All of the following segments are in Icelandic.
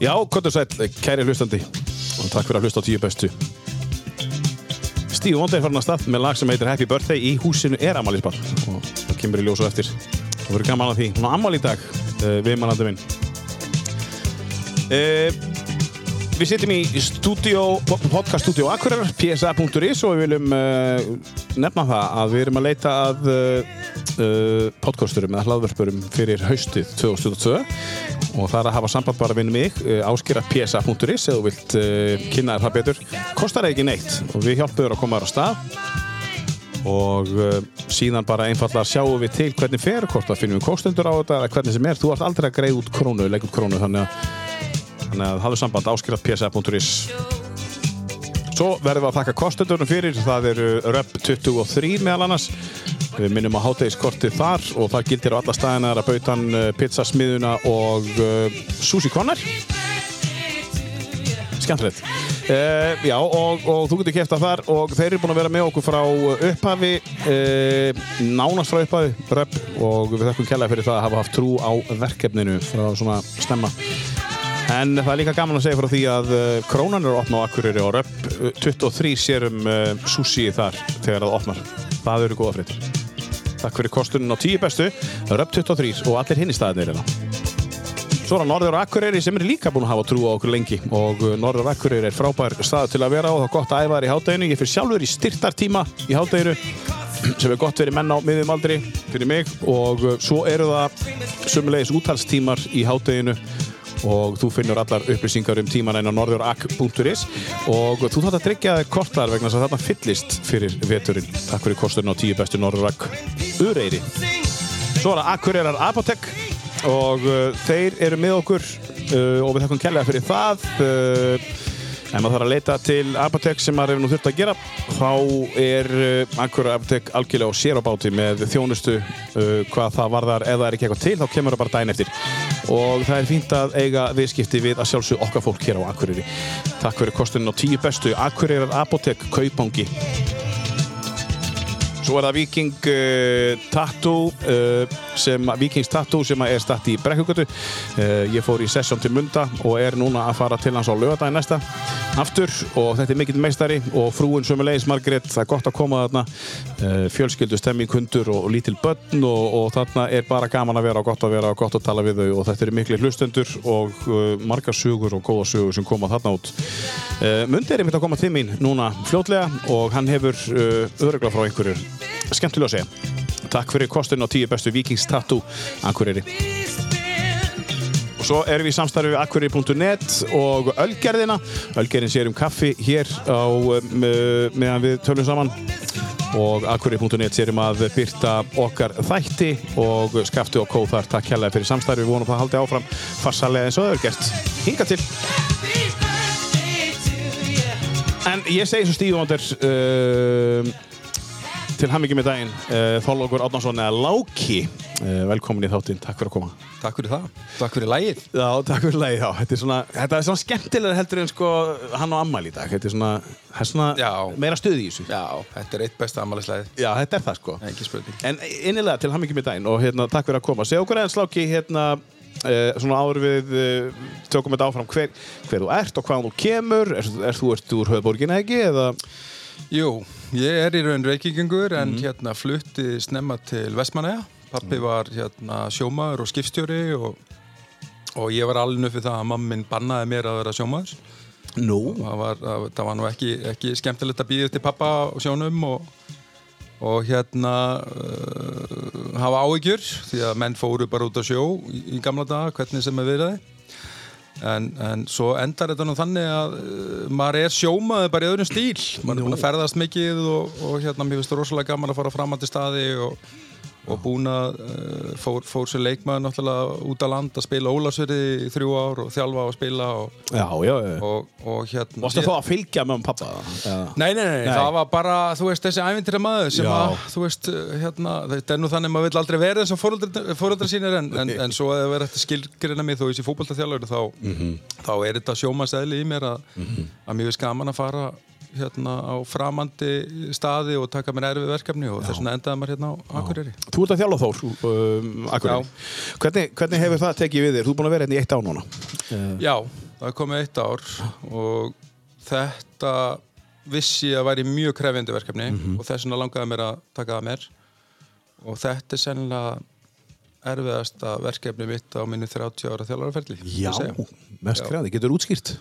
Já, Kottur Sæll, kæri hlustandi. Og takk fyrir að hlusta á tíu bestu. Stíf Wonder er farin að stað með lag sem heitir Happy Birthday í húsinu er Amalisbar og það kemur í ljós og eftir. Það verður gaman að því, hún á Amal í dag uh, við mannandi minn. Uh, Við sittum í stúdíó, podcaststúdíó Akureyrar, psa.is og við viljum uh, nefna það að við erum að leita að podcasturum eða hlaðvörpurum fyrir haustið 2022 og það er að hafa samband bara við mig uh, áskýra.psa.is eða þú vilt uh, kynna þér það betur. Kostar ekki neitt og við hjálpum þér að koma þér á stað. Og uh, síðan bara einfallega sjáum við til hvernig fer hvort að finnum við kostendur á þetta eða hvernig sem er, þú ert aldrei að greið út krónu legg út krónu þannig að þannig að hafðu samband áskýra.psa.is Svo verðum við að þakka kostendurum fyrir það eru RÖP 23 meðal annars Við minnum á hátegiskortið þar og það gildir á alla staðina að bautan pizzasmiðuna og uh, Sushi Conner Skemmtilegt uh, Já, og, og þú getur kæft að þar og þeir eru búin að vera með okkur frá upphafi uh, nánast frá upphafi röp og við þakkum kærlega fyrir það að hafa haft trú á verkefninu frá svona stemma En það er líka gaman að segja frá því að krónan eru að opna á Akureyri og röp 23 sérum sushi þar þegar það opnar. Það eru góða fréttir. Takk fyrir kostunin á 10 bestu, röp 23 og allir hinn í staðinir hérna. Svo er Norður Akureyri sem er líka búin að hafa trú á okkur lengi. Og Norður Akureyri er frábær stað til að vera og það er gott að æfa þar í hátteginu. Ég fyrir sjálfur í styrtartíma í hátteginu sem er gott verið menn á miðjum aldri fyrir mig. Og svo eru það sumulegis úttalstímar í hátteginu og þú finnur allar upplýsingar um tíman einn á norðurak.is og þú þátt að tryggja þig kortar vegna þess að þarna fyllist fyrir veturinn. Takk fyrir kosturinn á tíu bestu Norðurak Ureyri. Svo er það Akureyrar Apotek og uh, þeir eru með okkur uh, og við þakkum kærlega fyrir það. Uh, En maður þarf að leita til Apotek sem maður hefur nú þurft að gera. Þá er uh, Akureyrar Apotek algjörlega á sér á báti með þjónustu uh, hvað það varðar. Ef það er ekki eitthvað til, þá kemur það bara dæn eftir. Og það er fínt að eiga viðskipti við að sjálfsög okkar fólk hér á Akureyri. Takk fyrir kostunin á tíu bestu. Akureyrar Apotek, Kaupangi. Svo er það Viking uh, Tattoo uh, sem, Vikings Tattoo sem er statt í Brekkugötu. Uh, ég fór í sessjón til Munda og er núna að fara til hans á lögadaginn næsta aftur. Og þetta er mikill meistari og frúin sömulegis Margrét, það er gott að koma þarna. Fjölskyldu, stemming, hundur og, lítil börn og, og þarna er bara gaman að vera og gott að vera og gott að tala við þau. Og þetta eru miklu hlustendur og margar sugur og góða sugur sem koma þarna út. Mundi er einmitt að koma til mín núna fljótlega og hann hefur örugla frá einhverjur skemmtilega að segja. Takk fyrir kostun á tíu bestu Vikings Tattoo Akureyri. Og svo erum við í samstarfi akureyri.net og Ölgerðina. Ölgerðin sér um kaffi hér á meðan við tölum saman. Og akureyri.net sér um að byrta okkar þætti og skafti og kóð þar. Takk hérlega fyrir samstarfi við vonum að halda áfram farsalega eins og öður gert hinga til. En ég segi svo stíðvondur uh, til hammingi með daginn. Uh, Þorlókur Átnánsson eða Láki. Uh, velkomin í þáttinn, takk fyrir að koma. Takk fyrir það, takk fyrir lægið Já, takk fyrir lægið, já, þetta er svona þetta er svona skemmtilega heldur en sko hann á ammæli í dag, þetta er svona, er svona Já. meira stuð í þessu. Já, þetta er eitt besta ammælislægið Já, þetta er það sko. En innilega til hammingi með daginn og hérna, takk fyrir að koma. Segð okkur eða Láki, hérna uh, svona áður við uh, tökum þetta áfram. Hver, hver þú ert og hvaðan þú kemur. Er, er þú ert úr höfðborgin ekki eða? Jú, ég er í raun reykingengur en hérna flutti snemma til Vestmanæja Pappi var hérna sjómaður og skipstjóri og, og ég var alveg upp við það að mammin bannaði mér að vera sjómaður. Nú? það var, það, það var nú ekki, ekki skemmtilegt að býða til pappa og sjónum og, og hérna uh, hafa áhyggjur því að menn fóru bara út á sjó í, í gamla daga, hvernig sem er verið en, en svo endar þetta nú þannig að uh, maður er sjómaður bara í öðrum stíl. Maður er búin að ferðast mikið og, og hérna mér finnst það rosalega gaman að fara fram að til staði og og búin að uh, fór, fór sér leikmaður náttúrulega út á land að spila Ólarsverði í þrjú ár og þjálfa og spila og, Já, já, já og, og hérna Varstu þá að fylgja með um pappa? Ja. Nei, nei, nei, Nei. það var bara, þú veist, þessi ævintýra maður sem að, þú veist, hérna, þetta er nú þannig að maður vill aldrei vera eins og fóröldra sínir en, en, en svo að það verður eftir skilgrina mig þó þessi fótboltaþjálfur þá, Mhm. þá er þetta sjómaseðli í mér að, að mér finnst gaman að fara hérna á framandi staði og taka mér erfið verkefni og þess vegna endaði maður hérna á Akureyri. Þú ert að þjálfa Þór um, Akureyri. Hvernig, hvernig hefur það tekið við þér? Þú er búin að vera hérna í eitt á núna Já, það er komið eitt ár og þetta vissi að væri mjög krefjandi verkefni Mhm. og þess vegna langaði mér að taka það mér og þetta er sennilega erfiðasta verkefni mitt á minni 30 ára þjálfaraferli Já, mest græði, getur útskýrt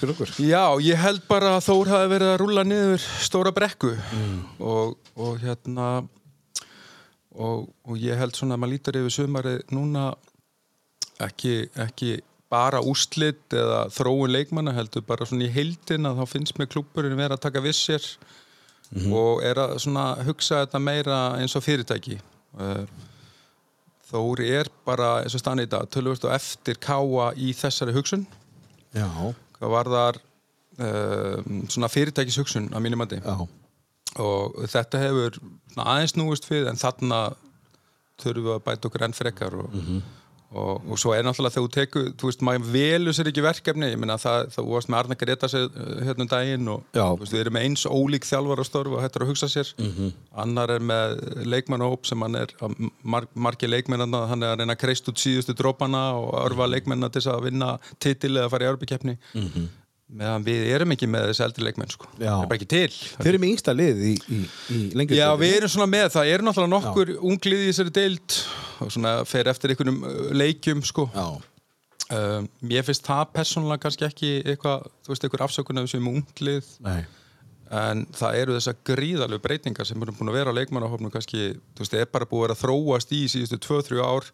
fyrir okkur? Já, ég held bara að Þór hafi verið að rúlla niður stóra brekku og, og hérna og, og ég held svona að maður lítar yfir sumari núna ekki, ekki bara úrslit eða þróun leikmanna heldur bara svona í heildin að þá finnst mér klúburinn vera að taka vissir og er að svona hugsa þetta meira eins og fyrirtæki. Uh, Þóri er bara eins og stann í dag tölvöld og eftir káa í þessari hugsun. Já, hvað var þar uh, svona fyrirtækis hugsun að mínum mandi já, og þetta hefur aðeins núist við en þarna þurfum við að bæta okkur enn frekar og, og, og svo er náttúrulega þegar þú tekur þú veist, maður velur sér ekki verkefni. Ég meina það, það varst með Arna Greta sér hérna um daginn og Já. þú veist, við erum með eins ólík þjálfar á störfu og hættur að hugsa sér. Annar er með leikmannahóp sem hann er mar, margi leikmennarna, hann er að reyna að kreist út síðustu drópana og örfa leikmennina til þess að vinna titil eða fara í örbikeppni meðan við erum ekki með þessi eldri leikmenn sko. Það er bara ekki til. Þeir eru með yngsta lið í, í, í lengjur Já, við erum svona með, það. Eru náttúrulega nokkur unglið í þessari deild og svona fer eftir einhvernum uh, leikjum sko. Um, mér finnst það persónulega kannski ekki eitthvað, þú veist, einhver afsökun af þessum unglið. Nei. En það eru þessar gríðalegu breytingar sem eru búin að vera á leikmannahofnum kannski, þú veist, það er bara búið að þróast í síðustu 2-3 ár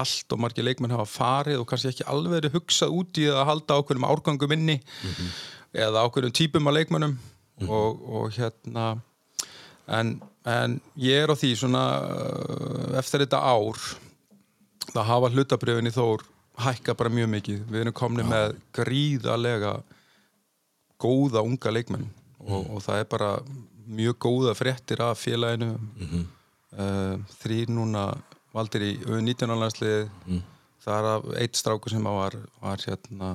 allt og margir leikmenn hafa farið og kannski ekki alveg verið hugsað út í að halda ákveðnum árgangum inni eða ákveðnum típum af leikmennum og, og hérna en, en ég er á því svona uh, eftir þetta ár það hafa hlutabrjöfin í Þór hækka bara mjög mikið. Við erum komni með gríðalega góða unga leikmenn og, og það er bara mjög góða fréttir af félaginu. Mm þrýr núna valdir í 19 álandsliði það er af eitt strákur sem var, var hérna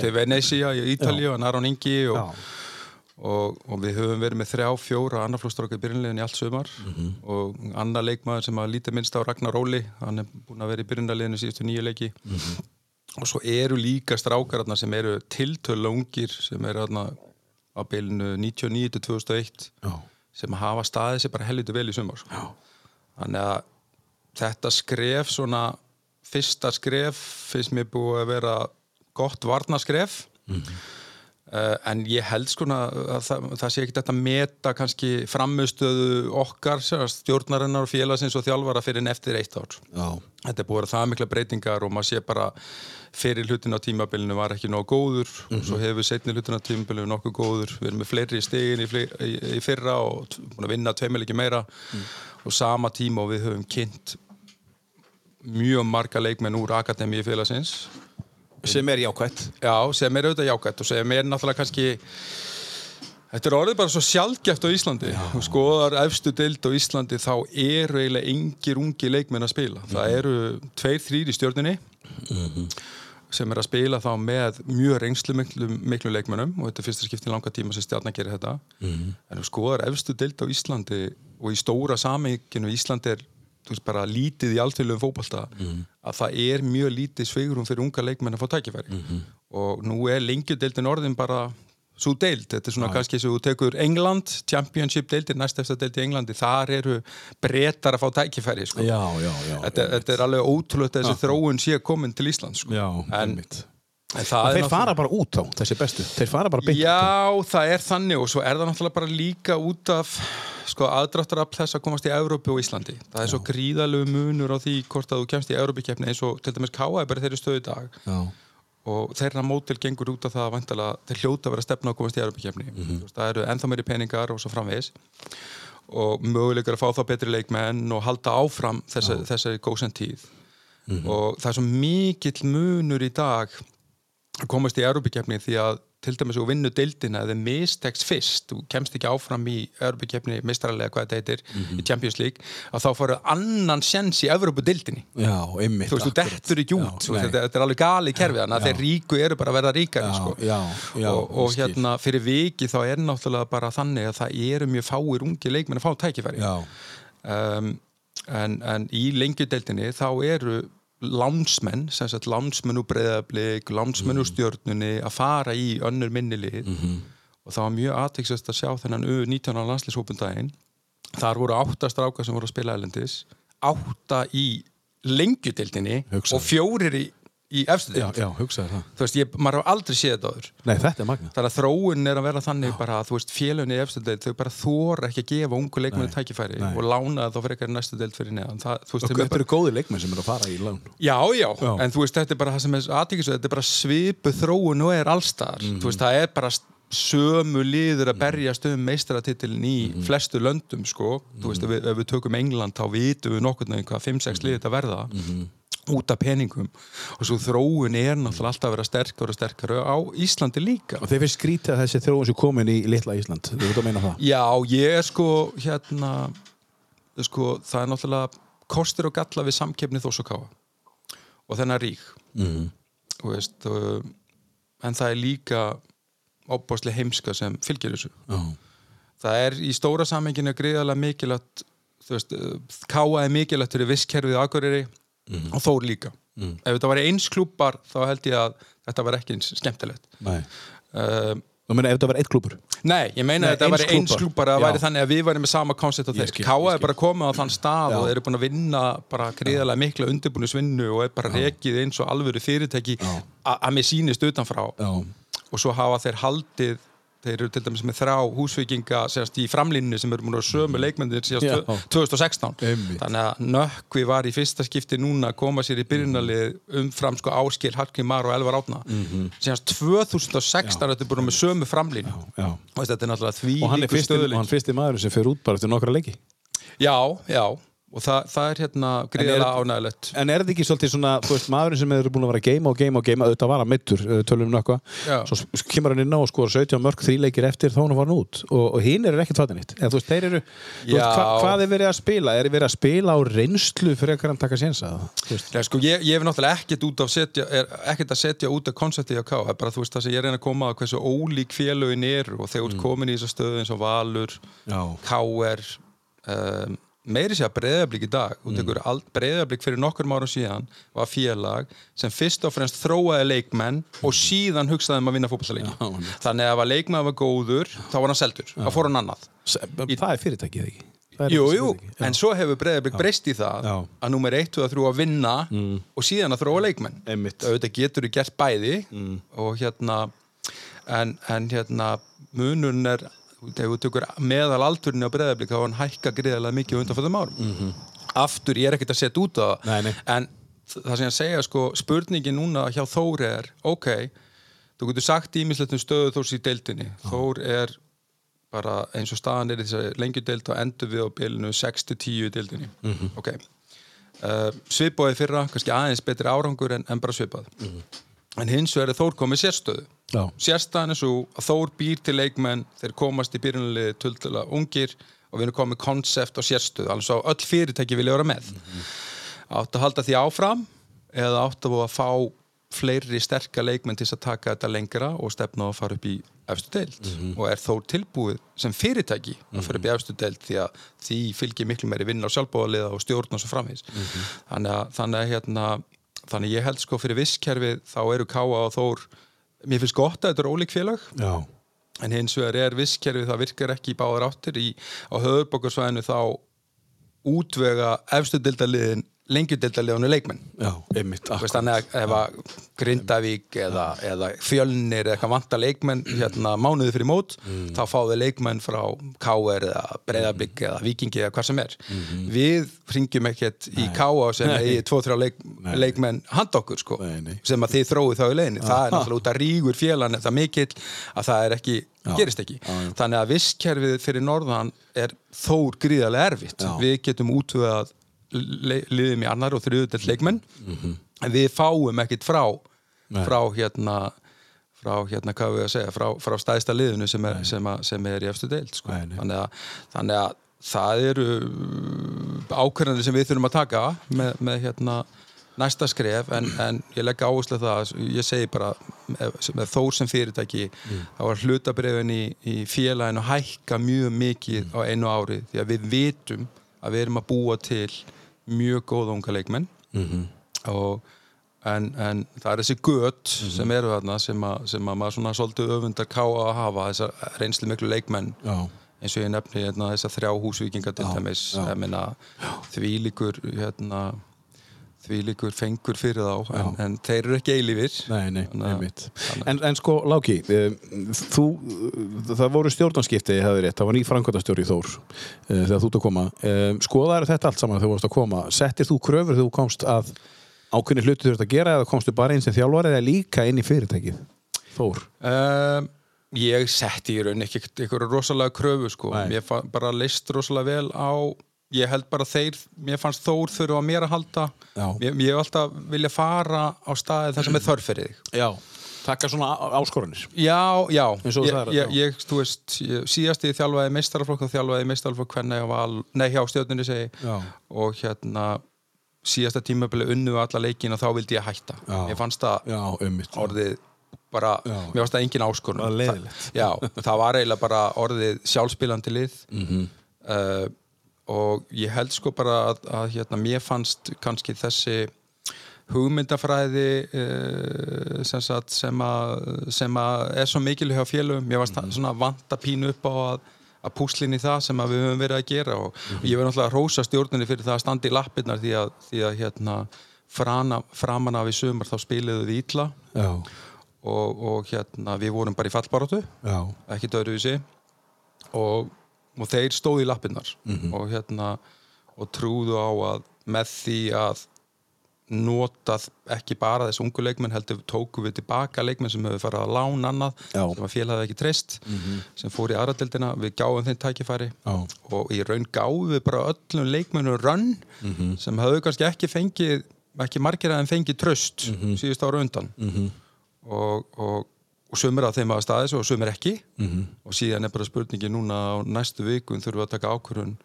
til Venecia í Ítalíu og Naron Ingi og, og, og við höfum verið með þrjá, fjóra annarflóstráka í byrjunlegin í allt sumar. Mhm. og annar leikmaður sem að lítið minnst á Ragnar Óli hann er búin að vera í byrjunleginu síðustu nýju leiki. Mhm. og svo eru líka strákar þarna sem eru tiltölu ungir sem eru þarna á bylunu 99 til 2001 Já, sem hafa staðið sér bara helviti vel í sumar sko. þannig að þetta skref svona fyrsta skref finnst mér búið að vera gott varnaskref Uh, en ég held sko að það, það sé ekki þetta meta kannski framistöðu okkar stjórnarinnar og félagsins og þjálfara fyrir en eftir eitt ár. já, Þetta er búið að það mikla breytingar og maður sé bara fyrir hlutin á tímabilinu var ekki nógu góður. Og svo hefur setni hlutin á tímabilinu nokkuð góður. Við erum með fleiri stegin í, í, í fyrra og búin að vinna tveimil meira. Og sama tíma og við höfum kynnt mjög marga leikmenn úr Akademíu félagsins. Sem er jákvætt. Já, sem er auðvitað jákvætt og sem er náttúrulega kannski Þetta er orðið bara svo sjálfgeft á Íslandi. Og skoðar efstu deild á Íslandi þá eru eiginlega engir ungi leikmenn að spila. Það eru tveir, þrýr í stjórninni sem er að spila þá með mjög reynslu miklu, miklu leikmennum og þetta er fyrsta skipti í langa tíma sem stjarnar gerir þetta. En þú skoðar efstu deild á Íslandi og í stóra samíkinu Íslandi er veist, bara lítið í alltfélögum fótbolta að það er mjög lítið sveigurum fyrir unga leikmenn að fá tækifæri. Og nú er lengjudeildin orðin bara svo deild, þetta er svona kannski sem þú tekur England, Championship deildir næst eftir deild í Englandi, þar eru brettar að fá tækifæri sko. Já, já, já þetta, þetta er alveg ótrúlega þessi þróun sé komin til Ísland sko. Já, en, einmitt. en Og þeir fara bara út á þessi bestu. Þeir fara bara beint Já, það er þannig og svo er það náttúrulega bara líka út af sko, aðdráttarafl þess að komast í Evrópu og Íslandi. Það er svo gríðalegu munur á því hvort að þú kemst í Evrópikeppni eins og til dæmis K.A. er bara þeirri stöðu dag. Já, og þeirra mótil gengur út af það að vantilega þeir hljóta að vera stefna að komast í Evrópikeppni. Mm Það eru ennþá meiri peningar og svo framvegis. Og möguleikar að fá þá betri leikmenn og halda áfram þessi, þessari góðsend tíð og það er svo mikill munur í dag komast í Európa-keppni því að til dæmis þú vinnu deildina eða mistekst fyrst, þú kemst ekki áfram í Európa-keppni, mistralega hvað þetta heitir í Champions League, að þá faru annan sjens í einmitt þú veist, þú dettur ekki út Já, þetta, þetta er alveg galið kerfið þannig að þeir ríku eru bara að verða ríkari Já, sko. já, já, og, og hérna fyrir viki þá er náttúrulega bara þannig að það eru mjög fáir ungi leikmenn að fá tækifæri. Já, um, en, en í lengjudeldinni þá eru lánsmenn, sem sagt lánsmenn úr breyðablík, lánsmenn úr stjórnunni að fara í önnur minnilið og það var mjög aðtæksast að sjá þennan U19 landslýshópundaginn þar voru átta strákar sem voru að spila elendis átta í lengjudildinni Hugsaðu. og fjórir í, í efstu Já, já, hugsaði það. þú veist, ég, maður hafa aldrei séð þetta áður Nei, þetta er magna. þannig að þróun er að vera þannig bara að þú veist, félunni í efstu deild, þau bara þóra ekki að gefa ungu leikmennu tækifæri nei. og lána það þá fyrir eitthvað næstu deild fyrir neðan það, þú veist, Og þetta eru góði leikmenn sem eru að fara í lán. Já, já, Já. en þú veist, þetta er bara það sem er aðtíkisöð, þetta er bara svipu þróun og er allstar, Mhm. þú veist, það er bara sömu liður að berjast um meistaratitilin í Mhm. flestu löndum sko, þú veist, ef við, ef við tökum England þá vitum við nokkurn veginn hvað 5-6 Mhm. liðið þetta verða út af peningum og svo þróun er náttúrulega alltaf að vera sterkar og sterkar á Íslandi líka Og þeir finnst skrítið að þessi þróun sem komin í litla Ísland. Þú veit að meina það? Já, ég er sko hérna sko, það er náttúrulega kostir og galla við samkeppni þós og káa og þennan rík Mm. Veist, uh, en það er líka óbáslega heimska sem fylgir þessu Já. það er í stóra samenginu gríðarlega mikilvægt þú veist, uh, káa er mikilvægt fyrir visskerfið aðgöriri og þór líka ef þetta var eins klúpar þá held ég að þetta var ekki eins skemmtilegt uh, Þú meina ef þetta var eitt klúpur? Nei, ég meina að þetta var eins klúpar að Já. væri þannig að við væri með sama koncept á þeir. Káa er bara komið á þann stað Já. og þeir eru búin að vinna bara gríðarlega mikla undirbúnisvinnu og er bara rekið eins og alvöru fyrirtæki Já. að mér sýnist utanfrá Já. og svo hafa þeir haldið þeir eru til dæmis með þrá húsvikinga sérst í framlínni sem eru múin að sömu leikmyndir síðast Já. tvö- 2016 Einmitt. þannig að Nökkvi var í fyrsta skipti núna að koma sér í byrjunalið umfram sko Áskil, Hallgrim Mar og Elvar Átna síðast 2016 þetta er búin með sömu framlínu Já. og þetta er náttúrulega því Og hann er fyrsti, fyrsti maður sem fer út bara eftir nokkra leiki. Já, já, og það, það er hérna gríðarlega ánægilegt En er þetta ekki svolítið svona, þú veist, maðurinn sem eru búin að vera að geima og geima og geima, auðvitað var að mittur, tölum um Já. svo kemur hann inn á og skora 17 mörg, þríleikir eftir, þá hann var hann út og, og hinn eru ekkert fattin eitt. En þú veist, þeir eru, þú veist, hva, hvað er verið að spila? Er verið að spila á reynslu fyrir að taka sénsa? Já, sko, ég, ég hef náttúrulega ekkert út af setja, er, ekkert að setja út af konsepti á K það er bara þú veist það í meiri sér að breyðablík í dag mm. breyðablík fyrir nokkur árum síðan var félag sem fyrst og fremst þróaði leikmenn og síðan hugsaði um að vinna einmitt. þannig að ef að leikmenn var góður þá var hann seldur, þá fór hann annað. Það er fyrirtækið ekki. Er Jú, en svo hefur Breiðablik breyst í það Já. að nummer 1, 2 og 3 að vinna og síðan að þróa leikmenn. Auðvitað getur þú gert bæði og hérna en, en hérna munurinn er þegar þú tökur meðal aldurinn á Breiðablik þá var hann hækka greiðarlega mikið á undanfjöldum árum. Aftur, ég er ekkert að setja út á það Nei, nei. en það sem ég að segja sko, spurningin núna hjá Þóri er ok, þú getur sagt ímislegt um stöðu Þórs í deildinni. Þór er bara eins og staðan er í þessari lengjudeild og endur við á bilinu 6-10 í deildinni. Mhm. ok. Uh, svipaði fyrra, kannski aðeins betri árangur en, en bara svipað en hins vegar er Þór komið sérstöðu. Mhm. Já. sérstaðan er svo að Þór býr til leikmenn þeir komast í byrjunalið tuldala ungir og við erum komið konsept og sérstöðu alveg svo öll fyrirtæki vilja vera með. Áttu að halda því áfram eða áttu að fá fleiri sterka leikmenn til að taka þetta lengra og stefna að fara upp í efstu deild? Og er þó tilbúið sem fyrirtæki að fara upp í efstu deild því að því fylgir miklu meiri vinna á sjálfbóðaliða og stjórn og svo framvís þannig, að, þannig að hérna þannig ég held sko fyrir visskerfið þá eru Káa og Þór mér finnst gott að þetta er ólík félag Já. en hins vegar er visskerfið það virkar ekki í báðar áttir í, á höfðborgarsvæðinu þá útvega efstu lengjudildaliðinu leikmenn. Já, einmitt. Þú veist, þannig að ef Grindavík eða, eða Fjölnir eða eitthvað vanta leikmenn hérna mánuði fyrir mót þá fáðu leikmenn frá KR eða Breiðablík eða Víkingi eða hvað sem er. Við ringjum ekkert í KR sem Nei. eigi tvo-þrjá leik, leikmenn handa okkur sko Nei, nei. sem að þið þróið þá í leiðinni. Það er náttúrulega út að rígur félan það mikill að það er ekki, gerist ekki. Já, já. þannig að visskerfið fyrir norðan er þór gríðarlega erfitt. Já. við getum útvöðað liðum í annar og þriðudelt leikmenn. En við fáum ekkit frá Nei. frá hérna frá hérna, hvað við að segja, frá, frá stæðsta liðinu sem er, sem, að, sem er í efstu deild sko. Þannig, að, þannig að það eru ákveðanir sem við þurfum að taka með, með hérna næsta skref. En, en ég legg áherslu það ég segi bara með, þór sem fyrirtæki þá var hlutabrefin í, í félaginu hækka mjög mikið á einu ári því að við vitum að við erum að búa til mjög góða unga leikmenn. Og en, en það er þessi gött Mhm. sem eru þarna sem, að- sem að maður svona svolítið öfundar ká að hafa þessar reynslu miklu leikmenn. Já, eins og ég nefni hérna, þessar þrjá húsvíkinga til dæmis. Því líkur hérna, því líkur fengur fyrir þá en, en þeir eru ekki eilífir. Nei, nei, einmitt. en, en sko, Láki, um, þú það voru stjórnarskipti, hefði rétt það var ný framkvæmtastjóri í Þór uh, þegar þú ert að koma. Um, skoðaður þetta allt saman þegar þú varst að koma? Settir þú kröfur þegar þú komst að ákveðni hluti þurft að gera eða komstu bara eins sem þjálfari eða líka inn í fyrirtækið? Þór? Um, ég setti í raun ekki eitthvað rosalega kröfu sko. Fa- bara leist rosalega vel á ég held bara þeir, mér fannst Þór þurfa mér að halda. Mér, ég hef alltaf vilja fara á staði þar sem er þörf fyrir þig. Já, taka svona á- áskoranir. Já, já, ég, ég, ég, þú veist ég, síðast ég þjálfaði meistaraflokk og þjálfaði meistaraflokk hvernig ég var, nei hjá stjórnunni segi Já. og hérna síðasta tímabili unnu alla leikin og þá vildi ég hætta. Já. ég fannst ummitt orðið bara, Já. mér fannst það engin áskorun. Það. Þa- já, það var eiginlega bara orðið sjálfspilandi lið. Mhm. uh, og ég held sko bara að, að hérna, mér fannst kannski þessi hugmyndafræði uh, sem, sagt, sem, að, sem að er svo mikilvæg hjá félögum. Mér varst mm svona vanta pínu upp á að, að púslinn í það sem að við höfum verið að gera. Og ég verð náttúrulega að rósa stjórnunni fyrir það að standa í lappirnar því að, því að hérna, frana, framan af í sumar þá spiluðu við ítla og, og hérna við vorum bara í fallbaróttu já, ekki döðruvísi og, og þeir stóðu í lappirnar og hérna og trúðu á að með því að nota ekki bara þessu ungu leikmenn heldur tóku við tilbaka leikmenn sem hefur farið að lána annað Já. sem að félag ekki treyst sem fór í aðradeldina, við gáum þeim tækifæri Já. og í raun gáum við bara öllum leikmennum rönn sem hafðu kannski ekki fengið ekki margir að þeim fengið tröst síðust ára undan. Og, og, og sumir af þeim hafa staðis og sumir ekki. Og síðan er bara spurningi núna á næstu vikun þurfum við að taka ákvörðun.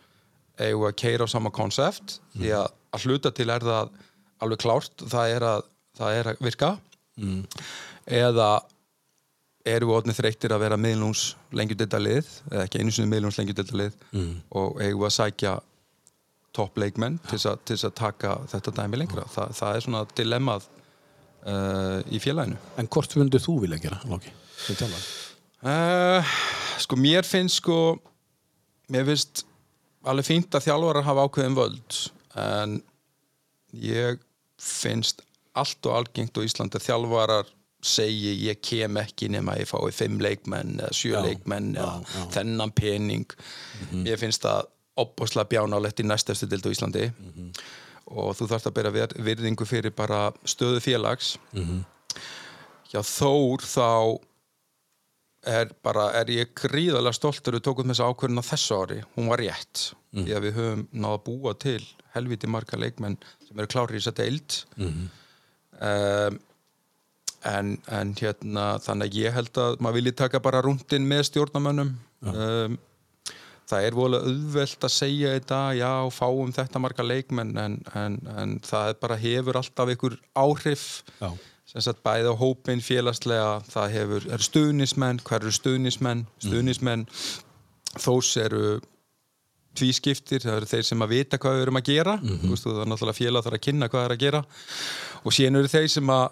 Eigum við að keira á sama konsept? Því að að hluta til er það alveg klárt, það er að, það er að virka. Eða erum við orðnið þreyttir að vera miðlungs lengjudildalið eða ekki einu sinni miðlungs lengjudildalið mm. og eigum við að sækja toppleikmenn til þess að, til þess að taka þetta dæmi lengra. Þa, það er svona dilemmað uh, í félaginu. En hvort myndir þú vilja gera, þjálfari? Uh, sko mér finnst sko mér finnst alveg fínt að þjálfarar hafa ákveðin völd en ég finnst allt og algengt á Íslandi að þjálfarar segi ég kem ekki nema ég fái fimm leikmenn eða sjö Já, leikmenn eða já, já. þennan pening ég finnst það opbosla bjánálegt í næstastu dild á Íslandi og þú þarfst að bera vir- virðingu fyrir bara stöðu félags. Hjá Þór þá er bara, er ég gríðarlega stoltur við tókum þessa ákvörðun á þessu ári. Hún var rétt, því að við höfum náða að búa til helviti marga leikmenn sem eru klárir í þess að deild um, en, en hérna þannig að ég held að maður vilji taka bara rúndin með stjórnamönnum um, það er vola auðvelt að segja þetta, já, fáum þetta marga leikmenn en, en, en það er bara hefur alltaf ykkur áhrif. Já. sem sagt bæði á hópin félagslega það hefur, eru stuðnismenn, hver eru stuðnismenn stuðnismenn þós eru tvískiptir, það eru þeir sem að vita hvað við erum að gera. Þú veist, það er náttúrulega félag þarf að kynna hvað það er að gera. Og síðan eru þeir sem að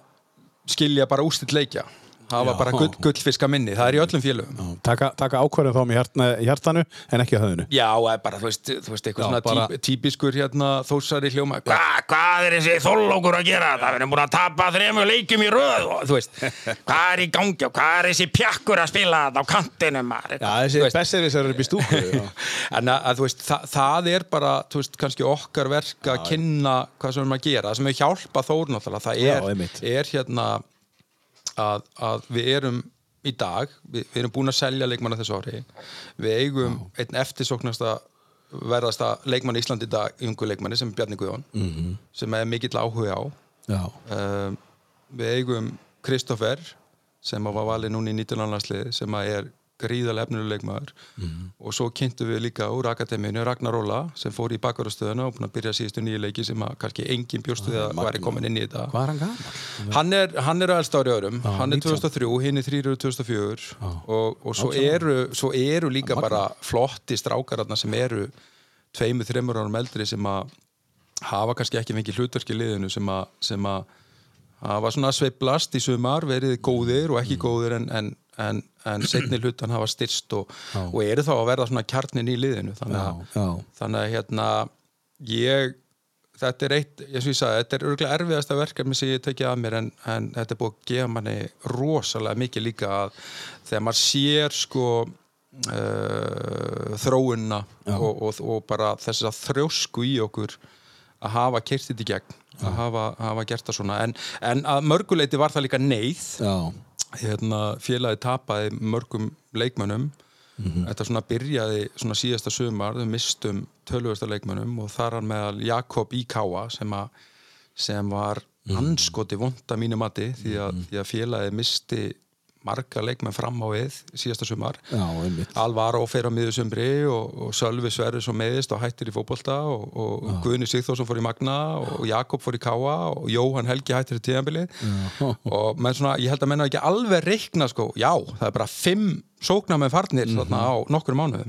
skilja bara ústill leikja hafa bara gull, gullfiska minni, það er í öllum félögum. Taka, taka ákvörðin þá með hjartna, hjartanu en ekki að höfðinu. Já, bara, þú veist, þú veist eitthvað Já, svona bara- bara... típiskur hérna þósari hljóma. Hva, Hvað er þessi þóllókur að gera? Það verðum búin að tapa þremur leikjum í röð og, Þú veist, hvað er í gangi og hvað er þessi pjakkur að spila þetta á kantinum? Já, þessi Þú veist, besservis eru upp í stúku. En að, að þú veist, það, það er bara, þú veist, kannski okkar verk að kynna hvað sem við erum að gera, það sem hefur hjálpa Þór að, að við erum í dag, við, við erum búin að selja leikmanna þessu ári, við eigum einn eftirsóknasta verðasta leikmann í Íslandi í dag, ungu leikmanni sem er Bjarni Guðjón, -hmm. sem er mikill áhuga á um, við eigum Kristoffer sem var valið núna í 19. landslið sem er gríðarlega efnilega leikmaður. Og svo kynntu við líka úr akademíinu Ragnar Óla sem fór í bakvarastöðuna og búin að byrja síðustu nýju leiki sem að kannski engin bjóstu því að væri komin inn í þetta. Hvað er hann gaman? hann er, hann er aðeins ári öðrum. Já, hann er 19. 2003, hinn er 3 2004 og, og svo, eru, svo eru líka bara flotti strákararna sem eru tveimur, þreimur árum eldri sem að hafa kannski ekki fengið hlutverk í liðinu sem að, sem að hafa svona sveiblast í sumar, verið góðir og ekki góðir en, en, en, en setni hlutan hafa styrst og, og eru þá að verða svona kjarnin í liðinu. Þannig að, Já, já. þannig að hérna ég þetta er eitt, eins og ég sagði, þetta er örgulega erfiðasta verkefni sem ég tekið að mér en, en þetta er búið að gefa manni rosalega mikið líka að þegar maður sér sko uh, þróunna og, og, og bara þess að þrjósku í okkur að hafa kert þetta í gegn að hafa, hafa gert það svona. En, en að mörguleiti var það líka neyð. Já, hérna, félagi tapaði mörgum leikmönnum. Þetta svona byrjaði svona síðasta sumar þau mistum tölvösta leikmönnum og þar meðal Jakob Íkáa sem, sem var anskoti vonda mínu mati því að, því að félagi misti marga leikmenn fram á við síðasta sumar. Alvaro fer á miður sumri og, og Sölvi Sverris og meðist og hættir í fótbolta og, og Guðni Sigþórsson fór í Magna og Jakob fór í Káa og Jóhann Helgi hættir í tíðanbili og menn svona, ég held að menna ekki alveg reikna sko, já, það er bara fimm sóknarmenn farnir þarna á nokkur mánuðum.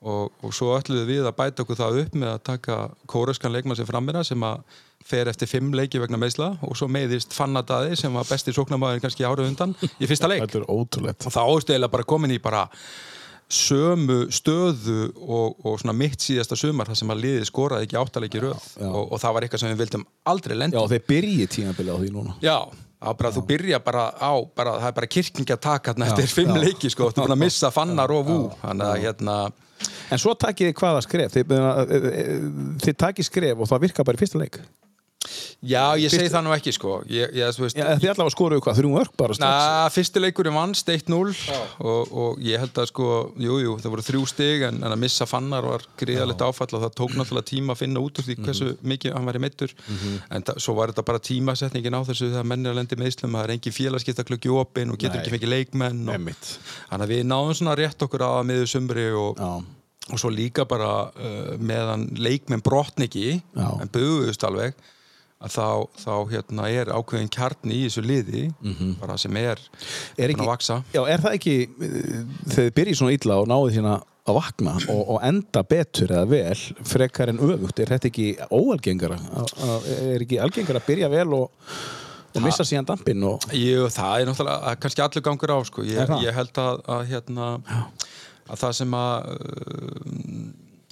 Og, og svo ætlum við að bæta okkur það upp með að taka kóraskan leikmann sem frammina sem að fer eftir fimm leiki vegna meðsla og svo meðist Fannadaði sem var besti sóknarmæður kannski árið undan í fyrsta leik. Þetta er ótrúlegt. Og það ástu eiginlega bara komin í bara sömu stöðu og, og svona mitt síðasta sumar þar sem að liðið skoraði ekki áttalegi röð. Og, og það var eitthvað sem við vildum aldrei lendi Já, þeir byrji tímabili á því núna. Já, bara, þú byrja bara á bara, það er bara kirkningi að taka þarna eftir fimm já. leiki sko, þú er búin að missa fannar og vú. Þannig að hérna En svo takið þið hvaða skref? Þið, þið takið skref og það virkar bara í fyrsta leik Já, ég segi það nú ekki sko. Ég, ég, veist, Já, þið allavega skoruðu hvað, þrjum örk bara strax? Na, fyrsti leikurinn vannst 1-0 og, og ég held að sko, jú, jú, það voru þrjú stig en, en að missa fannar var gríðalegt áfall og það tók náttúrulega tíma að finna út úr því hversu mikið hann væri meittur en það, svo var þetta bara tímasetningin á þessu þegar menn er að lendi meðslum það er engin félagskiptaklöki opinn og getur Nei. ekki fengið leikmenn þannig að við náðum svona rétt okkur að miður sumri og, svo líka bara uh, meðan leikmenn brotniki en buðust alveg að þá, þá hérna, er ákveðin kjarni í þessu liði bara sem er, Er ekki- að vaksa Já, er það ekki eh, þegar þið byrjið svona illa og náðið hérna að vakna og, og enda betur eða vel frekar en öfugt, er þetta ekki óalgengara? Er ekki algengara að byrja vel og, og missa síðan dampinn og Jú, það er náttúrulega kannski allur gangur á sko. Ég, ég held að, að, hérna, að það sem að,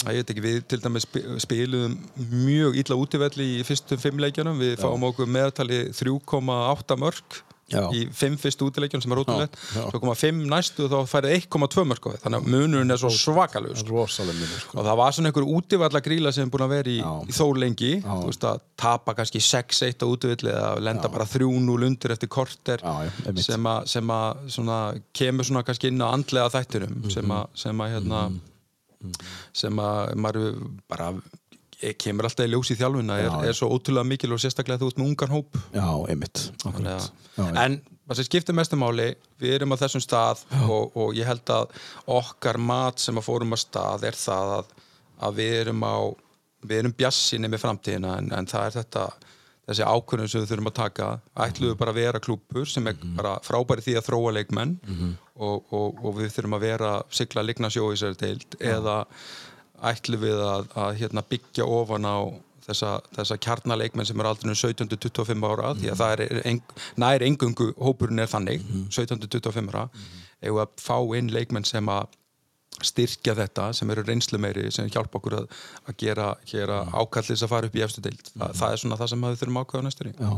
að ég veit ekki, við til dæmis spi- spiluðum mjög illa útivelli í fyrstum fimm leikjunum, við fáum okkur meðtali 3,8 mörg Já. í fimm fyrstu útileikjunum sem er Já, já. svo koma fimm næstu og þá færið 1,2 mörg þannig að munurinn er svo svakalug sko. sko. og það var svona einhver útivalla gríla sem er búin að vera í, Já. í þó lengi Já. þú veist að tapa kannski 6-1 á útivilli eða lenda bara 3-0 undir eftir korter Já, já, sem að, kemur svona kannski inn á andlega þættinum Mhm. sem að, sem að hérna sem að maður bara kemur alltaf í ljós í þjálfuna er, er svo ótrúlega mikil og sérstaklega þú ert með ungan hóp. Já, einmitt. Þannig Já, en það sem skiptir mestu máli við erum á þessum stað og, og ég held að okkar mat sem að fórum að stað er það að, að við erum á við erum bjassinni með framtíðina en, en það er þetta þessi ákvörðun sem við þurfum að taka ætluðu bara að vera klúpur sem er bara frábæri því að þróa leikmenn og, og, og við þurfum að vera sigla ligna sjó í sér deild eða ætlum við að, að hérna, byggja ofan á þessa, þessa kjarnaleikmenn sem er aldrei 17-25 ára því að það er eng, nær engungu hópurinn er þannig 17-25 ára eða að fá inn leikmenn sem að styrkja þetta sem eru reynslu meiri sem hjálpa okkur að, að gera, gera ákallis að fara upp í efstu deild. Þa, það er svona það sem við þurfum að ákveða næstur í Já.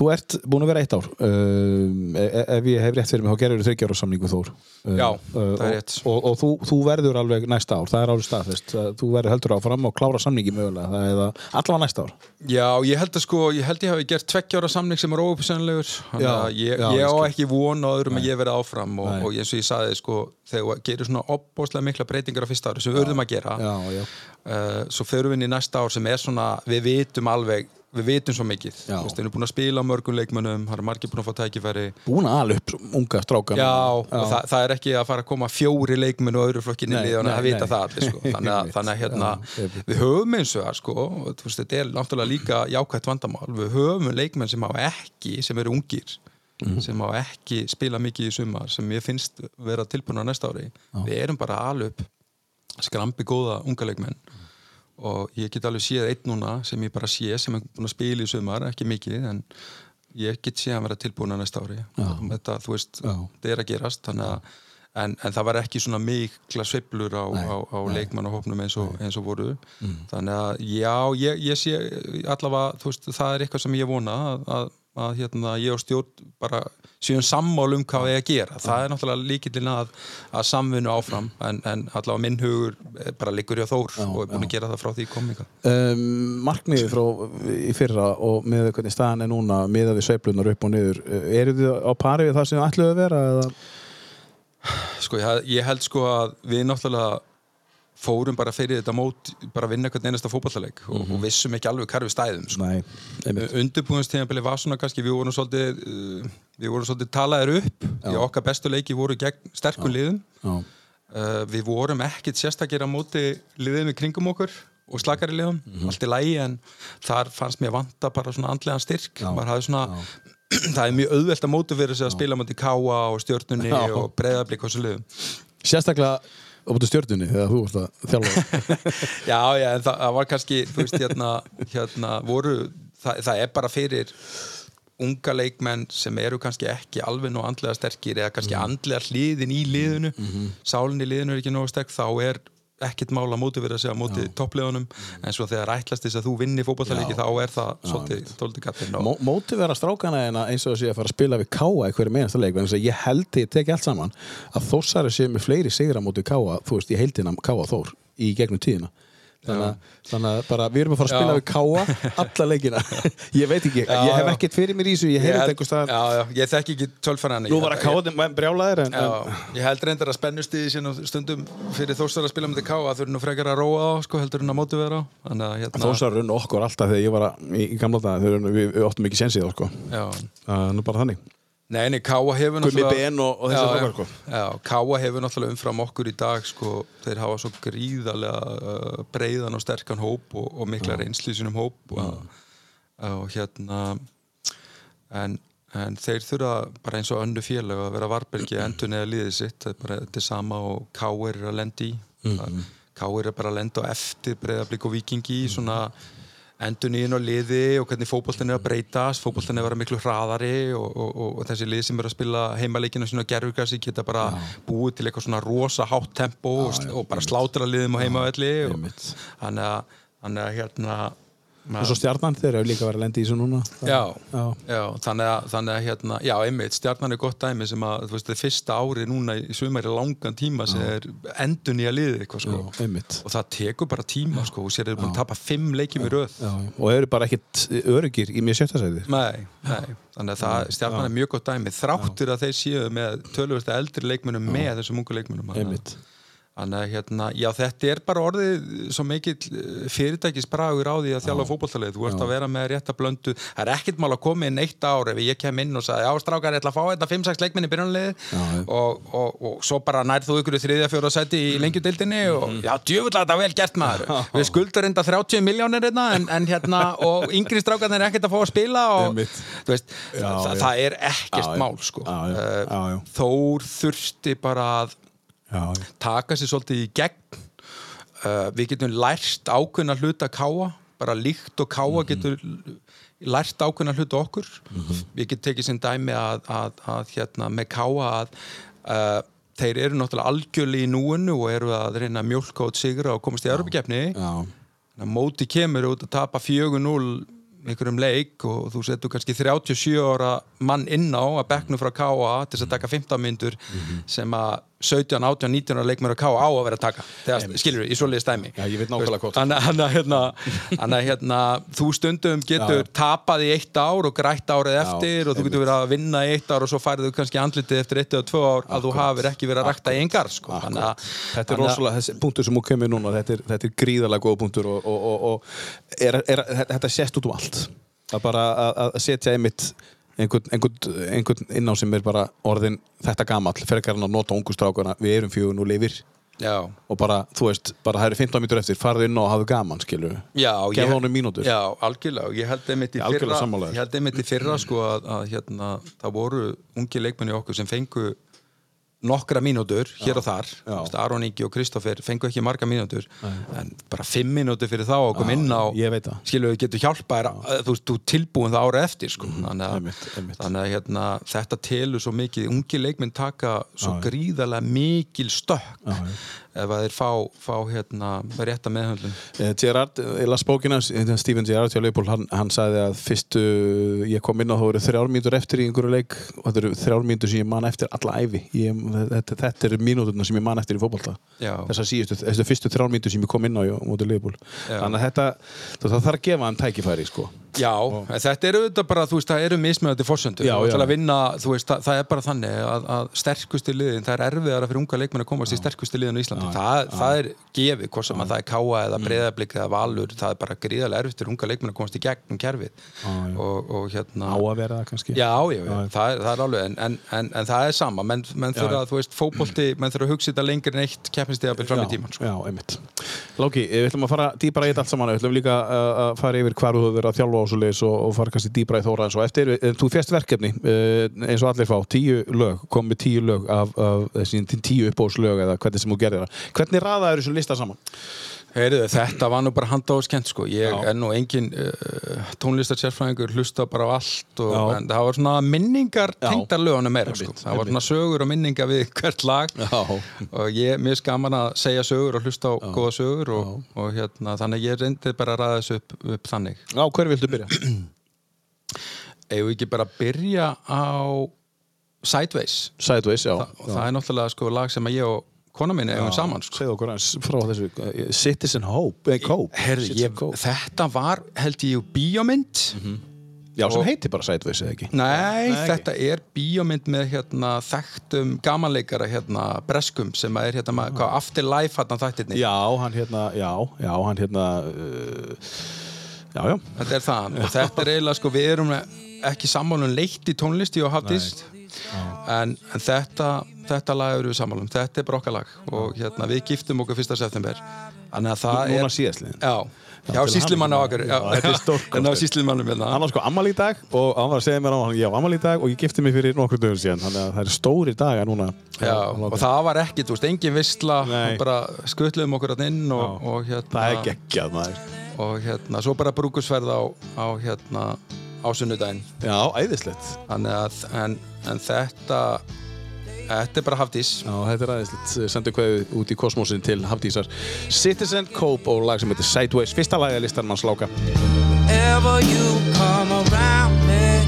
Þú ert búin að vera eitt ár e- ef ég hef rétt fyrir mig þá gerur þú þryggjára samningu Þór. Um, Já, uh, það er og- rétt. og, og, þú, þú verður alveg næsta ár það er árið staðfest, Uh, þú verður heldur áfram og klára samningi mögulega, það er allavega næsta ár. Já, ég held að sko, ég held ég hafi gert tveggjára samning sem er óuppsennlegur Já, ég, ég ég á ekki von á öðrum að ég verði áfram og, og eins og ég saði sko, þegar gerir svona opbóðslega mikla breytingar á fyrsta ári sem við örðum að gera Já, já, uh, svo förum við inn í næsta ár sem er svona við vitum alveg, við vitum svo mikið. Já. Við erum búin að spila á mörgum leikmönnum það er margir búin að fá tækifæri. Búin að ala upp unga strákan Já, og það, það er ekki að fara að koma fjóri leikmenn og öðru flokkinni Nei, í liðan nei, að vita það allir sko. þannig að, þannig að hérna, Já, við höfum eins og það sko, og þetta er náttúrulega líka jákvætt vandamál, við höfum leikmenn sem hafa ekki, sem eru ungir Mhm. sem hafa ekki spila mikið í sumar sem ég finnst vera tilbúin á næsta ári. Við erum bara alveg skrambi góða unga leikmenn. Og ég get alveg séð einn núna sem ég bara sé sem er búin að spila í sumar, ekki mikið en ég get séð að vera tilbúin að næsta ári. Þetta, þú veist, Já. þetta er að gerast að En, en það var ekki svona mikla sveiflur á, á, á leikmannahópnum eins, og- eins og voru. Mm. þannig að já, ég, ég sé allavega, þú veist, það er eitthvað sem ég vona að, að, að hérna, ég og stjórn bara séum sammál um hvað við að gera, það er náttúrulega líkillin að, að samvinnu áfram en, en allavega minn hugur eh, bara liggur hjá Þór Já, og er búin að gera það frá því kominga. Um, Markmiðið frá í fyrra og með hvernig staðan er núna miða við sveiflunar upp og niður uh, eru þið á pari við það sem þið ætluðu að vera eða? Sko, ég held sko að við náttúrulega fórum bara fyrir þetta mót bara að vinna hvern einasta fótballaleik og, og vissum ekki alveg hvar við stæðum sko. Einmitt. Undirbúinstíðanbili var svona kannski við vorum svolítið, uh, við vorum svolítið talaðir upp í okkar bestu leiki voru gegn sterkum liðum. Já, uh, við vorum ekkit sérstakir á móti liðum í kringum okkur og slakari liðum, allt í lægi en þar fannst mér vanta bara svona andlegan styrk. Já. svona það er mjög auðvelt að mótu fyrir sig að spila móti Káa og stjörnunni Já. og breyðablík og þessu liðum. Sérstaklega á búin stjórnunni þegar þú varst að þjálfa? Já, já, en það, það var kannski, þú veist, hérna, hérna voru, það, það er bara fyrir unga leikmenn sem eru kannski ekki alveg nú andlega sterkir eða kannski andlega hliðin í liðinu. Sálinn í liðinu er ekki nógu sterk þá er ekkert mál að móti verið að segja móti toppleðunum en svo þegar ætlast þess að þú vinni fótballtalegi Já. þá er það svolítið tóldi kappin og Mó, Móti vera strákana en að eins og að sé að fara að spila við Káa í hverju meðansta leik þess að ég held ég teki allt saman að Þórsari sé með fleiri sigra móti Káa þú veist, í heildina Káa Þór í gegnum tíðina þannig þannig að bara við erum að fara að spila Já. við Káa alla leikina. Ég veit ekki, Já, ég hef ekkert fyrir mér í þessu ég Ég heyrði held- þetta einhver staðar. Já, já, ég þekki ekki tölfæran nú var að Káa brjálaðir en, en ég held reyndar að spennustiði sín og stundum fyrir þórstar að spila með Káa þau eru nú frekar að róa á, sko, heldur en að móti vera á. Hérna Þórsar runn okkur alltaf þegar ég var að, í, í gamla dag við, við áttum ekki sensið þá sko. Já, það er nú bara þannig Nei, nei, Káa hefur strákar já. sko. Káa hefur náttúrulega umfram okkur í dag sko, þeir hafa svo gríðarlega uh, breiðan og sterkan hóp og, og mikla sínum hóp og, og hérna en, en þeir þurfa bara eins og önnu félag að vera varbergi endur neða liðið sitt er bara þetta er sama og Káa er að lendi í mm -hmm. Káa er bara að lenda á eftir breiðablík og vikingi í svona nýjum á liði og hvernig fótboltin er að breytast fótboltin er að vera miklu hraðari og, og, og, og þessi lið sem eru að spila heimaleikinu svona gerfugrassi geta bara búið til eitthvað svona rosa hátt tempo og, og bara slátra liðum á heimavelli og þannig að hérna og svo stjarnan þeir eru líka verið að lendi í þessu núna. Já, Já. já þannig, að, þannig að hérna, já, einmitt, stjarnan er gott dæmi sem að, þú veist, það er fyrsta ári núna í sumari langan tíma sem er endun í að liði eitthvað, sko. Og það tekur bara tíma, sko, og sér er búin að tapa fimm leikjum í röð. Og eru bara ekkit öryggir í mér sjötta sæti Nei, nei, þannig að það, stjarnan er mjög gott dæmi, þráttur að þeir séu með tölvöld eldri leikmunum með þessum ungu leikmunum. Þannig að- hérna, já þetta er bara orðið svo mikill fyrirtækisbragur á því að þjálfa fótballtalið. Þú ert að vera með rétta blöndu. Það er ekkert mál að koma inn eitt ár ef ég kem inn og sagði, já strákar, ég ætla að fá þetta 5-6 leikminni í byrjunarliði Já, og, og, og svo bara nærð þú ykkur í þriðja fjóra seti í lengjudildinni og Mhm. já, djöfull að þetta vel gert maður. Við skuldar enda 30 miljónir hérna en, en hérna, og yngri strákarnir er ekkert að fá að spila og veist, Já, það, já. það er ekkert Já, já. mál sko. Já, já. Eh, Já, já. Þór þurfti bara að Já, taka sér svolítið í gegn. Uh, við getum lært ákveðna hluta káa, bara líkt og káa getur lært ákveðna hluta okkur. Við getum tekið sem dæmi að, að, að hérna, með káa að uh, þeir eru náttúrulega algjörlega í núinu og eru að reyna að mjólka út sigra og komast í að móti kemur út að tapa 4-0 einhverjum leik og þú setur kannski 37 ára mann inn á að bekknu frá K.A. til þess að taka 15 myndur sem að 17, 18, 19 ára leikmur á K.A. á að vera að taka þegar, skilur við, í svoleiði stæmi Já, ég veit nákvæmlega hvort. Þannig að- hérna, að, hérna, þú stundum getur Já. tapað í eitt ár og grætt árið eftir og þú getur verið að vinna í eitt ár og svo færðu kannski andlitið eftir eitt eða tvö ár að þú hafir ekki verið að rækta í engar sko. Þetta er rosalega, þessi punktur sem þú kemur núna þetta er, þetta er gríðalega góð punktur og, og, og, og er, er, þetta sést út um allt að bara að, að setja einmitt einhvern, einhvern, einhvern inn á sem er bara orðin þetta gamall, frekar hann að nota ungu strákana, við erum fjögur nú lifir. Já, og bara, þú veist, bara það eru 15 mítur eftir farðu inn og hafu gaman, skilur ég- honum mínútur. Já, algjörlega, og ég held einmitt í fyrra einmitt í fyrra sko að, að hérna, það voru ungi leikmenni okkur sem fengu nokkra mínútur hér og þar. Já. Veist, Aron Ingi og Kristoffer fengu ekki marga mínútur en bara fimm mínútur fyrir þá að koma inn á við getur hjálpa að- þú þú tilbúin það ára eftir sko. þannig, að, einmitt, einmitt. þannig að hérna, þetta telur svo mikið, ungi leikminn taka svo gríðarlega mikil stökk ef að þeir fá, fá hérna, rétta meðhöndlun? Eh, Gerard, ég las bókina Steven Gerrard hjá Leopold, hann, hann sagði að fyrstu, ég kom inn á þá eru þrjár mínútur eftir í einhverju leik og þetta eru þrjár mínútur sem ég man eftir alla æfi ég, þetta, þetta eru mínúturna sem ég man eftir í fótbolta. Já. þessar síðustu, þessu fyrstu þrjár mínútur sem ég kom inn á hjá móti Leopold þannig að þetta, það þarf að gefa hann tækifæri sko. Já, en þetta eru auðvitað bara, þú veist, það eru mismjöndi fórsöndu Já, og já. til að vinna, þú veist, það, það er bara þannig að, að sterkustu liðin, það er erfiðara fyrir unga leikmenn að komast í sterkustu liðin á Íslandi. Það, það er gefið, hvort sem að það er káa eða breyðablík eða valur, það er bara gríðarlega erfitt fyrir unga leikmenn að komast í gegnum kerfið. Og, og hérna á að vera það kannski? Já, já, já, það það er alveg en, en, en, en það er sama, menn, menn þurfa þú veist, fótbolti, menn þurfa að hugsa þetta lengri en eitt keppnistegabil fram í tíman sko. Já, á svo leiðis og, og fara kannski dýbra í þóra eins og eftir. Uh, Þú fjast verkefni, uh, eins og allir fá, tíu lög, kom með tíu lög af, af þessi tíu uppbóðslög eða hvernig sem þú gerir það. Hvernig raðaður þessu lista saman? Heyrðu, þetta var nú bara handa og skemmt sko. Ég Já. er nú engin uh, tónlistarsérfræðingur, hlusta bara á allt og, Já. en það var svona minningar Já. tengdar lögunum meira sko. Það var svona sögur og minningar við hvert lag Já. og ég, er skaman að segja sögur og hlusta á góða sögur og, og hérna, þannig ég reyndi bara að ræða þessu upp, upp þannig. Já, hver viltu byrja? Ef ekki bara byrja á Sideways Sideways, já. og það er náttúrulega sko lag sem að ég og kona minni eigum saman sko. Þessu uh, Citizen Hope, eh, Cope. Herri, Citizen ég, Cope. þetta var held ég bíómynd Já, sem heitir bara Sideways, eða ekki? Nei, Nei, þetta er bíómynd með hérna, þekktum gamanleikara hérna, breskum sem er hérna, ah. hvað, Afterlife hérna þættirni Já, hann hérna, já, já, hann hérna, uh, já, já. þetta er það og þetta er eiginlega sko, við erum ekki sammálum leitt í tónlisti og hafdist en, en þetta þetta lag eru við sammálum, þetta er bara okkar lag. Og hérna, við giftum okkur fyrsta september. Þannig að það Núna er síðastliðin. Já, já, til síslimann á hamingju. okkur. Já, þetta er stórkostlegt. En á síslimannum hérna. Hann var sko ammal í dag og hann var að segja mér á hann, ég á ammal í dag og ég gifti mig fyrir nokkru dögur síðan, þannig að það eru stóri dagar núna. Já, og það var ekki, þú veist, engin vissla bara skutluðum okkur að inn og, og hérna Það er geggjað, maður. og hérna, svo bara brúkusverð á, á hérna, á sunnudaginn Já, æðislegt. þannig að, en, en þetta þetta er bara hafdís Já, þetta er æðislegt. Sendu kveðu út í kosmosin til Hafdísar. Citizen Cope og lag sem heitir Sideways. Fyrsta lagið listan mann sláka. Ever you come around me,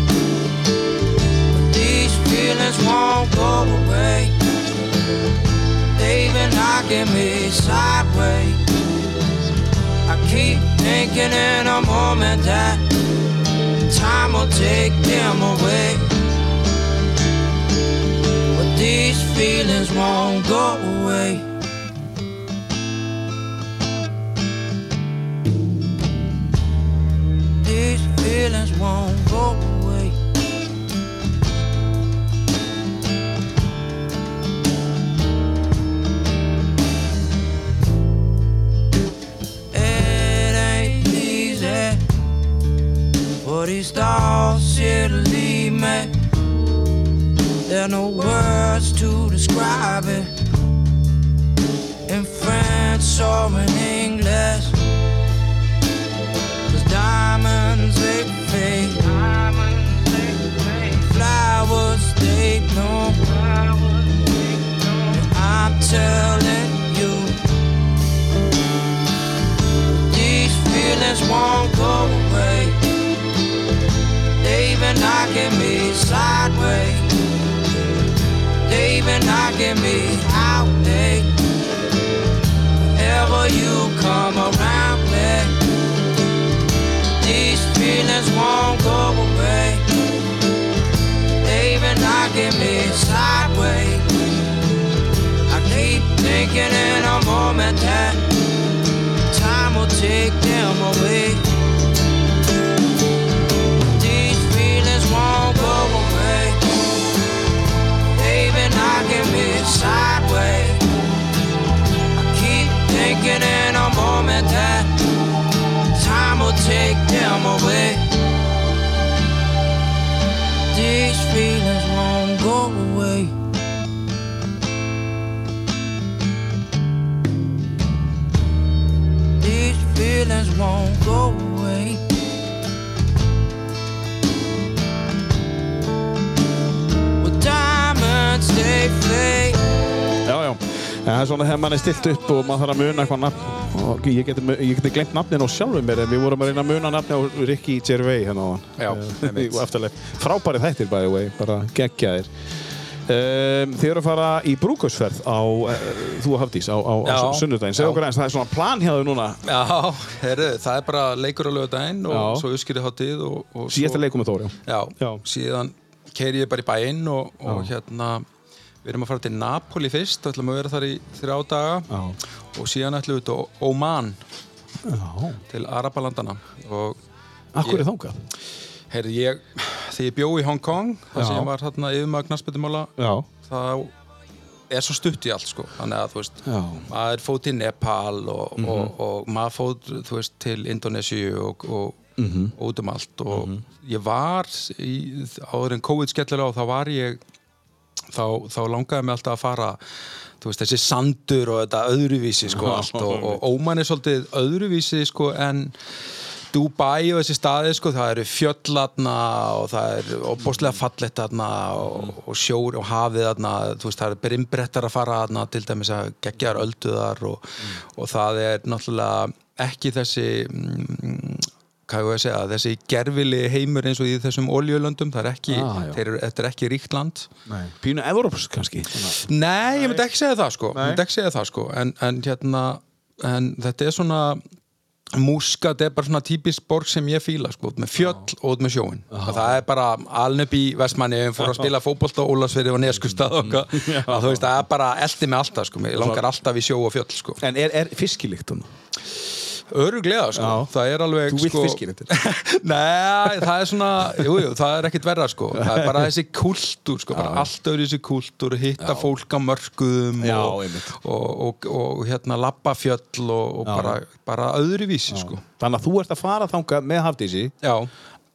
these feelings won't go away. They've been knocking me sideways. I keep thinking in a moment that time will take them away. But these feelings won't go away. These feelings won't go away. Thoughts here to leave me. There are no words to describe it in French or in English. Cause diamonds they fade. Flowers they bloom. I'm telling you, these feelings won't go away. They've been knocking me sideways. They've been knocking me out. They, whenever you come around me. These feelings won't go away. They've been knocking me sideways. I keep thinking in a moment that time will take them away. sideways. I keep thinking in a moment that time will take them away. These feelings won't go away. These feelings won't go away. diamonds they flame það er svona þegar mann er stilt upp og maður þarf að muna eitthvað nafn. Og ég geti, ég geti glemt nafnin á sjálfum mér en við vorum að reyna að muna nafni á Ricky Gervais hérna á hann frábæri þættir by the way, bara geggjaðir. Um, þið eru að fara í brúkausferð á, uh, þú og Hafdís á, á, á sunnudaginn, Já. okkur eins það er svona plan þau núna, Já, herru, það er bara leikur á lögudaginn og Já. svo uppskýrið hátíð og, og svo, leikum með Þóri Já, Já. síðan keiri ég bara í bæinn og, og hérna við erum að fara til Napoli fyrst og ætlum að vera þar í þrjá daga Já. og síðan ætlum við til Oman Já. til Arabalandana og Akkur er þangað? heyrðu ég, þegar ég bjó í Hong Kong þar sem ég var hérna yfirmaður knarsbyttumála Já. þá er svo stutt í allt sko þannig að þú veist Já. maður fóð til Nepal og, og, og maður fóð veist, til Indonésiu og, og, og út um allt og ég var í, áður en COVID skellir á þá var ég þá, þá langaði mig alltaf að fara veist, þessi sandur og þetta öðruvísi sko allt og, og Óman er svolítið öðruvísi sko en Dubai og þessi staði sko, það eru fjöll aðna og það er opbóðslega fallett aðna og, og sjór og hafið aðna, þú veist, það eru brimbrettar að fara aðna til dæmis að geggjar ölduðar og, og það er náttúrulega ekki þessi mm, segja, þessi gerfili heimur eins og í þessum oljulöndum, það er ekki, Ah, eru, þetta er ekki ríkt land. Pínu Evróps kannski. Nei, ég myndi ekki segja það sko, segja það sko. En, en hérna, en þetta er svona Múskat er bara svona típisk borg sem ég fíla sko, með fjöll og út með sjóin það er bara aln upp í Vestmanni fór að spila fótbolta og Ólasfyrir og Neskustad og veist, það er bara eldi með alltaf sko, ég langar alltaf í sjó og fjöll sko. En er, er fiskilíkt hún? Öruglega sko, Já. það er alveg Þú vilt sko, fiskilíktir? Nei, það er svona, jú, jú, það er ekkit verra sko. Það er bara þessi kultúr sko, bara allt öðru þessi kultúr, hitta fólk á mörkuðum Já, og, og, og, og, hérna lappa fjöll og, bara, bara öðruvísi sko. Þannig að þú ert að fara þangað með Hafdísi Já,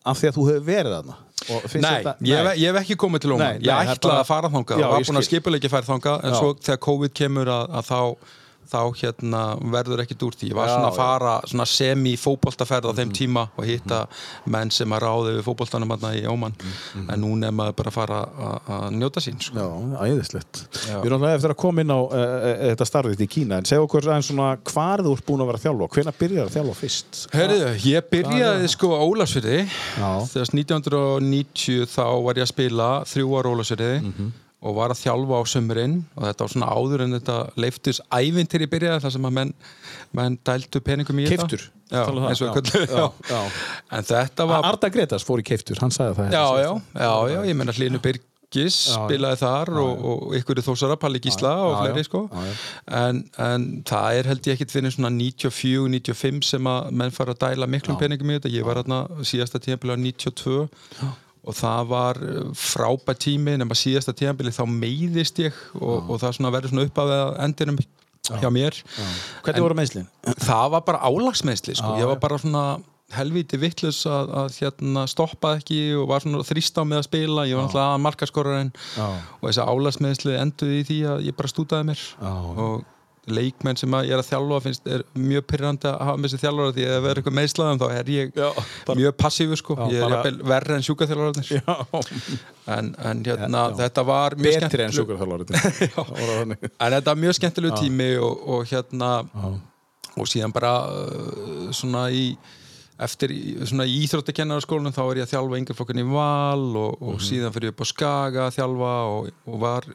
af því að þú hefur verið finnst nei, þetta- ég, hef- ég hef ekki komið til nei, ég ætlaði að fara þangað Já, og var ég búin að skil. skipuleiki færi þangað en Já. svo þegar COVID kemur að, að þá þá hérna verður ekkit úr því ég var Já, svona að. Mhm. fara svona semi-fótboltaferð á þeim tíma og hitta menn sem að ráði við fótboltanum hérna í Óman en núna er maður bara að fara að- njóta sín sko. Já, æðislegt. Við erum alltaf eftir að koma inn á uh, þetta starfið í Kína, en segja okkur aðeins svona hvar þú ert búin að vera að þjálfa, hvenær byrjar að þjálfa fyrst? Herriðu, ég byrjaði sko á Ólasfyrði Já. þegar 1990 þá var ég að spila þrjú ára Ólasfyrði Mhm. Og var að þjálfa á sömurinn og þetta var svona áður en þetta leiftis ævintir í byrjaði þar sem að menn, menn dældu peningum í þetta Keiftur? Já, eins og Já. köllu Já, já. En þetta var Arda Gretas fór í keiftur, hann sagði það. Já, hérna já, já, já, ég menna Já, já. spilaði þar og, og ykkur Þósara, Palli Gísla og já, fleiri já. sko Já, já. En, en það er held ég ekkit fyrir svona 94-95 sem að menn fara að dæla miklum peningum í þetta ég var hérna síðasta á 92 og það var uh, frábært tími nema síðasta tíðanbili þá meiðist ég og, og það verður svona upp að endinum hjá mér Hvernig voru meðslinn? það var bara álagsmeðsli sko. Já, ég var já. bara svona helviti vittlus að, að hérna, stoppa ekki og var svona þrýst á með að spila ég var náttúrulega að markaskorarinn Já. og þessi álagsmeðsli enduði í því að ég bara stútaði mér Já. og leikmenn sem ég er að þjálfa finnst er mjög pyrrandi að hafa með þessi þjálfara því að það er eitthvað meðslaðum þá er ég Já, mjög passífur sko. Já, ég er bara- verri en sjúkaþjálfararnir Já, en, en hérna Já. þetta var mjög betri en skemmtileg- sjúkarþjálfari. en þetta var mjög skemmtilegu tími og, og hérna og síðan bara uh, svona í eftir svona í íþróttakennaraskólanum þá er ég að þjálfa yngreflokkin í Val og, og síðan fyrir ég upp á Skaga að þjálfa og, og var,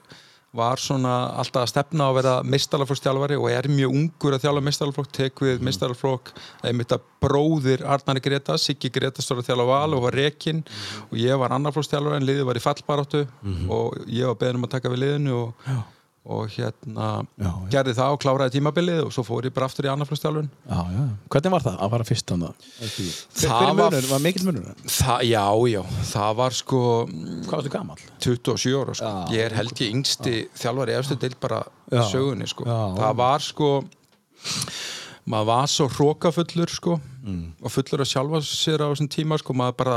var svona alltaf að stefna á að vera meistaralflokkstjálfari og er mjög ungur að þjálfa meistaralflokk, tek við meistaralflokk einmitt að bróðir Arnari Greta Siggi Greta stóð að þjálfa Val og var rekinn og ég var annarflokkstjálfari en liðið var í fallbaráttu og ég var beðin um að taka við liðinu og og hérna Já, já. gerði það og kláraði tímabilið og svo fór ég bara aftur í já. Hvernig var það að fara fyrst hann það? Það var- munur? Var mikill munur? það, já, já, það var sko Hvað varstu gamall? 27 ára sko. Já. ég er held ég yngsti þjálfari efstu til bara Já. sögunni sko. Það var sko maður var svo hrókafullur sko og fullur að sjálfa sér á þessum tíma sko, maður bara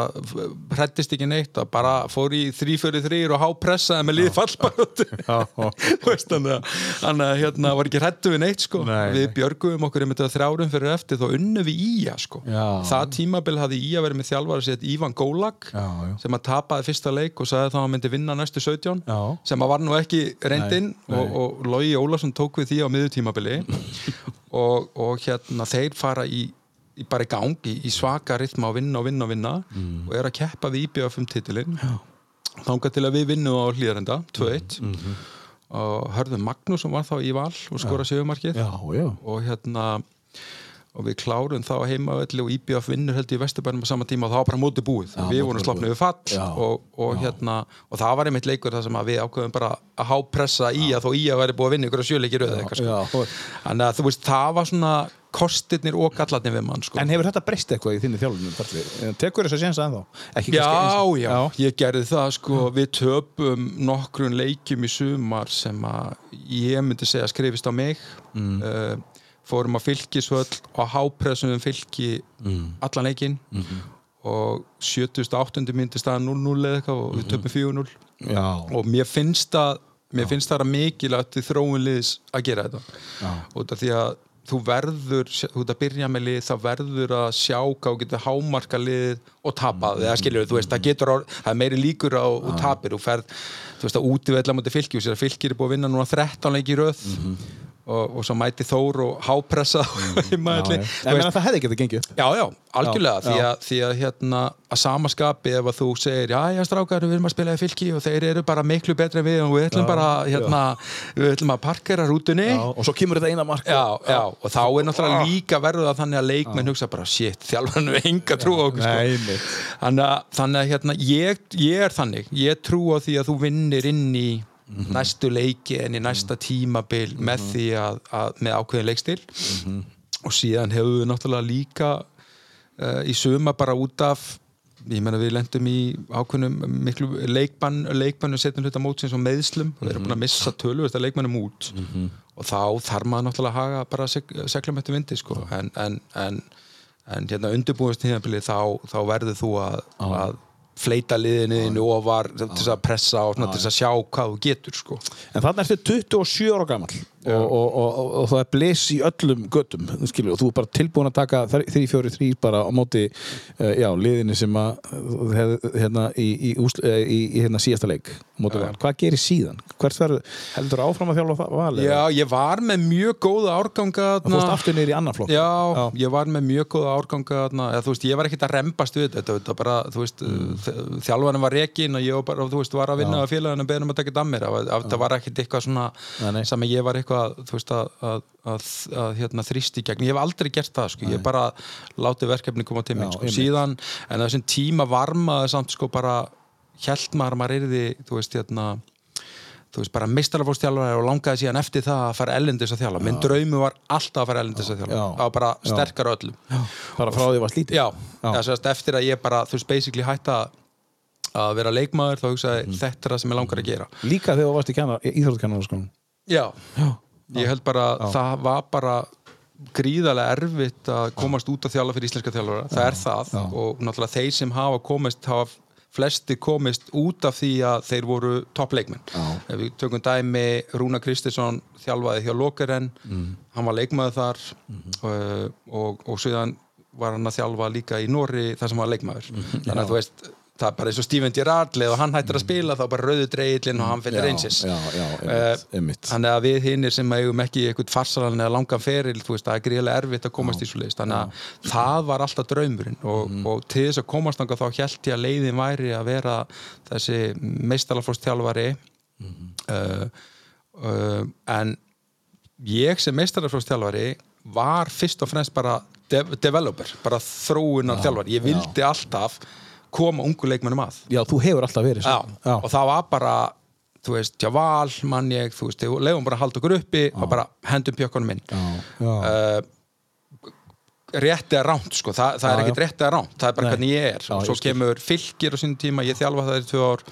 hrættist ekki neitt að bara fór í þrý fyrir þrýr og hápressaði með liði fallbaróttu þannig að hérna var ekki hrættu við neitt sko. Nei, við björgum okkur einmitt að þrjárum fyrir eftir þá unnum við Ía sko. Já. það tímabil hafði Ía verið með þjálfara sér Ívan Gólag Já, já. sem að tapaði fyrsta leik og sagði þá að hann myndi vinna næstu 17 Já. sem að var nú ekki reyndinn og, og Lógi Ólafsson tók við því á miðutímabili og, og hérna þeir fara í, í bara í gang í, svaka rytma og vinna og vinna og vinna Mm. og er að keppa við IBF um titilinn. Þangað til að við vinnum á hlýðarenda 2-1 Mhm. og hörðum Magnús sem var þá í val og skora sjöfumarkið og hérna og við klárum þá heimavelli og IBF vinnur held í Vesturbænum á sama tíma og það var bara móti búið. Já, við vorum búið. slopnið við fall og, og hérna og það var einmitt leikur þar sem við ákveðum bara að hápressa í að þó í að væri búið að vinna ykkur að sjöleikir auðvitað þannig að þú veist það var svona kostirnir og gallarnir við mann sko. En hefur þetta breyst eitthvað í þinni þjálfunum? Tekur þess að sénsa ennþá? Ekki Já, eins- já, ég gerði það sko, við töpum nokkrun leikjum í sumar sem að ég myndi segja skrifist á mig Mm. uh, fórum að fylgisvöll og hápressum við fylgi Mm. allan leikinn Mhm. og 78. myndi staða 0-0 eða eitthvað og við Mhm. töpum 4-0 Já. og mér finnst það mér finnst það að mikilvægt í þróun liðs að gera þetta Já. út af því að þú verður, þú ert að byrja með lið þá verður að sjá hvað þú getur hámarka lið og tapa Mm. eða skilur þú veist, það getur, á, það er meiri líkur á og tapir, þú ferð, þú veist að útivella mútið að fylkir er búið að vinna núna 13 leiki í röð Mhm. Og, og svo mæti Þór og hápressa í Já, já. En meina, það hefði þetta gengið. Já, já, algjörlega, Já, því, að, því að hérna að samaskapi ef að þú segir já, já, strákar, við erum að spila í fylki og þeir eru bara miklu betri en við og við ætlum bara, hérna, við ætlum að parkera rútunni. Og svo kemur þetta eina mark. Já, já, og þá er náttúrulega líka verður það þannig að leikmenn hugsa bara shit, þjálfarnu er enga trú á okkur Nei, sko. þannig að, þannig að hérna, ég, ég er þannig ég trú á því að þú vinnir inn í næstu leiki en í næsta tímabil með því að, að með ákveðin leikstil og síðan hefur við náttúrulega líka uh, í suma bara út af ég menna við lendum í ákveðnum miklu leikbann, leikbannu setjum hluta mótsins og meðslum og við erum búin að missa tölur þetta leikmannum út. Og þá þarf maður náttúrulega að haga bara seg, seglum eftir vindi sko. en, en, en, en hérna undirbúist tíðanbilið þá, þá verður þú að, að fleita liðinu og var til þess að pressa og svona, til þess að sjá hvað þú getur sko. En þannig ertu 27 ára gammal og, og, og, það er bliss í öllum göttum, þú skilur, og þú er bara tilbúin að taka 3-4-3 bara á móti uh, já, liðinu sem að hef- hérna í, í, uh, í, í hérna síðasta leik. Hvað gerir síðan? Hvert verður, heldur áfram að þjálfa það val? eða? Já, ég var með mjög góða árganga Það fórst aftur niður í annan flokk Já, Já. ég var með mjög góða árganga eða, þú veist, ég var ekkert að rembast við þetta, þetta bara, þú veist, mm. þjálfarinn var rekin og ég var bara, þú veist, var að vinna að félaginu og beðnum að taka dammir, það var ekkert eitthvað svona sem að ég var eitthvað, þú veist, að, að, að, að hérna, þrýst í gegn, ég hef aldrei gert það, sko, ég bara látið verkefni koma til mig, Já, sko, síðan en þessum tíma varmaði samt, sko, bara hjælt maður að maður erði, þú veist, hérna þú veist, bara mistarafórstjálfari og langaði síðan eftir það að fara ellendis að þjálfa. Minn draumi var alltaf að fara ellendis að þjálfa. Já. það var bara Já. sterkar öllum. Bara frá því var slítið já, Já. Það sést, eftir að ég bara, þú veist, basically hætta að vera leikmaður, þá hugsaði Mm. þetta er það sem ég langar að gera. Líka þegar þú varst í íþróttkennarskólanum já, ég held bara það var bara gríðarlega erfitt að komast út að þjálfa fyrir íslenska þjálfara, það er það og náttúrulega þeir sem hafa komist hafa flesti komist út af því að þeir voru toppleikmenn ef við tökum dæmi Rúna Kristinsson þjálfaði hjá Lokeren. Mm. hann var leikmaður þar Mhm. og, og, og síðan var hann að þjálfa líka í Nóri þar sem var leikmaður. Mhm. þannig að þú veist það er bara eins og Steven Gerrard leið og hann hættir að spila þá bara rauðu dreigillin og hann einsis Já, já, Eh, einmitt. þannig að við hinnir sem eigum ekki eitthvað farsalan eða langan feril þú veist, það er gríðilega erfitt að komast í svo leist þannig að það var alltaf draumurinn og, Mhm. og til þess að komast þá held ég að leiðin væri að vera þessi meistaraflóstjálfari Mhm. uh, uh, en ég sem meistaraflóstjálfari var fyrst og fremst bara dev developer, bara þróunar þjálfari, ég vildi alltaf koma ungu leikmennum að. Já, þú hefur alltaf verið Já, svona. og það var bara þú veist, Javal, mann ég þú veist, leiðum bara að halda okkur uppi og bara hendum pjökkunum inn. Já, já. uh, rétt eða ránt sko, Þa, það er Já, ekkert rétt eða ránt það er bara Nei. hvernig ég er. Já, og svo kemur fylgir á sínum tíma, ég þjálfa það í tvö ár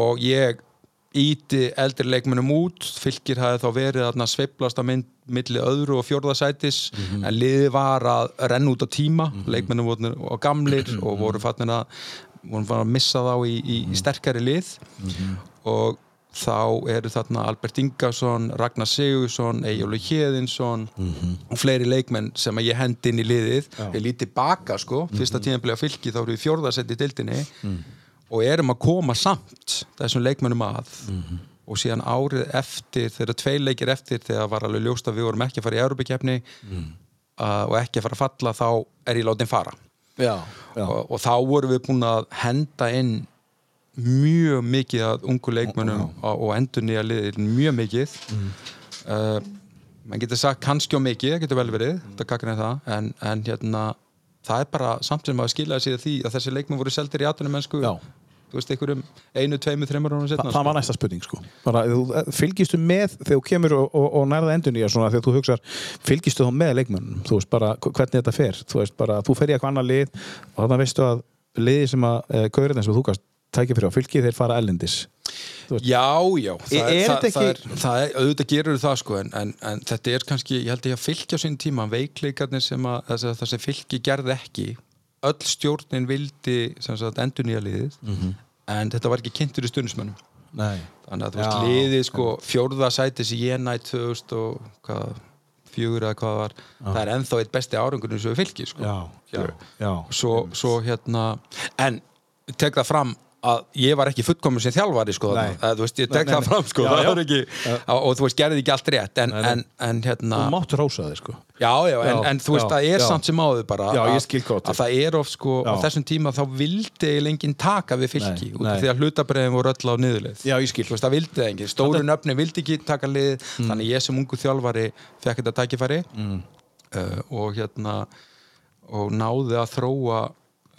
og ég íti eldri leikmennum út. Fylgir hafði þá verið að sveiflast að mynd milli öðru og fjórðasætis en liði var að renna út á tíma. Leikmennum voru gamlir og voru fattin að að missa þá í, í, í sterkari lið. Og þá eru þarna Albert Ingarsson, Ragnar Sigursson Eyjólu Hjeðinsson og fleiri leikmenn sem að ég hendi inn í liðið. Ég líti baka sko, fyrsta tíðanblega fylki þá eru við fjórðasæti í dildinni og erum að koma samt þessum leikmennum að. Og síðan árið eftir, þegar tvei leikir eftir þegar var alveg ljóst að við vorum ekki að fara í Europakefni uh, og ekki að fara að falla þá er ég látin fara. Já, já. og, og þá vorum við búin að henda inn mjög mikið að ungu leikmönnum og, og endur nýja liðir mjög mikið. Mm. uh, mann getur sagt kannski og mikið, það getur vel verið en það, en, en hérna það er bara samt sem að skilja sig því að þessi leikmenn voru seldir í atunum mennsku þú veist, einhverjum einu, tveimu, þreimur árum Þa, það var næsta spurning sko. Bara, þú, fylgistu með þegar þú kemur og, og, og nærða endun í að svona þegar þú hugsar fylgistu þá með leikmönnum þú veist bara hvernig þetta fer? Þú veist bara þú fer í eitthvað annar lið og þannig veistu að liði sem að e, gaurinn eins og þú gast tækja fyrir á fylgi þeir fara ellendis Já, já, það Er- það, það, er, það er, auðvitað gerur það sko en, en, en þetta er kannski, ég held ég að fylgja sín tíma veikleikarnir sem að það, það sem fylgi gerði ekki. Öll stjórnin vildi endur nýja liðið en þetta var ekki kynntur í stundismönnum Nei. Þannig að veist, Já, liðið sko fjórða sætis í Jenæt 2000 og hvað, fjögur eða hvað það var. Það er ennþá eitt besti árangurinn sem við fylgi sko. Já, já, já. svo, svo hérna en tek það fram að ég var ekki fullkomun sem þjálfari sko, Nei. þarna. Að, þú veist, ég tek það fram sko, Já, það já. ekki, og, þú veist, gerði ekki allt rétt. En, en, en hérna þú máttu rósa þig sko. Já, já, en, en þú veist, það er samt sem áður bara Já, ég að- það er of sko, á þessum tíma þá vildi lengin taka við fylki út af því að hlutabræðin voru öll á niðurleið. Já, ég skil. Þú veist, það vildi það enginn, stóru nöfni vildi ekki taka lið, þannig ég sem ungu þjálfari fekk þetta tækifæri mm. og hérna og náði að þróa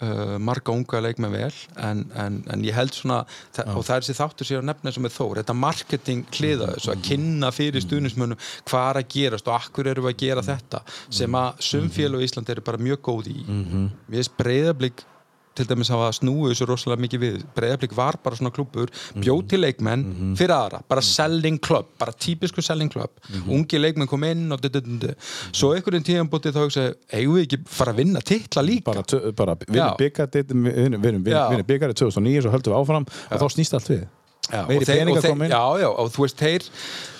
uh, marga unga leikmenn vel en, en, en ég held svona þa og það er þessi þáttur sér að nefna sem er þór. Þetta marketing kliða þessu að kynna fyrir stuðnismönnum hvað er að gerast og akkur eru að gera þetta sem að sumfélag í Ísland eru bara mjög góð í. Við erum breyðablík til dæmis hafa snúið þessu rosalega mikið við. Breiðablík var bara svona klubur bjóð til leikmenn fyrir aðra bara selling club, bara típisku selling club. Ungi leikmenn kom inn og du, du, du, du. svo einhverjum tíðan bútið þá eigum við ekki fara að vinna titla líka? Bara, bara vinna Já. Já. byggarið 2009 svo höldum við áfram og þá snýst allt við. Já, og þeir- og þeir- já, já, og þú veist, þeir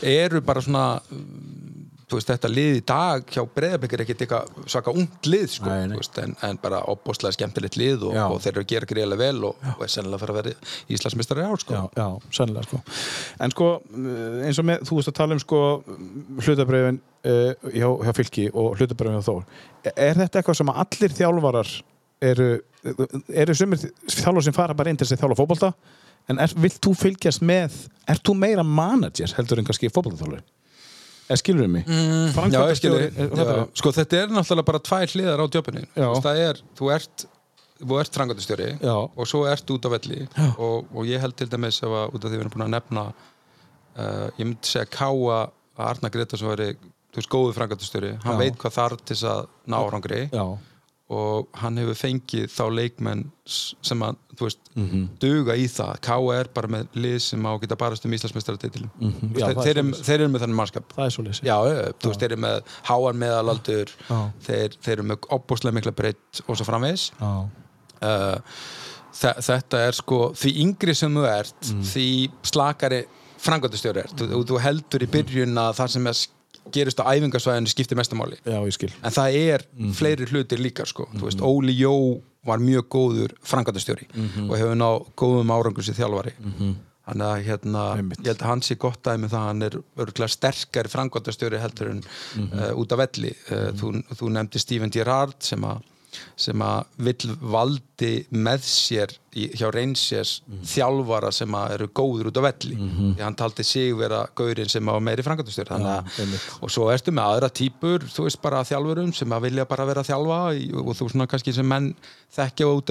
eru bara svona mm, veist, þetta lið í dag hjá Breiðablik er ekkert eitthvað svaka ungt lið sko, Nei, nei. veist, en, en bara opbóðslega skemmtilegt lið og, og þeir eru að gera greiðlega vel og, og er sennilega að fara að vera Íslandsmistari ár sko. já, já, sennilega sko. En sko, eins og með, þú veist að tala um sko hlutabröfin uh, hjá, hjá fylki og hlutabröfin hjá Þór. Er þetta eitthvað sem allir þjálfarar eru, eru sumir þjálfar sem fara bara inn til þess að þjálfa fótbolta? En er, vilt þú fylgjast með er þú meira manager heldur en kannski fótboltaþjálfari eða skilur við mig? Mm, Já, ég skil Framkvæmdastjóri, þig. er- þetta Já, sko þetta er náttúrulega bara tvær hliðar á djöpunni það er, þú ert þú ert frangandastjóri Já. og svo ert út á velli og, og ég held til dæmis að út af því við erum búin að nefna uh, ég myndi segja Káa að Arna Greta sem veri þú veist góðu frangandastjóri, hann Já. veit hvað þarf til að ná árangri. Já, og hann hefur fengið þá leikmenn sem að, þú veist, Mhm. duga í það. Er bara með lið sem á að geta barast um Íslandsmeistaratitil mm Mhm. Það er þeir, eru- svoleiðis. þeir eru með þannig mannskap. Það er svo veist, þeir eru með háan meðalaldur þeir, þeir eru með opbúslega mikla breytt og svo framvegis. Já, uh, þe þetta er sko því yngri sem þú ert Mm. því slakari frangöndustjóri ert. Þú, þú heldur í byrjun að það sem er gerist á æfingasvæðinu skiptir mestumáli já, ég skil en það er Mhm. fleiri hlutir líka sko. þú veist, Óli Jó var mjög góður frangöndustjóri Mhm. og hefur náð góðum árangur sér þjálfari Þannig að hérna, ég held að hann sé gott dæmi það að hann er örgulega sterkari frangotastjóri heldur en Mhm. uh, út af velli. Uh, þú, þú nefndi Steven Gerrard sem að vill valdi með sér hjá Rangers Mhm. þjálfara sem eru góður út á velli. Því hann taldi sig vera gaurinn sem á meiri Já, einmitt. og svo ertu með aðra típur þú veist bara þjálfurum sem að vilja bara vera þjálfa og þú svona kannski sem menn þekkja út,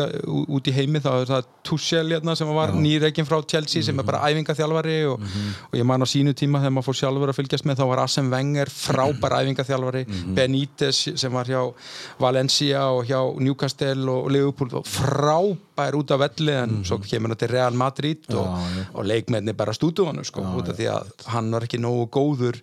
út í heimi þá er það Tuchel hérna sem var nýreikin frá Chelsea sem er bara æfingaþjálfari og, og ég man á sínu tíma þegar maður fór sjálfur að fylgjast með þá var Arsene Wenger frábær æfingaþjálfari. Benítez sem var hjá Valencia og hjá Newcastle og Liverpool og frábær út af velli en Mhm. svo kemur hann til Real Madrid og, og leikmenni bara stútu hann sko, út af því að hann var ekki nógu góður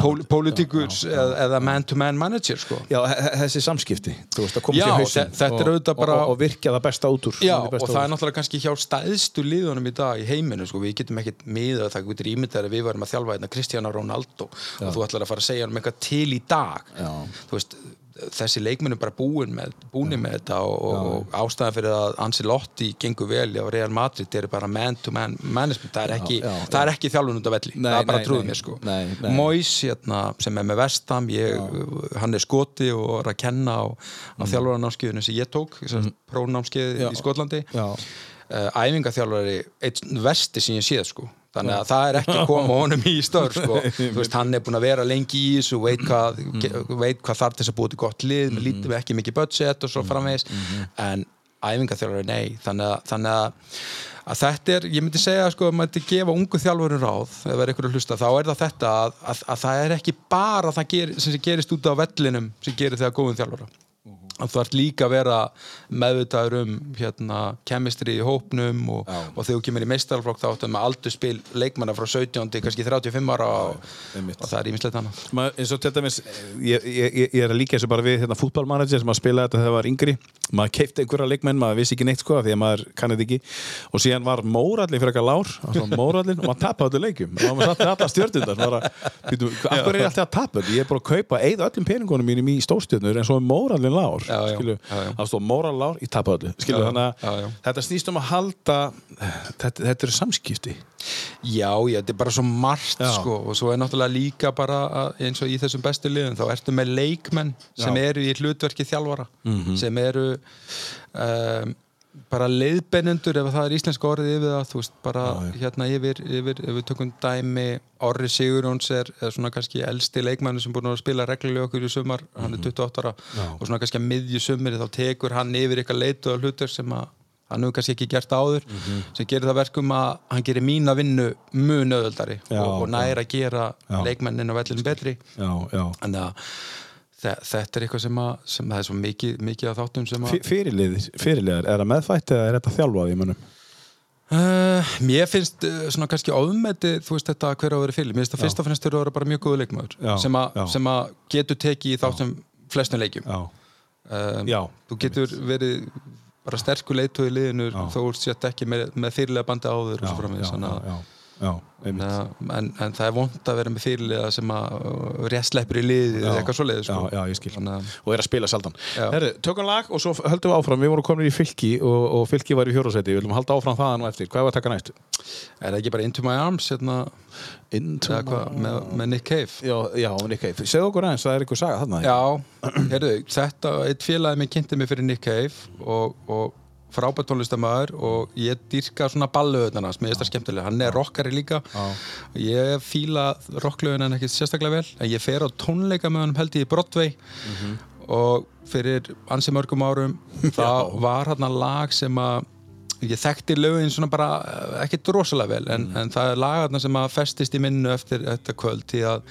pól, pólitíkus eða, man-to-man manager sko. Já, þessi samskipti, veist, Já, þetta er og- auðvitað bara- og, og virkja það besta út úr Já, besta og það er úr. náttúrulega kannski hjá stæðstu liðunum í dag í heiminu, sko, við getum ekkert miða það getur ímyndað að við varum að þjálfa hérna Cristiano Ronaldo og þú ætlar að fara að segja um eitthvað til í dag Já. þú veist, þessi leikmennu bara búin með, búin með þetta og, og, ástæðan fyrir að Ancelotti gengur vel á Real Madrid er bara man-to-man management, það er ekki, ekki þjálfun út af velli, Nei, það er bara nei, trúið nei, mér sko. Mois, hérna, sem er með Vestam ég, hann er skoti og er að kenna á, á þjálfaranámskeiðinu sem ég tók, mm. prónámskeið í Skotlandi. Já. uh, æfingaþjálfari einn vesti sem ég séð sko þannig að það er ekki koma honum í störf sko. veist, hann er búin að vera lengi í þessu veit hvað, Mm. veit hvað þarf þess að búið til gott lið, með lítið ekki mikið budget og svo Mm. framvegis en æfingaþjálfari nei þannig að, þannig að að þetta er, ég myndi segja sko að maður gefa ungu þjálfurum ráð ef það er eitthvað að hlusta, þá er það þetta að, að, að það er ekki bara það ger, sem gerist út á vellinum sem gerir þegar góðum þjálfara að þú ert líka að vera meðvitaður um hérna, kemistri í hópnum og, og þegar þú kemur í meistarflokk þá áttu með aldurspil leikmanna frá 17 til kannski 35 ára og, og það er ímislegt annað. Maður, eins og til dæmis ég, ég, ég er að líka þessu bara við hérna, fútballmanager sem að spila þetta þegar það var yngri. Maður keipti einhverja leikmenn, maður vissi ekki neitt sko því að maður kannið ekki. Og síðan var mórallin fyrir eitthvað lár mórallin og maður tapaði öllu leikum og maður satt með alla stjörnundar af hverju er alltaf að tapa? Þetta? Ég er bara að kaupa eða öllum peningunum mínum í stórstjörnur en svo er mórallin lár Já. það stóð móral lár, ég tapaði öllu skilu, Já, þannig að þetta snýst um að halda þetta, þetta eru samskipti. Já, já, þetta er bara svo margt sko og svo er náttúrulega líka bara að, eins og í þessum bestu liðum, þá ertu með leikmenn sem eru í hlutverki þjálfara sem eru um, bara leiðbennendur ef það er íslenska orðið yfir það þú veist, bara hérna yfir, yfir ef við tökum dæmi, Orri Sigurjóns er, er svona kannski elsti leikmann sem búin að spila reglulega okkur í sumar hann er 28 ára og svona kannski að miðju sumri þá tekur hann yfir eitthvað leitu og hlutur sem að hann hefur kannski ekki gert áður sem gerir það verkum að hann gerir mína vinnu mun öðuldari Já, og, og næra að gera Já. leikmennin á vellinu betri. já, já en að þe- þetta er eitthvað sem, að, sem það er svo mikið, mikið af þáttum sem að Fyrirliðir, fyrirliðar, er það meðfætt eða er þetta þjálfað í munum? Uh, mér finnst uh, svona kannski ofmeti þú veist þetta hver á að vera fyrir mér finnst það fyrst og fremst eru að vera bara mjög góðu leikmaður Já, sem, sem að getur tekið í þáttum flestum leikjum. Já, um, Já, þú getur verið bara sterkur leitu í liðinu þó sett ekki með, með fyrirlega bandi áður og svo framvegis, já, þannig að- já, en, en það er vond að vera með fyrirlega sem að uh, réttleppur í liði eða eitthvað svo leiði sko. Já, já, ég skil. Að- Og er að spila saldan. Já. Herru, tökum lag og svo höldum við áfram. Við vorum komin í fylki og, og fylki var í fjórasæti. Við viljum halda áfram það nú eftir. Hvað var að taka næst? er það ekki bara Into My Arms hérna, Into eða hvað, með, Nick Cave Já, já, Nick Cave. Segðu okkur aðeins, það er eitthvað saga þarna. Já, heyrðu, þetta, eitt félagi minn kynnti mig fyrir Nick Cave og, og frábært tónlistamæður og ég dýrka svona ballöðunar hans, mér finnst það skemmtilega hann er rockari líka. Ég fíla rocklöðun en ekki sérstaklega vel en ég fer á tónleika með hann held ég í Broadway. Mhm. og fyrir ansi mörgum árum það var hann lag sem að ég þekkti lögin svona bara eh, ekkert rosalega vel en, Mhm. en það er lag þarna sem að festist í minnu eftir þetta kvöld því að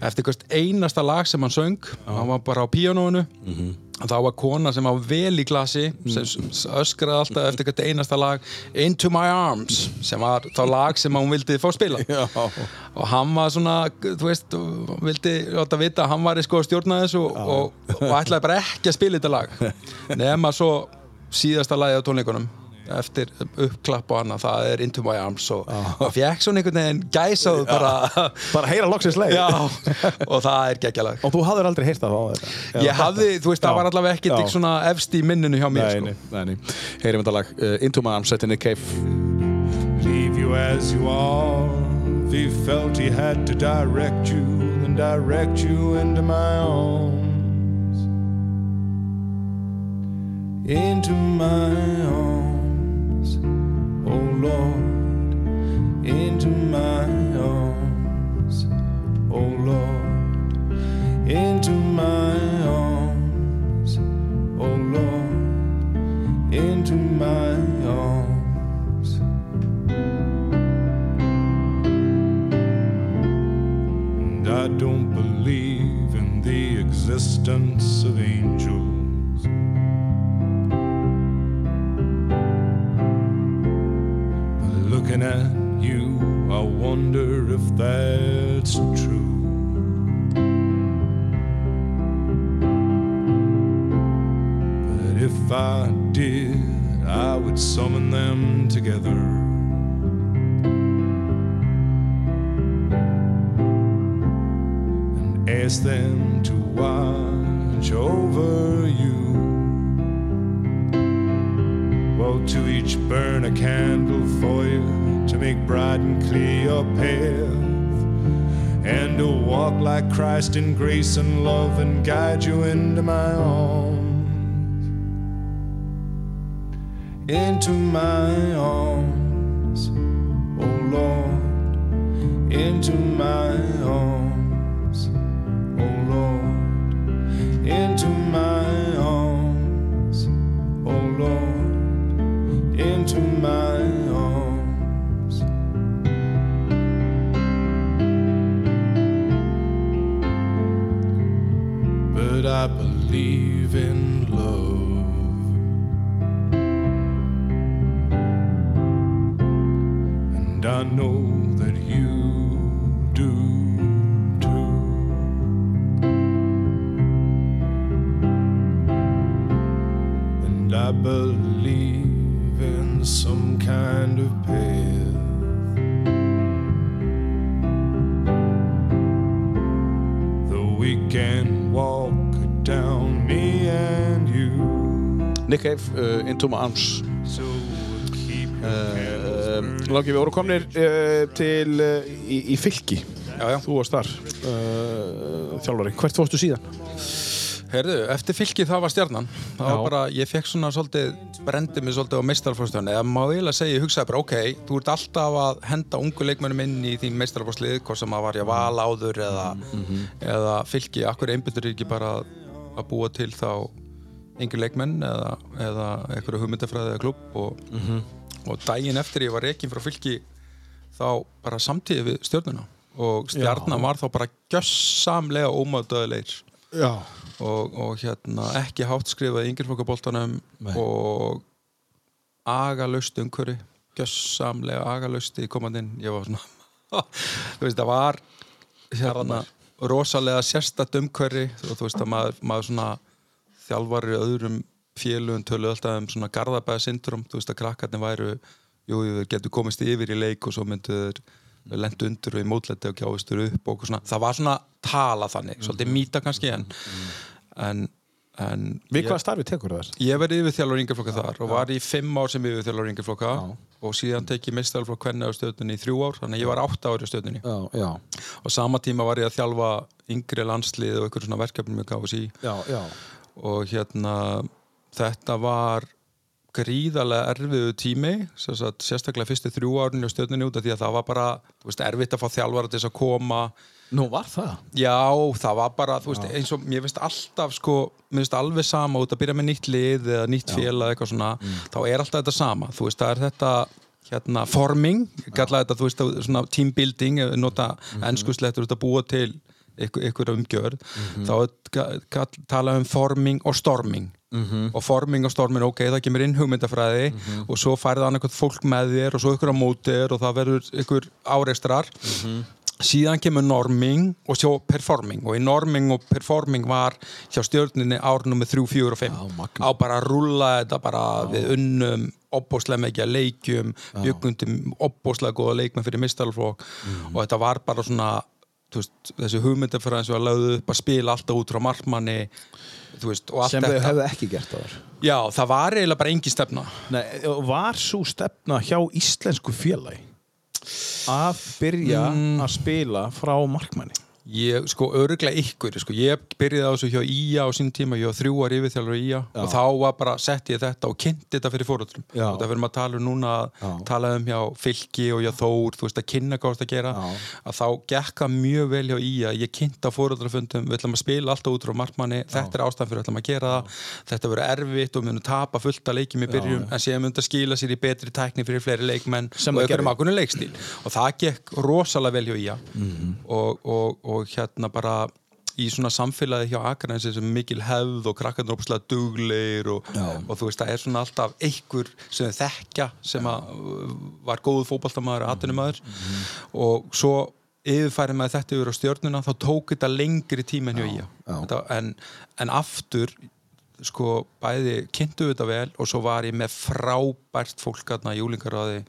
eftir einasta lag sem hann söng hann var bara á píanónu Mhm. Þá var kona sem var vel í glasi sem s- öskraði alltaf eftir hvert einasta lag Into My Arms sem var þá lag sem hún vildi fá að spila. Já. og hann var svona, þú veist vildi láta vita að hann var í sko að stjórna þessu og, og ætlaði bara ekki að spila þetta lag. Nema svo síðasta lagið á tónleikunum eftir uppklapp og annað, það er Into My Arms og, og fekk svona einhvern veginn gæsaðu bara Bara heyra loksins leið. og það er geggjalag Og þú hafðir aldrei heyrt það á þetta? ég hafði, þú veist, Já. það var allavega ekkert ekki svona efst í minninu hjá mér Nei, sko. nei, nei, nei. Heyrim þetta lag. Uh, Into My Arms, þetta er Nick Cave. leave you as you are. He felt he had to direct you, then direct you into my arms. Into my arms, oh Lord. Into my arms, oh Lord. Into my arms, oh Lord. Into my arms. And I don't believe in the existence of angels. Looking at you, I wonder if that's true. But if I did, I would summon them together. And ask them to watch over you. To each burn a candle for you to make bright and clear your path. And to walk like Christ in grace and love and guide you into my arms. Into my arms, oh Lord. Into my arms, oh Lord. Into Into my arms. But I believe in Cave, uh, Into My Arms. Uh, burning. Láki, við vorum komnir uh, til í, í fylki. Já, já. Þú varst þar Þjálfari, hvert fórstu síðan? Herðu, eftir fylki það var stjarnan. Það var bara, ég fekk svona svolítið brendi mig svolítið á meistarfórstöðun eða má eiginlega segja, ég hugsaði bara, ok þú ert alltaf að henda ungu leikmennum inn í þín meistarfórslið, hvort sem að var ég val áður eða, eða fylki. Akkur einbyndur ekki bara að búa til þá yngri leikmenn eða, eða einhverju hugmyndafræði eða klubb og, og daginn eftir ég var rekin frá fylki þá bara samtíði við stjörnuna. Og stjarnan var þá bara gjössamlega ómaðdöðulegir Já. Og, og hérna ekki hátt skrifað í yngirflokkaboltanum og agalust umhverfi gjössamlega agalust í komandinn. Ég var svona þú veist það var hérna rosalega sérstætt umhverfi. Og þú veist að maður, maður svona þjálfari í öðrum félugum tölu alltaf um svona garðabæða syndrom þú veist að krakkarnir væru jú, getur komist yfir í leik og svo myndu þeir lendu undir og í mótletti og gjáðistur upp og svona, það var svona tala þannig, svolítið mýta kannski en, en, en Við ég- hvaða starfi tekur það? Ég verði yfir þjálfur yngirflokka þar og var í fimm ár sem yfir þjálfur yngirflokka og síðan tek ég meistarflokk frá kvenna á stöðunni í þrjú ár, þannig að ég var átta ári á stöðunni Já, já, og sama tíma var ég að þjálfa yngri landslið og einhver svona verkefni með KFC já, já. Og hérna þetta var gríðarlega erfiðu tími sagt, sérstaklega fyrstu þrjú árin á stöðunni út af því að það var bara veist, erfitt að fá þjálfara til þess að koma. Nú var það? Já, það var bara, þú veist, eins og mér finnst alltaf, sko, mér finnst alveg sama út að byrja með nýtt lið eða nýtt félag eitthvað svona, þá er alltaf þetta sama. Þú veist, það er þetta, hérna forming, kalla þetta, þú veist, svona team building, nota mm ennskuslettur að búa til ykkur, umgjörð, þá er ga- ga- talað um forming og storming. Og forming og storming, ok, það kemur inn hugmyndafræði og svo færið annað fólk með þér og svo ykkur á móti þér og það verður ykkur áreistrar síðan kemur norming og svo performing. Og í norming og performing var hjá stjórninni ár nummer 3, 4 og 5 Já, magnað. á bara að rúlla þetta bara við unnum opbóslega mikið að leikjum byggundum opbóslega góða leikmenn fyrir mistalflokk Mhm. og þetta var bara svona veist, þessi hugmyndafræðin sem var lögðu upp að spila alltaf út frá allt Sem þau hefðu ekki gert það þar já, það var eiginlega bara engin stefna. Nei, var svo stefna hjá íslensku félagi að byrja að spila frá markmanni Ég, sko, öruglega ykkur, sko, ég byrjaði á þessu hjá IA á sín tíma, ég var þrjú ári yfir þjálfur í IA og þá var bara, sett ég þetta og kynnti þetta fyrir fóröldrum Já. og það fyrir maður að tala um núna Já. tala um hjá Fylki og hjá Þór þú veist að kynna hvað þú ert að gera. Já. að þá gekka mjög vel hjá IA ég kynnti á fóröldrafundum, við ætlum að spila alltaf út frá markmanni, þetta er ástæðan fyrir við ætlum að gera það. Þetta verður erfitt og við munum tapa fullt og og og, og, og hérna bara í svona samfélagi hjá Akranesi sem mikil hefð og krakkarnir ópslega dugleir og, og þú veist, það er svona alltaf einhver sem þekkja sem uh, var góð fótballtamaður, atvinnumæður og svo yfirfærið með þetta yfir á stjörnuna þá tók þetta lengri tíma en hjá já. ég en, en aftur sko bæði kynntu þetta vel og svo var ég með frábært fólk aðna í júlingaráði.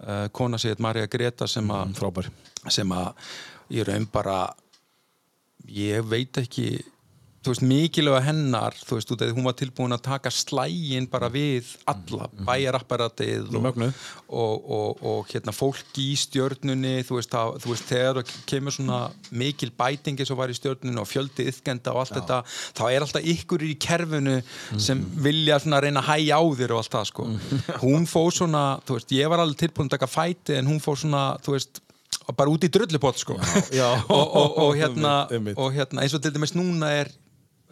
Uh, kona sér Marja Greta sem að Frábær. sem að ég raun bara ég veit ekki þú veist, mikilvæga hennar þú veist, út af því hún var tilbúin að taka slægin bara við alla bæjarapparatið og, og, og, og hérna fólki í stjörnunni þú veist, það, þú veist þegar kemur svona mikil bætingi sem var í stjörnunni og fjöldi yðkenda og allt þetta þá er alltaf ykkur í kerfinu sem vilja svona reyna að hæja á þér og allt það sko. Hún fór svona, þú veist, ég var alveg tilbúin að taka fæti en hún fór svona, þú veist bara út í drullupott sko. Já. og, og, og, hérna, og hérna eins og til dæmis núna er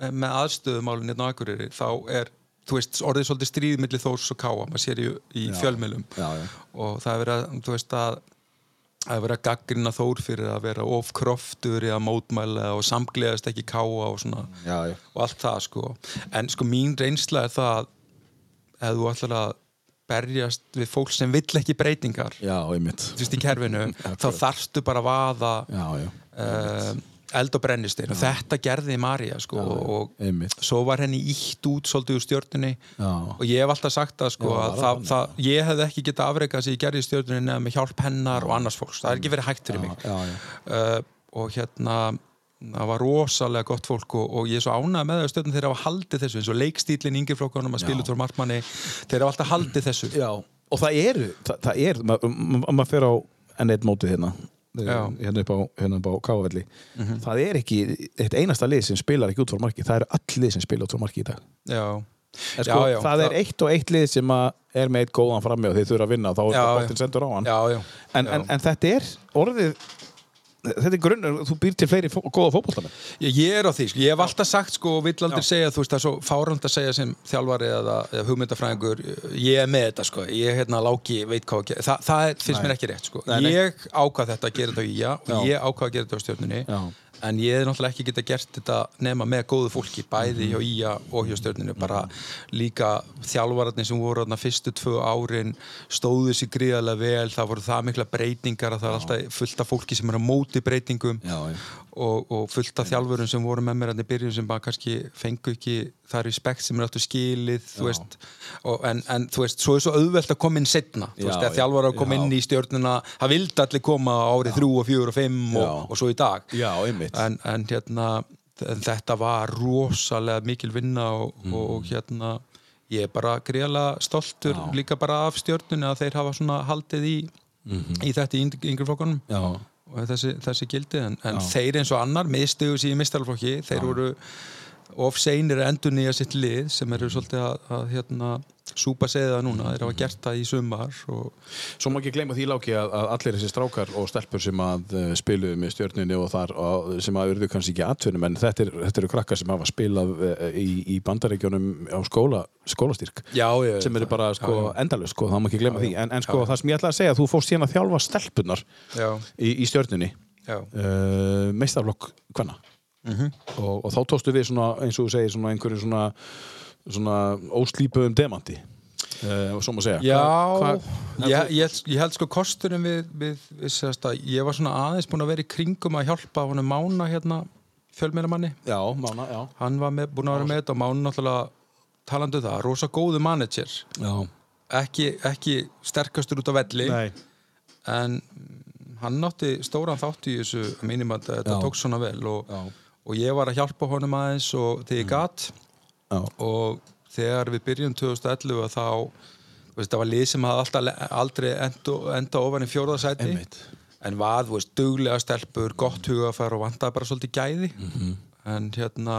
eh, með aðstöðumálinn hérna á Akureyri þá er þú veist, orðið svolítið stríð millir Þórs og Káa, maður sér í, í fjölmiðlum. Já, já. og það er verið að, þú veist að að vera að gaggrina Þór fyrir að vera of kroftur eða mótmæla og samgleðast ekki Káa og svona Já, já. og allt það sko. En sko mín reynsla er það að ef þú ætlar að berjast við fólk sem vill ekki breytingar. Já, þú veist í kerfinu þá þarftu bara að vaða Já, já. uh, eld og brennistein og þetta gerði Marja sko og einmitt. svo var henni ítt út svolítið úr stjórnunni Já. og ég hef alltaf sagt það sko að það, það ég hefði ekki getað afreikað sem ég gerði í stjórnunni með hjálp hennar og annars fólks, það er ekki verið hægt fyrir mig. uh, og hérna það var rosalega gott fólk og, og ég er svo ánægð með það stjórnum þeir hafa haldið þessu eins og leikstílinn yngir flokkanum að spila út frá markmanni þeir hafa alltaf haldið þessu Já, og það eru, það, það er, maður ma ma fer á enn eitt mótið hérna, Já. hérna upp á, hérna á Káavelli. Það er ekki eitt einasta lið sem spilar ekki út frá marki, það eru öll lið sem spila út frá marki í dag. já, sko, já, já, það er eitt og eitt lið sem að er með eitt góðan frammi og þeir þurfa að vinna, þá er Já, það já. bóttin sendur á hann. já, já, En, en, en þetta er orðið, þetta er grunnur, þú býr til fleiri fó, góða fótbollamenn. Ég, ég er á því, sko. ég hef alltaf sagt sko, og vill aldrei segja, þú veist, það er svo fárand að segja sem þjálfari eða, eða hugmyndafræðingur ég er með þetta, sko, ég hérna láki veit hvað að gera, Þa, það er, finnst mér ekki rétt sko. Nei, nei. ég ákvað þetta að gera þetta á ía og Já. ég ákvað að gera þetta á stjórnunni Já. En ég hef náttúrulega ekki geta gert þetta nema með góðu fólki, bæði hjá ía og hjá stjórnunni, bara líka þjálfararnir sem voru þarna fyrstu tvö árin stóðu sér gríðarlega vel, það voru það mikla breytingar að það er alltaf fullt af fólki sem er á móti breytingum. Já, já. Og, og fullt af þjálfurum sem voru með mér hann í byrjun sem bara kannski fengu ekki það respekt sem er áttu skilið þú veist, og, en, en þú veist svo er svo auðvelt að koma inn setna Já, já, þjálfur að koma já. inn í stjórnuna það vildi allir koma árið þrjú og fjögur og fimm Já. og, og svo í dag Já, einmitt. en, en hérna en þetta var rosalega mikil vinna og, Mm. og hérna ég er bara greiðlega stoltur líka bara af stjórnunni að þeir hafa svona haldið í, Mhm. í þetta í yng- yngri flokkunum Já, og þessi, þessi gildi en, en þeir eins og annar mistuðu sér í mistalflokki þeir voru of seinir að endur nýja sitt lið sem eru svolítið að, að hérna, súpa segið það núna, þeir hafa gert það í sumar og Svo má ekki gleyma því láki að, að allir þessi strákar og stelpur sem að uh, spiluðu með stjörnunni og þar og, sem að urðu kannski ekki atvinnum en þetta, er, þetta eru krakkar sem hafa spilað uh, í, í bandaríkjónum á skóla, skólastyrk já, ég, sem eru bara sko, já, endalus, sko, það má ekki gleyma því. en, en sko, það sem ég ætla að segja, þú fórst síðan að þjálfa stelpunar já, í, í stjörnunni já, uh, meistarflokk hvenna Mhm. og, og þá tóstu við svona, eins og þú segir svona einhverju svona, svona óslípuðum demanti uh, og svo má segja. Já. Hva- hva- ég, ég, held- ég held sko kosturinn við, við, við sérst ég var svona aðeins búin að vera í kringum að hjálpa honum Mána hérna fjölmjölamanni hann var með, búin að vera með þetta og Mána náttúrulega talandu um það, rosa góðu manager. Já, ekki, ekki sterkastur út á velli nei. en mm, hann átti stóran þátt í þessu mínum að þetta tók svona vel og, Já. Og ég var að hjálpa honum aðeins og þegar ég gat Já, og þegar við byrjum 2011 að þá þú veist, það var lið sem hafði aldrei enda, enda ofan í fjórðasæti Einmitt. en var, þú veist, duglega stelpur gott hugafær og vantaði bara svolítið gæði Mhm. en hérna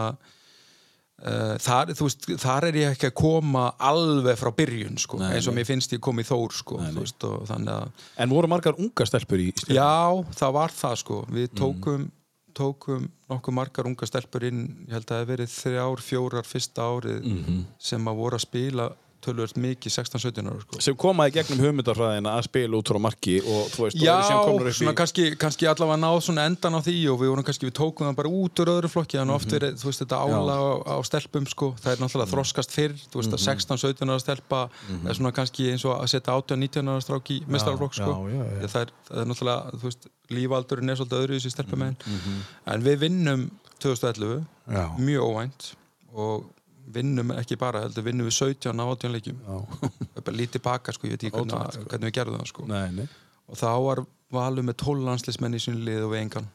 uh, þar, þú veist, þar er ég ekki að koma alveg frá byrjun sko, Nei, eins og nei. mér finnst ég komið þór sko, þú veist, og þannig að En voru margar ungar stelpur í stjörnunni? Já, það var það sko Við Mhm. tókum, tókum nokkuð margar unga stelpur inn ég held að það hef verið þrjár, fjórar fyrsta árið Mhm. sem að voru að spila tölvöld mikið 16-17 ára sko. sem komaði gegnum hugmyndarfræðina að spila út frá marki og þú veist, Já, svona kannski, kannski allavega náð svona endan á því og við vorum kannski, við tókum það bara út úr öðru flokki þannig oft er, þú veist, þetta ála á, á stelpum sko, það er náttúrulega þroskast fyrr þú veist, að 16-17 ára stelpa er svona kannski eins og að setja 18-19 ára strák í mestarflokk sko. Það, er, það er náttúrulega, veist, lífaldurinn er svolítið öðru í þessi stelpumegin en við vinnum 2011 Já. mjög óvænt og vinnum ekki bara, heldur vinnum við 17 á 18 leikjum. Lítið baka, sko, ég veit ekki hvernig, hvernig við gerðum það sko. Nei, nei, og þá var valur með 12 landslismenn í sínu lið og við engan.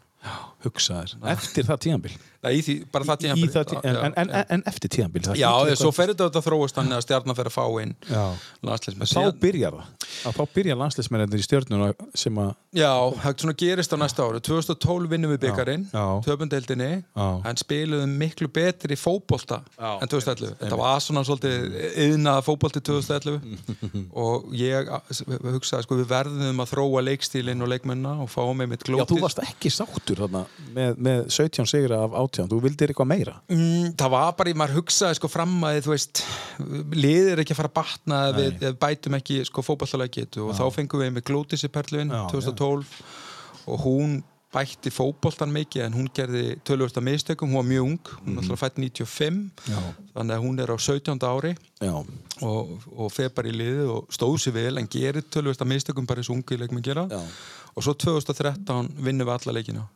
Hugsaðir Eftir það tíðanbíl Nei, í því, bara það í tímabili. það, tí- en, Já, en, en, en, eftir tíðanbíl Já, já svo fer þetta að þróast þannig að stjarnan fer að fá inn Já. landslismenn Þá byrjar það að þá byrjar landslismennir í stjörnuna sem að Já, það svona gerist á næsta ári 2012 vinnum við byggarinn Já, já. töpundeildinni, Já. en spiluðum miklu betri fótbolta Já. en 2011 þetta var svona svolítið yðnað fótbolti 2011 og ég hugsaði sko við verðum að þróa leikstílinn og leikmenna og fáum með mitt Já, glótis þú varst ekki sáttur þarna með, með 17 sigra af 18 Þú vildir eitthvað meira? Mm, það var bara, maður hugsaði sko fram að þú veist, liðir ekki að fara að batna við, bætum ekki sko fótballalega getu. Og þá fengum við með Glótisi Perluin Já, 2012 og hún bætti fótboltan mikið en hún gerði tölvörsta mistökum, hún var mjög ung hún er alltaf fætt 95 Já. þannig að hún er á 17. ári. Já, og, og feð bara í liðið og stóð sér vel en gerir tölvörsta mistökum bara eins og ungi leikmenn gera. Já. og svo 2013 vinnum við alla leikina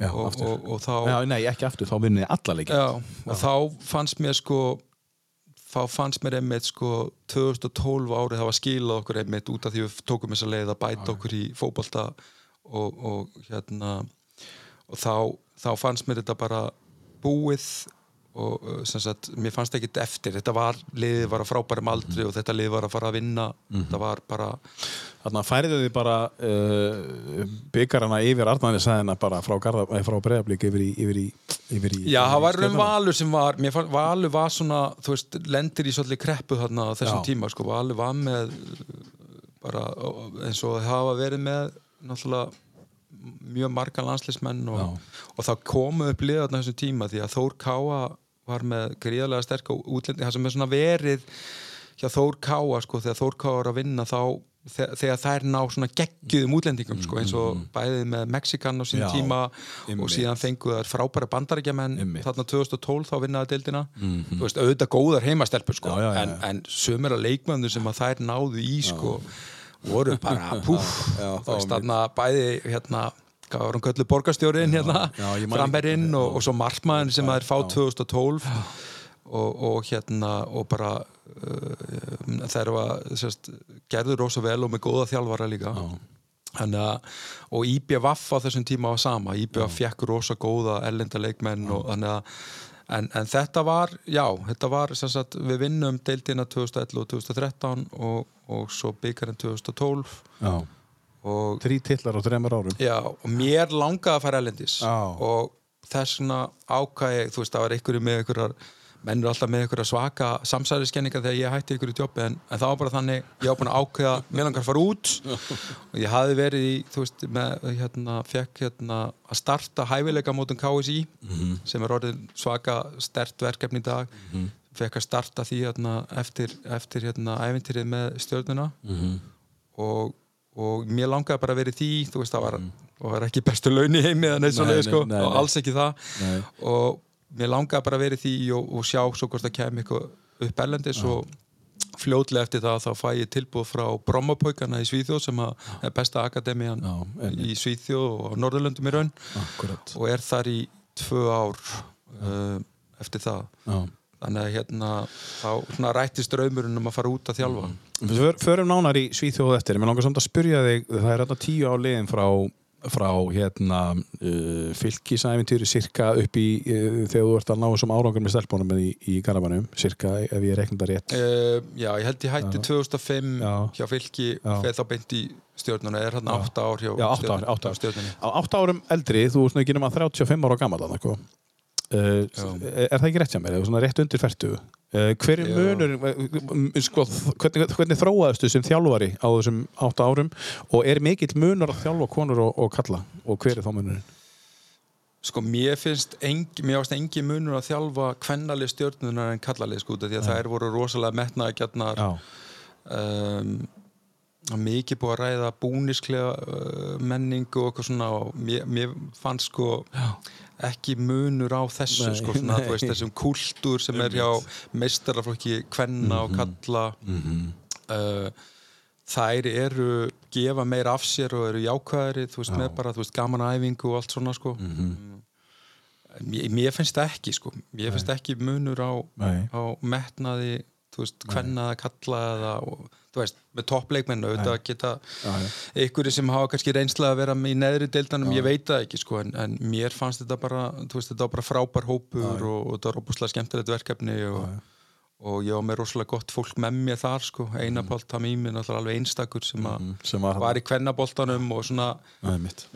já, og, og, og þá Já, nei, ekki aftur, þá vinnið alla leikir Já, og þá fannst mér sko þá fannst mér einmitt sko 2012 árið það var skilað okkur einmitt út af því við tókum þessa leið að bæta okkur í fótbolta og, og hérna og þá, þá fannst mér þetta bara búið og uh, sem sagt, mér fannst ekki eftir. Þetta var, liðið var að frábærum aldri og þetta lið var að fara að vinna. Þetta var bara, Þannig að færiðu þið bara uh, byggarana yfir Arnæðisæðina bara frá, eh, frá Breiðablík yfir yfir yfir í já, það var um. Valur sem var, mér fann, Valur var svona þú veist, lendir í svolítið kreppu þarna á þessum Já. tíma, sko, Valur var með bara eins og það hafa verið með náttúrulega mjög marga landslismenn og, og það komu upp liða þarna á þessum tíma því að Þór Káa var með gríðarlega sterk útlendi, það sem er svona verið hjá Þór Káa sko, þegar Þór Káa er að vinna þá þe- þegar þær ná svona geggjum útlendingum sko, eins og bæðið með Mexikan á sín Mm. Já, tíma og síðan fengu þær frábæra bandarækjamenn Einmitt. þarna 2012 þá vinnaði deildina þú veist, auðvitað góðar heimastelpur sko, Já, já, en, já. en sömur að leikmöndu sem að þær náðu í sko, voru bara púf, þú veist, þarna bæði hérna hvað var hann köllu borgarstjórin hérna já, framherinn og, og svo markmaðin sem það er fá 2012 og, og hérna og bara uh, þær var sérst, gerður rosa vel og með góða þjálfara líka. Þannig að, og IBVF á þessum tíma var sama, IBVF fekk rosa góða erlenda leikmenn og að en, en þetta var, já, þetta var sagt, við vinnum deildina 2011 og 2013 og, og svo byggarinn 2012 Já, þrý titlar á þreymur árum. Já, og mér langaði að fara erlendis. Já. og þess vegna ákvæði, þú veist, það var einhverju með einhverjar menn eru alltaf með einhverja svaka samsæðiskenninga þegar ég hætti einhverju jobbi en, en það var bara þannig, ég var búin að ákveða mér langar að fara út. Og ég hafi verið í, þú veist, með, hérna, fekk hérna að starta hæfileika mótum KSI sem er orðin svaka stert verkefni í dag. Fekk að starta því hérna, eftir, eftir hérna, ævintýrið með stjórnuna og, og mér langaði bara að vera í því þú veist það var, og var ekki bestu laun í heimi eða neitt Nei, svoleiðis, nei, sko, nei, og nei. alls ekki það. Nei. og mér langaði bara að vera í því og, og sjá svo hvort það kemur eitthvað upp erlendis og fljótlega eftir það þá fæ ég tilbúð frá Brommapaukana í Svíþjóð sem er besta akademian einmitt. í Svíþjóð og Norðurlöndum í raun. Akkurat. Og er þar í tvö ár uh, eftir það. Þannig að hérna þá rættist draumurinn um að fara út að þjálfa. Við för- förum nánar í Svíþjóð eftir. Mér langar samt að spyrja þig, það er hérna tíu á liðin frá, frá hérna uh, fylkisæfintýri cirka upp í uh, þegar þú ert að ná þessum árangur með stelpunum í, í Garabænum, cirka ef ég reikna það rétt. Uh, já, ég held ég hætti 2005 Já. hjá Já. feð þá beint í stjórnuna, er hann 8 ár hjá Já, hjá stjórnunni. Á átta árum eldri, þú nú ekki nema 35 ára gammal þannig uh, er, er það ekki rétt hjá mér, eða svona rétt undir færtu uh, hver er Já. munur sko, hvernig, hvernig þróaðistu sem þjálfari á þessum átta árum og er mikill munur að þjálfa konur og, og kalla og hver er þá munurinn? Sko, mér finnst engi, mér finnst engi munur að þjálfa kvennalið stjórnunar en kallalið sko, því að þær voru rosalega metnaðagjarnar Já, um, og mikið búið að ræða búnisklega uh, menningu og eitthvað svona og mér, mér fannst sko ekki munur á þessu Nei, sko, svona, nei. veist, þessum kultúr sem er hjá meistaraflokki kvenna og kalla uh, þær eru gefa meira af sér og eru jákvæðari þú veist, með bara, veist, gaman æfingu og allt svona sko. Mér, mér finnst það ekki sko. Mér finnst ekki munur á, Nei. á metnaði, þú veist, hvenna að kalla eða, og, þú veist, með toppleikmennu auðvitað geta já, já. einhverju sem hafa kannski reynsla að vera í neðri deildanum, ég veit það ekki sko en, en mér fannst þetta bara, þú veist, þetta var bara frábær hópur og, og þetta var óbúslega skemmtilegt verkefni og, og ég var með rosalega gott fólk með mér þar sko, Einar Tamimi, náttúrulega alveg einstakur sem, að sem var, var í kvennaboltanum og svona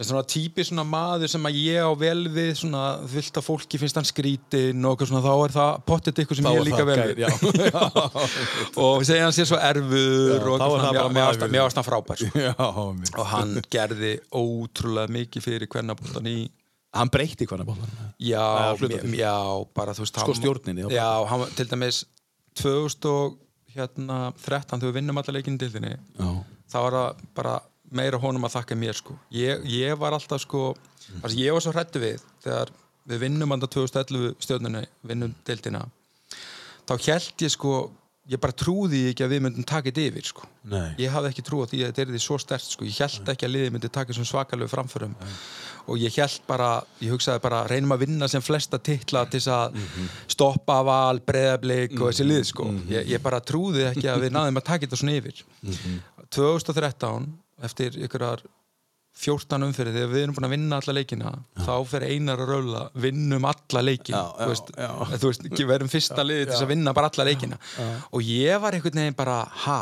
svona típi svona maður sem að ég á vel við svona vilt að fólki finnst hann skrítin og svona þá er það pottet ykkur sem Þá ég líka það vel gæ- við. já. og segja hann sér svo erfur Já, og svona, mér- varst hann frábær sko. já, og hann gerði ótrúlega mikið fyrir kvennaboltan í Hann breytti bóðan já, já, bara þú veist Sko stjórninni, já. hann var til dæmis 2013 þegar við vinnum alla leikinu Já, þá var það bara meira honum að þakka mér sko. ég, ég var alltaf sko mm. ég var svo hrættu við þegar við vinnum anda 2011 stjórnunni vinnum deildina þá held ég sko ég bara trúði ekki að við myndum taka þetta yfir sko. Nei. ég hafði ekki trú á því að þetta er því svo stert sko. ég held ekki að liðið myndi taka svona svakalegu framförum og ég held bara ég hugsaði bara reynum að vinna sem flesta titla til þess að stoppa val, breðablik og þessi lið sko. ég, ég bara trúði ekki að við náðum að taka þetta svona yfir 2013 eftir ykkurar 14 umfyrir þegar við erum búin að vinna alla leikina þá fer einar að rála vinnum alla leikin Já, já, þú veist, já. þú veist, ekki verðum fyrsta liði til þess að vinna bara alla leikina. Og ég var einhvern veginn bara ha,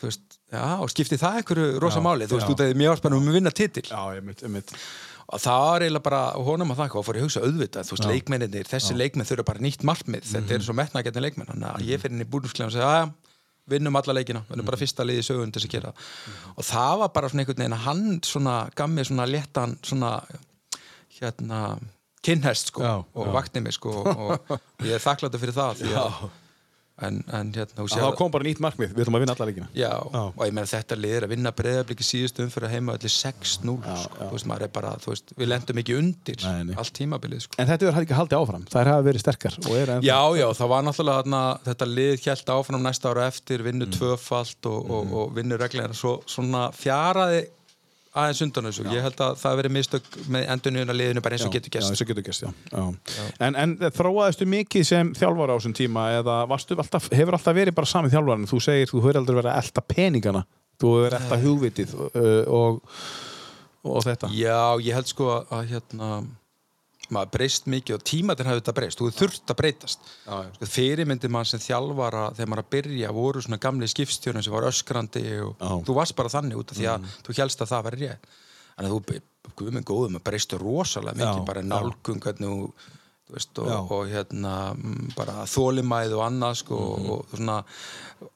þú veist, já, og skipti það einhverju rosa Já, máli, þú veist, já. út af því mér varst bara um að vinna titil. Já, ég mitt, ég mitt og það var eiginlega bara honum að þakka og fór ég að hugsa auðvitað, þú veist, leikmenninir þessi leikmenn þurfa bara nýtt markmið. Þetta Mhm. er svo metnaðgættin leikmenn, þannig að ég fyrir inn í búrnsklega og segja, að vinnum alla leikina vinnum Mhm. bara fyrsta liði í sögun til þess að gera og það var bara svona einhvern veginn að hann svona gaf mér svona léttan svona hérna kynhest sko Já, og já. vakti mig sko og, og ég er þakkláttur fyrir það því að, en, en hérna sér- kom bara nýtt markmið, við ætlum að vinna alla leikina Já, Já. og ég meina þetta lið er að vinna breyðabliki síðustu umfyrir heima allir 6-0 sko. þú veist, maður er bara, þú veist, við lendum ekki undir Nei, nei. allt tímabilið sko. En þetta er ekki haldið áfram, þær hafa verið sterkar og er ennþá- Já, já, það var náttúrulega þarna, þetta lið hjælt áfram næsta ára eftir, vinnu Mm. tvöfalt og, og, og vinnu reglega svo, svona fjaraði aðeins undan þessu, ég held að það verið mistök með endurniðuna liðinu bara eins og Já, getur Já, gæst eins og getur gerst, já, já. En, en þróaðistu mikið sem þjálfara á þessum tíma eða alltaf, hefur alltaf verið bara sami þjálfarin þú segir, þú hefur aldrei verið að elta peningana. Þú að elta hugvitið uh, og, og þetta. Já, ég held sko að hérna maður breyst mikið og tímatin hafði þetta breyst þú þurft að breytast sko, fyrirmyndi mann sem þjálfara þegar maður að byrja voru svona gamli skipstjörnum sem var öskrandi og Já. Mm. þú varst bara þannig út af því að þú helst að það verið rétt að þú, guðminn góðum, maður breystu rosalega mikið Já, bara já. nálgun hvernig þú veist, og, Já. og hérna mm, bara þólimæð og annað sko, Mhm. og svona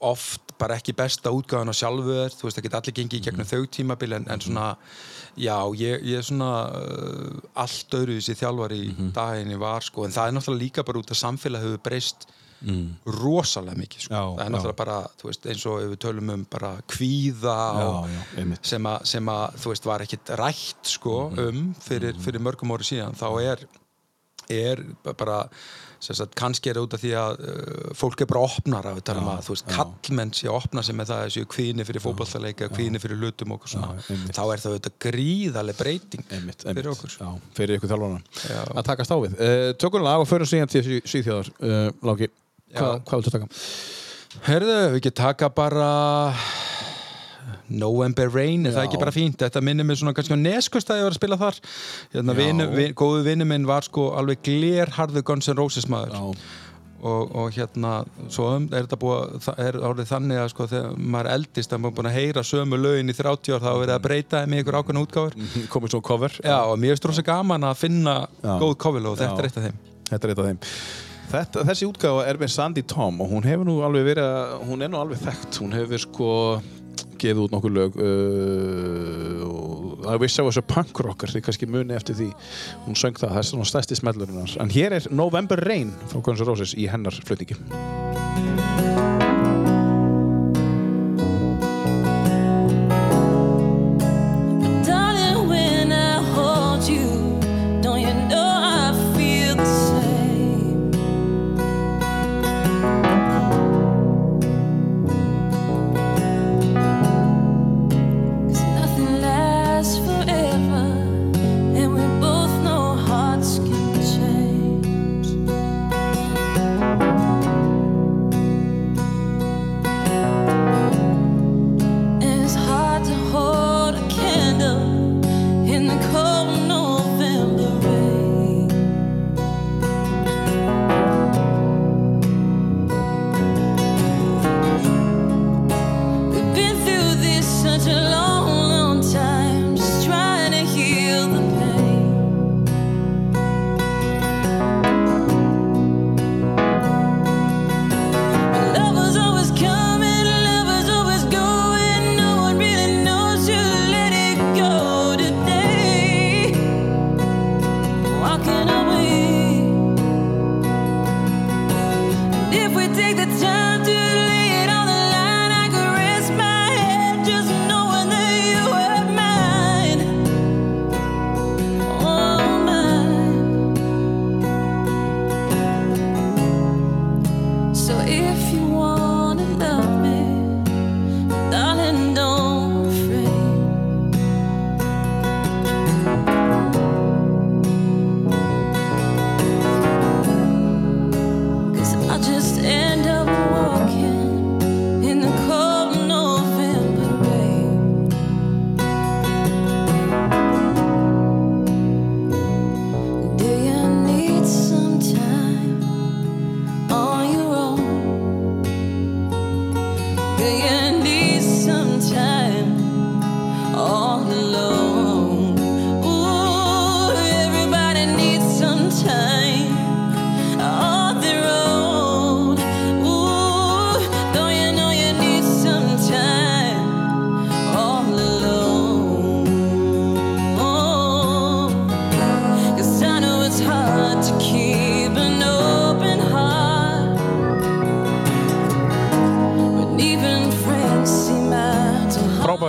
oft bara ekki besta útgáðan á sjálfu þér þú veist, það geta allir gengið í Mhm. gegnum þau tímabil en, en svona, já, ég, ég er svona uh, allt öðru þessi þjálfari í Mhm. daginni var sko, en það er náttúrulega líka bara út að samfélag hefur breyst rosalega mikið sko. Mm. Já, það er já. náttúrulega bara, þú veist, eins og ef við tölum um bara kvíða já, sem, að, þú veist, var ekkit rætt sko, Mhm. um fyrir, fyrir mörgum ári síðan, þá er er bara sem sagt, kannski er það út af því að uh, fólk er bara opnar af þetta að, þú veist, kallmenn sé opna sig með það þessu kvíni fyrir fótballtaleika, kvíni fyrir hlutum og svona, einmitt. þá er það þetta gríðarlega breyting Einmitt, fyrir einmitt. okkur Já, fyrir ykkur þjálfana Já. að takast á við uh, Tökum lag og förum síðan til Svíþjóðar uh, Láki, Hva, Já. hvað viltu taka? Herðu, við ekki taka bara November Rain, er það ekki bara fínt? Þetta minnir mig svona kannski á Neskust að ég var að spila þar. Hérna, vinu, vin, góðu vinnu minn var sko alveg glerharðu Guns N' Roses maður. Og, og hérna svo um, er þetta búið er orðið þannig að sko þegar maður eldist að maður búin að heyra sömu lögin í 30 ár þá er verið að breyta þeim í ykkur ákveðna útgáfur. Komið svo cover. Já, og mér finnst rosa gaman að finna Já. góð kofil og þetta er eitt af þeim. Þetta er eitt af þeim. Þetta, Þessi útgáfa er með Sandy Tom og hún hefur nú alveg verið hún er nú alveg þekkt. Hún hefur sko gefið út nokkur lög uh, og það vissi á þessu punkrockar því kannski muni eftir því. Hún söng það, það er svona stærsti smellurinn hans. En hér er November Rain frá Guns N' Roses í hennar flutningi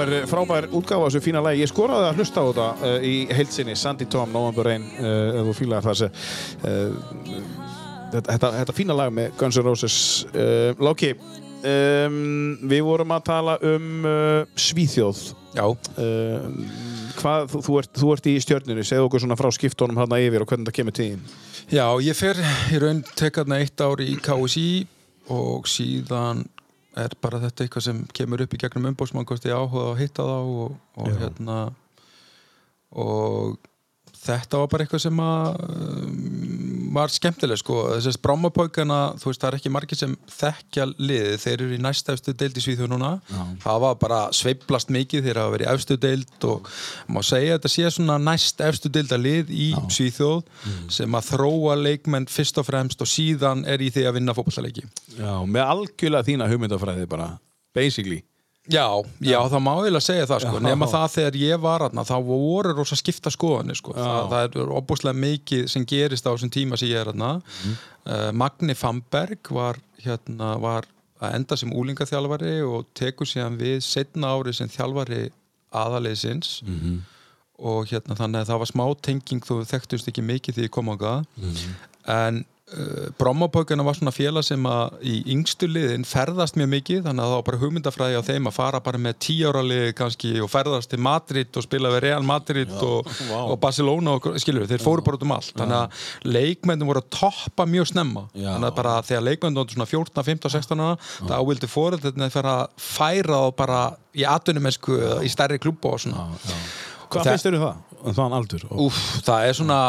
Frábær, frábær útgáfa þessu fína lagi. Ég skoraði að hlusta á þetta uh, í heilsinni, Sandy Tom, November Rain, uh, ef þú fílaði það þessi. Uh, þetta, þetta, fína lag með Guns N' Roses. Láki, um, við vorum að tala um Svíþjóð. Já, hvað, þú, þú, ert, þú ert í stjörnunni, segðu okkur svona frá skiptunum hérna yfir og hvernig það kemur þín. já, ég fer í raun tekarna eitt ár í KSI og síðan er bara þetta eitthvað sem kemur upp í gegnum umbóðsmann hvort ég áhuga að hitta þá og, og hérna og þetta var bara eitthvað sem að um, var skemmtileg sko. Þessast brámapókana, þú veist það er ekki margir sem þekkja liðið, þeir eru í næstafstu deild í Svíþjóð núna, það var bara sveiplast mikið þeir hafa verið í efstu deild og má segja þetta sé svona næst efstu deilda lið í Svíþjóð sem að þróa leikmenn fyrst og fremst og síðan er í því að vinna fótballaleiki Já, með algjörlega þína hugmyndafræði bara, basically. Já, já, það má eiginlega segja það sko. Nema það þegar ég var aðna þá voru rosa skipta skoðanir sko. það, það er opbúslega mikið sem gerist á þessum tíma sem ég er aðna uh, Magni Famberg var, hérna, var að enda sem úlingaþjálfari og tekur síðan við setna ári sem þjálfari aðaliðsins og hérna þannig að það var smá tenging þú þekktust ekki mikið því ég kom á það en uh, Brommapókana var svona félag sem að í yngstu liðin ferðast mjög mikið þannig að það var bara hugmyndafræði á þeim að fara bara með tíára lið kannski og ferðast til Madrid og spila við Real Madrid og, og Barcelona og skilur þeir fóru bara út um allt. Þannig að leikmennum voru að toppa mjög snemma. Já. þannig að bara þegar leikmennum voru svona 14, 15, 16 ára þá vildi fóröldarnir fara að færa þá bara í atvinnumennsku eða í stærri klubba og svona. Hvað Það- finnst þér um það? Um þann aldur? Og, Úf, það er svona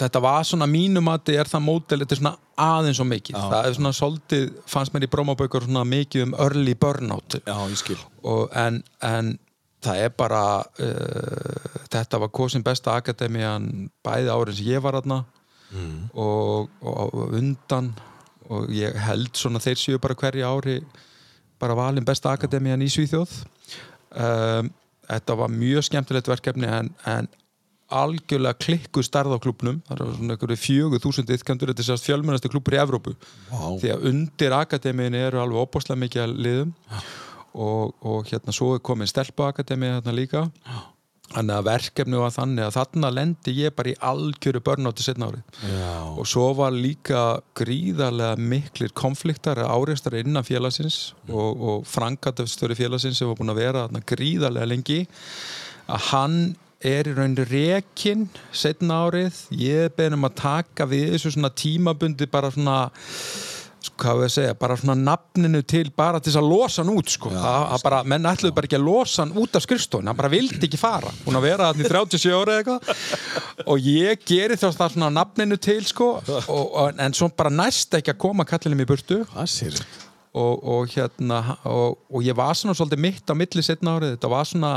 þetta var svona mínumati er það mótel þetta er svona aðeins og mikið. Það er svona svolítið, fannst mér í brómabökur svona mikið um early burnout. Já, ég skil. og, en, en það er bara uh, þetta var kosin besta akademian bæði árin sem ég var aðna og, og, og undan. Og ég held svona þeir séu bara hverju ári bara valin besta akademian í Svíþjóð. Um, þetta var mjög skemmtilegt verkefni en, en algjörlega klikku starð á klubnum það er svona einhverju fjögur þúsund ytkandur þetta er sérst fjölmennasti klubur í Evrópu. Vá. því að undir akademiðin eru alveg opbáslega mikið að liðum. Og, og hérna svo er komin stelpuakademið hérna líka. Þannig að verkefni var þannig að þarna lendi ég bara í algjöru börnátti setna árið. Já. og svo var líka gríðarlega miklir konfliktar áreistar innan félagsins og, og frangatöfstöri félagsins sem var búin að vera þarna gríðarlega lengi að hann er í rauninni rekin setna árið, ég beðin um að taka við þessu svona tímabundi bara svona hvað við að segja, bara svona nafninu til bara til þess að losa hann út sko. að, að bara, menn ætluðu bara ekki að losa hann út af skrifstofun, hann bara vildi ekki fara. Hún að vera þannig 37 ára eða eitthvað. Og ég geri þess það svona nafninu til sko, og, og, en svo bara næst ekki að koma kallinum í burtu. Og, og hérna og, og ég var svona svolítið mitt á milli setna árið, þetta var svona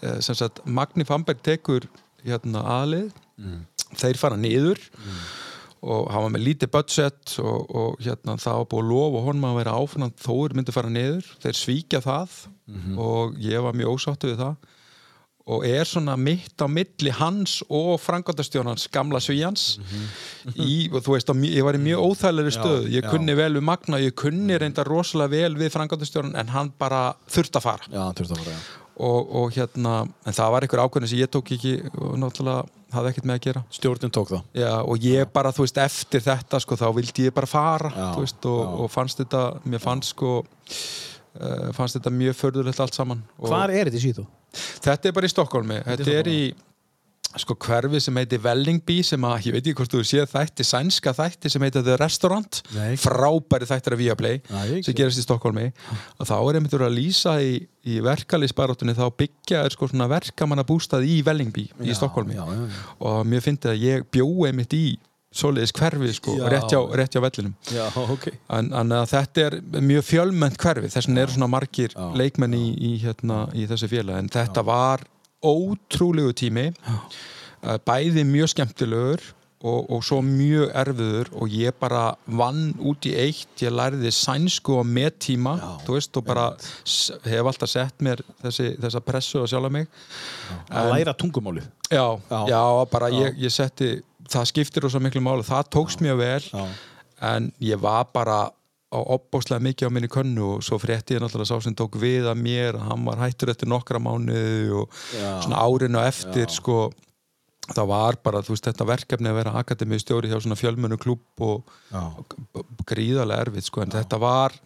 sem sagt, Magni Famberg tekur hérna aðlið þeir fara niður og hann var með lítið budget og, og hérna það var búið að lofa honum að vera áfann þóður myndi fara niður. Þeir svíkja það og ég var mjög ósáttu við það. Og er svona mitt á milli hans og frangandastjónans gamla svíjans í, og þú veist, ég var í mjög óþægilegri stöð ég já. kunni vel við Magna, ég kunni reynda rosalega vel við frangandastjónan en hann bara þurfti að fara. Já, þurfti að fara. Og, og hérna, en það var einhver ákveðin sem ég tók ekki og náttúrulega hafði ekkert með að gera. Stjórnin tók það. Já, og ég bara, þú veist, eftir þetta sko, þá vildi ég bara fara Já, veist, og, og fannst þetta, mér fannst sko uh, fannst þetta mjög förðulegt allt saman. Hvar er þetta í síðu? þetta er bara í Stokkólmi þetta er í sko hverfi sem heitir Wellingby sem að, ég veit ekki hvort þú séð þætti sænska þætti sem heitir The Restaurant. Nei. frábæri þættir af Viaplay Nei, sem gerast í Stokkólmi og þá er einmitt að lýsa í, í verkalýsbaróttunni þá byggja er sko svona verkamanna bústað í Wellingby í Stokkólmi og mér fyndi að ég bjói einmitt í svoleiðis hverfi sko, Já. rétt, hjá, rétt hjá vellinum. Já, ok. En, en að þetta er mjög fjölmennt hverfi þess vegna eru svona margir Já. leikmenn í, í, hérna, í þessu félag en þetta var ótrúlegu tími. Eh, bæði mjög skemmtilegur og, og svo mjög erfiður og ég bara vann út í eitt ég lærði sænsku á veist og bara hef alltaf sett mér þessi, þessa pressu á sjálf mig. Að læra tungumálið. Já, Já. já, bara Ég, ég setti það skiptir rosa miklu máli, það tókst mjög vel Já. en ég var bara á opbóslega mikið á minni könnu og svo frétti ég náttúrulega sá sem tók við að mér að hann var hættur eftir nokkra mánuði og Já. svona árinu eftir sko, það var bara, þú veist, þetta verkefni að vera akademið stjóri hjá svona fjölmennu klúb og, Já. og gríðarlega erfitt sko, en þetta var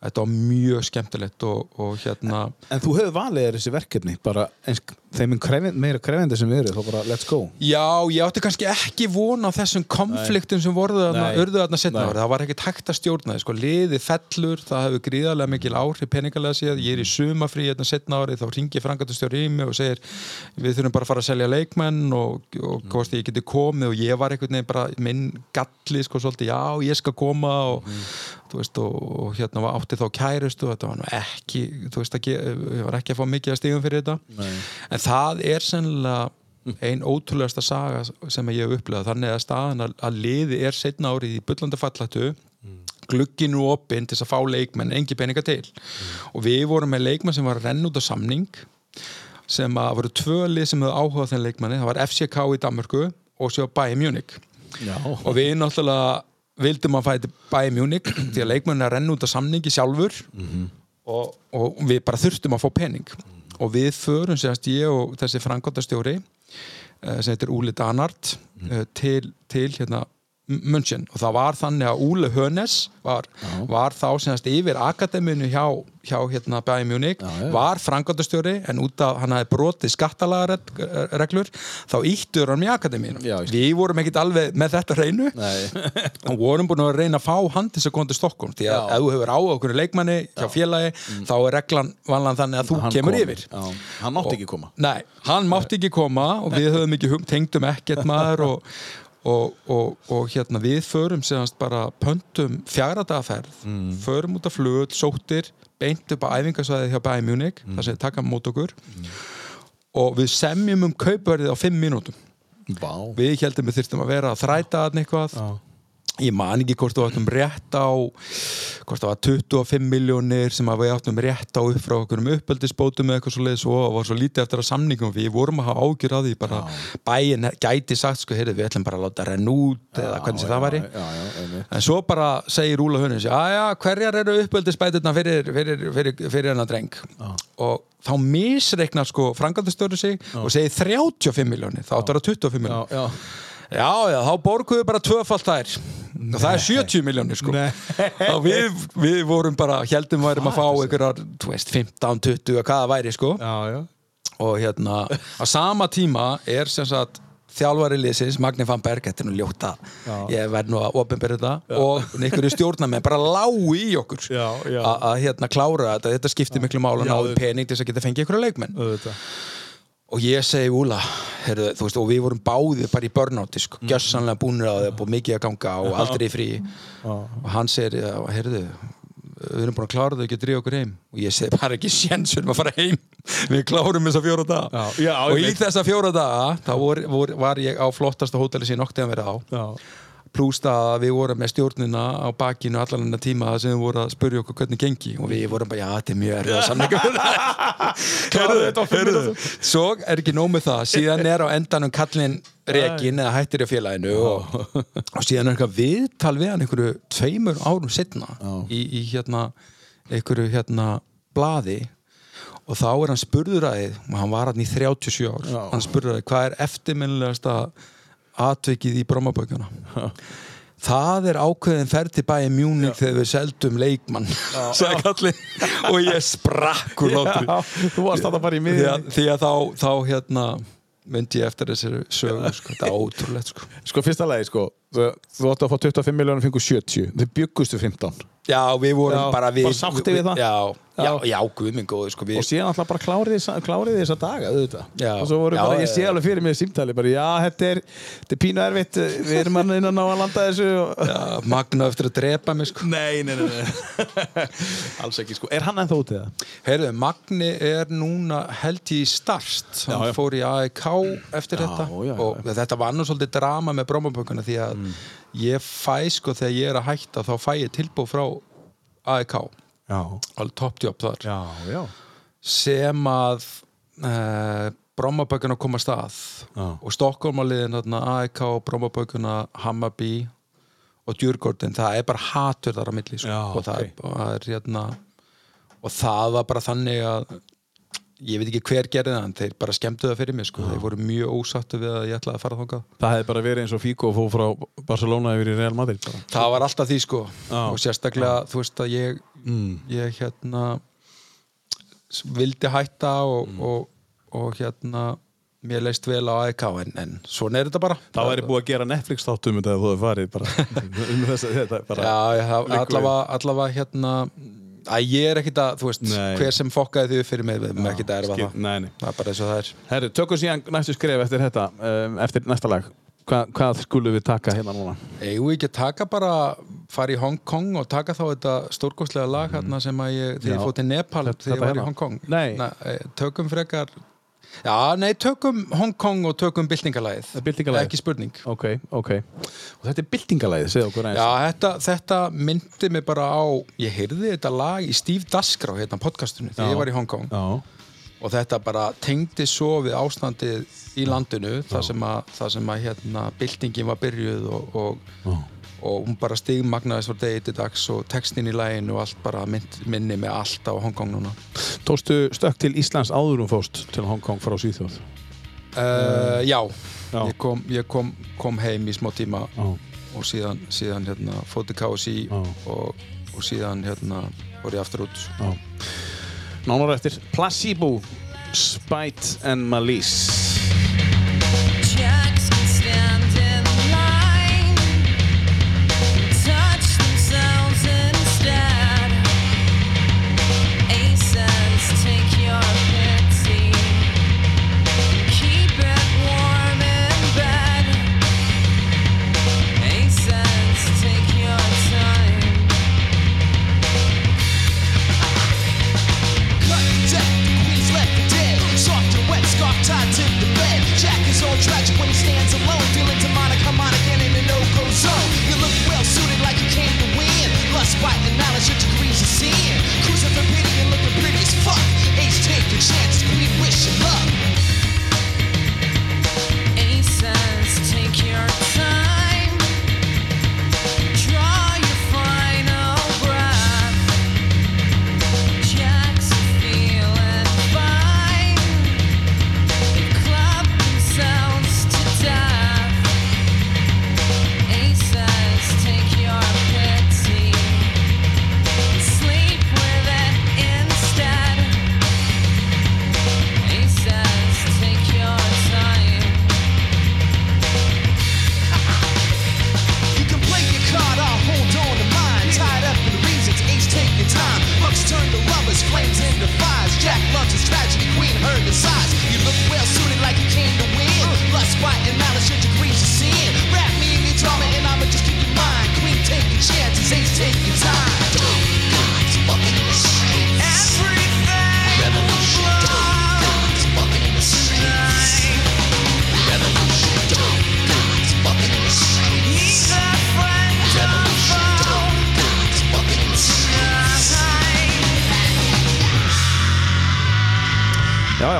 þetta var mjög skemmtilegt og, og hérna En þú hefur valið þessi verkefni bara eins, þeim krefin, meira krefindi sem við eru þá bara let's go. Já, ég átti kannski ekki von á þessum konfliktum sem voru þarna, Nei. urðu þarna setna Nei. ári, það var ekkert hægt að stjórna sko, liðið fellur, það hefur gríðarlega mikil áhrif peningalega séð, ég er í sumafrí hérna setna ári, þá ringi frangatustjóri í mig og segir, við þurfum bara að fara að selja leikmenn og, og hvort ég geti komið. Og ég var einhvern veginn bara minn galli, sko, svolítið, já, ég skal koma og, þú veist, og, og hérna var átti þá kærustu, þetta var ekki veist, ekki, var ekki að fá mikið að stígum fyrir þetta. Nei. En það er sennilega ein ótrúlegasta saga sem ég hef upplegað þannig að staðan að, liði er setna árið í bullandi fallættu glugginu opinn til að fá leikmenn engi peninga til. Og við vorum með leikmenn sem var að renna út á samning sem að voru tvö lið sem hefðu áhugað þenn leikmanni, það var FCK í Danmörku og svo Bayern Munich. Já. og við náttúrulega vildum að fæti Bayern Munich því að leikmenn er að renna út á samningi sjálfur. Og, og við bara þurftum að fá pening og við förum sérst ég og þessi frangotastjóri sem heitir Úli Danart mm. til, til hérna München. Og það var þannig að Úle Hönes var, var þá semast yfir akademinu hjá, hjá hérna Já, já. var frangotastjóri en út af hann hafi brotið skattalagareglur þá íttur hann í akademinu Já, við vorum ekkit alveg með þetta Nei. og vorum búin að reyna að fá hann til þess að koma til Stokkólm því að ef þú hefur áhuga okkur leikmanni hjá félagi þá er reglan vanlan þannig að þú Hann kemur kom. yfir. Já. Hann mátti ekki koma. Nei, hann mátti ekki koma og við höfum ekki tengdum ekkert maður og, og, og, og hérna við förum séðanst bara pöntum fjáradaferð, mm. förum út af flugul, sóttir, beint upp á æfingasvæðið hjá Bayern Munich, mm. það sem taka mót okkur. Og við semjum um kaupverðið á fimm mínútum. Vá. Við heldum við þyrftum að vera að þræta að eitthvað ég man ekki hvort þú áttum rétt á hvort það var 25 miljónir sem að við áttum rétt á upp frá okkur um uppeldisbótum eða eitthvað svo leiðis og var svo lítið eftir að samningum. Við vorum að hafa ágjur að því bara bæinn gæti sagt sko, heyrðu, við ætlum bara að láta renna út eða hvernig sem það væri. Já, já, einmitt. En svo bara segir Úla Hönnins að já, hverjar eru uppeldisbæturna fyrir, fyrir, fyrir, fyrir hennar dreng? Og þá misreiknar sko frangatastöru sig og segir 35 miljónir þá áttar það 25 miljónir Já, já. já, já, þá borguðu bara tvöfalt þær og það er 70 miljónir sko við, við vorum bara heldum værum að fá einhverjar, þú veist, 15, 20 hvað það væri sko Já, já. og hérna, á sama tíma er sem sagt þjálfari liðsins, Magni van Berg, þetta er nú ljóta ég verð nú að opinbera þetta og einhverju stjórnamenn bara lágu í okkur Já, já. að að, hérna klára þetta þetta skiptir miklu mála Já, náðu auðvitað. pening til þess að geta fengið einhverju leikmenn Auðvitað. Og ég segi Úla heyrðu, þú veist, og við vorum báðið bara í burnouti sko, Mhm. gjössanlega búinir á það búið mikið að ganga og aldrei frí. Og hann segir, heyrðu við erum búin að klára þau ekki að drífa okkur heim. Og ég segi bara ekki séns við erum að fara heim. Við klárum þessa fjóra daga. Já, já, og í þessa fjóra daga þá vor, vor, var ég á flottasta hóteli sem ég noktið að vera á. Já. Pluss það að við vorum með stjórnina á bakinu allan enna tíma sem við vorum að spurja okkur hvernig gengi. Og við vorum bara, já, þetta er mjög erfið að fimm Heyrðu, mínútum. svo er ekki nóg með það. Síðan er á endanum kallinn rekin eða hættir í félaginu og, og síðan er eitthvað viðtal við hann einhverju tveimur árum setna í, í hérna einhverju hérna blaði. Og þá er hann spurður aðeins og hann var hann í 37 ár Já. hann spurður aðeins hvað er eftirminnilegasta atvikið í brómabökjuna það er ákveðin ferð til bæði mjúning þegar við seldum leikmann og ég sprakk úr Já, þú varst þetta bara í að, því að þá, þá hérna myndi ég eftir þessari sögu sko. þetta er ótrúlegt sko. Sko, fyrsta lagi, sko, þú, átti að fá 25 miljónir og fengur 70. Þið byggustu 15. já, við vorum Já, bara við, bara sáttir við það? já, já, Já. já, guð minn góði sko, Og síðan alltaf bara klárið klárið þessa daga, auðvitað. Já. Og svo voru bara, ég sé alveg fyrir mig í símtali, bara, já, þetta er, þetta er pínu erfitt, við erum hann innan á að landa þessu. Magna eftir að drepa mig sko. Nei, nei, nei, nei. Alls ekki, sko. Er hann ennþá út í það? heyrðu, Magni er núna held í starst hann fór í AEK eftir þetta og þetta var nú svolítið drama með brómabökuna því að Mm. Ég fæ sko þegar ég er að hætta þá fæ ég tilbúð frá AEK alveg toppjobb þar Já, já. sem að uh, Brommabökuna koma að stað Já. og Stokkólmaliðin AEK, Brommabökuna, Hammarby og Djurgårdin það er bara hatur þar á milli sko. Og, það, ok. er, og, það er, hérna, og það var bara þannig að ég veit ekki hver gerði það en þeir bara skemmtu það fyrir mig sko. þeir voru mjög ósattu við að ég ætlaði að fara þangað Það hefði bara verið eins og Figo fóð frá Barcelona yfir í Real Madrid. Bara. það var alltaf því sko Já. og sérstaklega þú veist að ég ég hérna vildi hætta og, og, og hérna mér leist vel á AEK en, en svona er þetta bara Það væri búið að gera Netflix þáttum um þetta ef þú hefði farið bara. um þess að þetta bara. Já, já, allavega hérna að ég er ekkit að, þú veist, Nei. hver sem fokkaði upp fyrir mig, við erum ekkit að erfa skil- það nei, nei. það er bara eins og það er Herru, tökum síðan næstu skref eftir þetta, um, eftir næsta lag. Hva, hvað skulum við taka hérna núna? við ekki að taka bara fara í Hong Kong og taka þá þetta stórkostlega lag hérna sem að ég, þegar ég fótt til Nepal þegar ég var í hérna? Hong Kong Nei. eh, tökum frekar já, nei, tökum Hong Kong og tökum byltingalagið Byltingalagið? ekki spurning Ok, ok. Og þetta er byltingalæðið, segðu okkur aðeins. Já, þetta, þetta myndi mig bara á ég heyrði þetta lag í Steve Dasgrau hérna á podcastunum þegar ég var í Hong Kong Já. og þetta bara tengdi svo við ástandið í landinu þar sem að, þar sem að hérna, byltingin var byrjuð og, og, og hún bara stigmagnaðist frá degi til dags og textin í læginu og allt bara mynd, minni með allt á Hongkong núna Tókstu stökk til Íslands áður um fóst til Hong Kong frá Svíþjóð? uh, já, Já. ég, kom, ég kom, kom heim í smá tíma Já. og síðan, síðan hérna, fóti KSI Já. og, og síðan hérna, voru ég aftur út. Nánar eftir Placebo, Spite and Malice.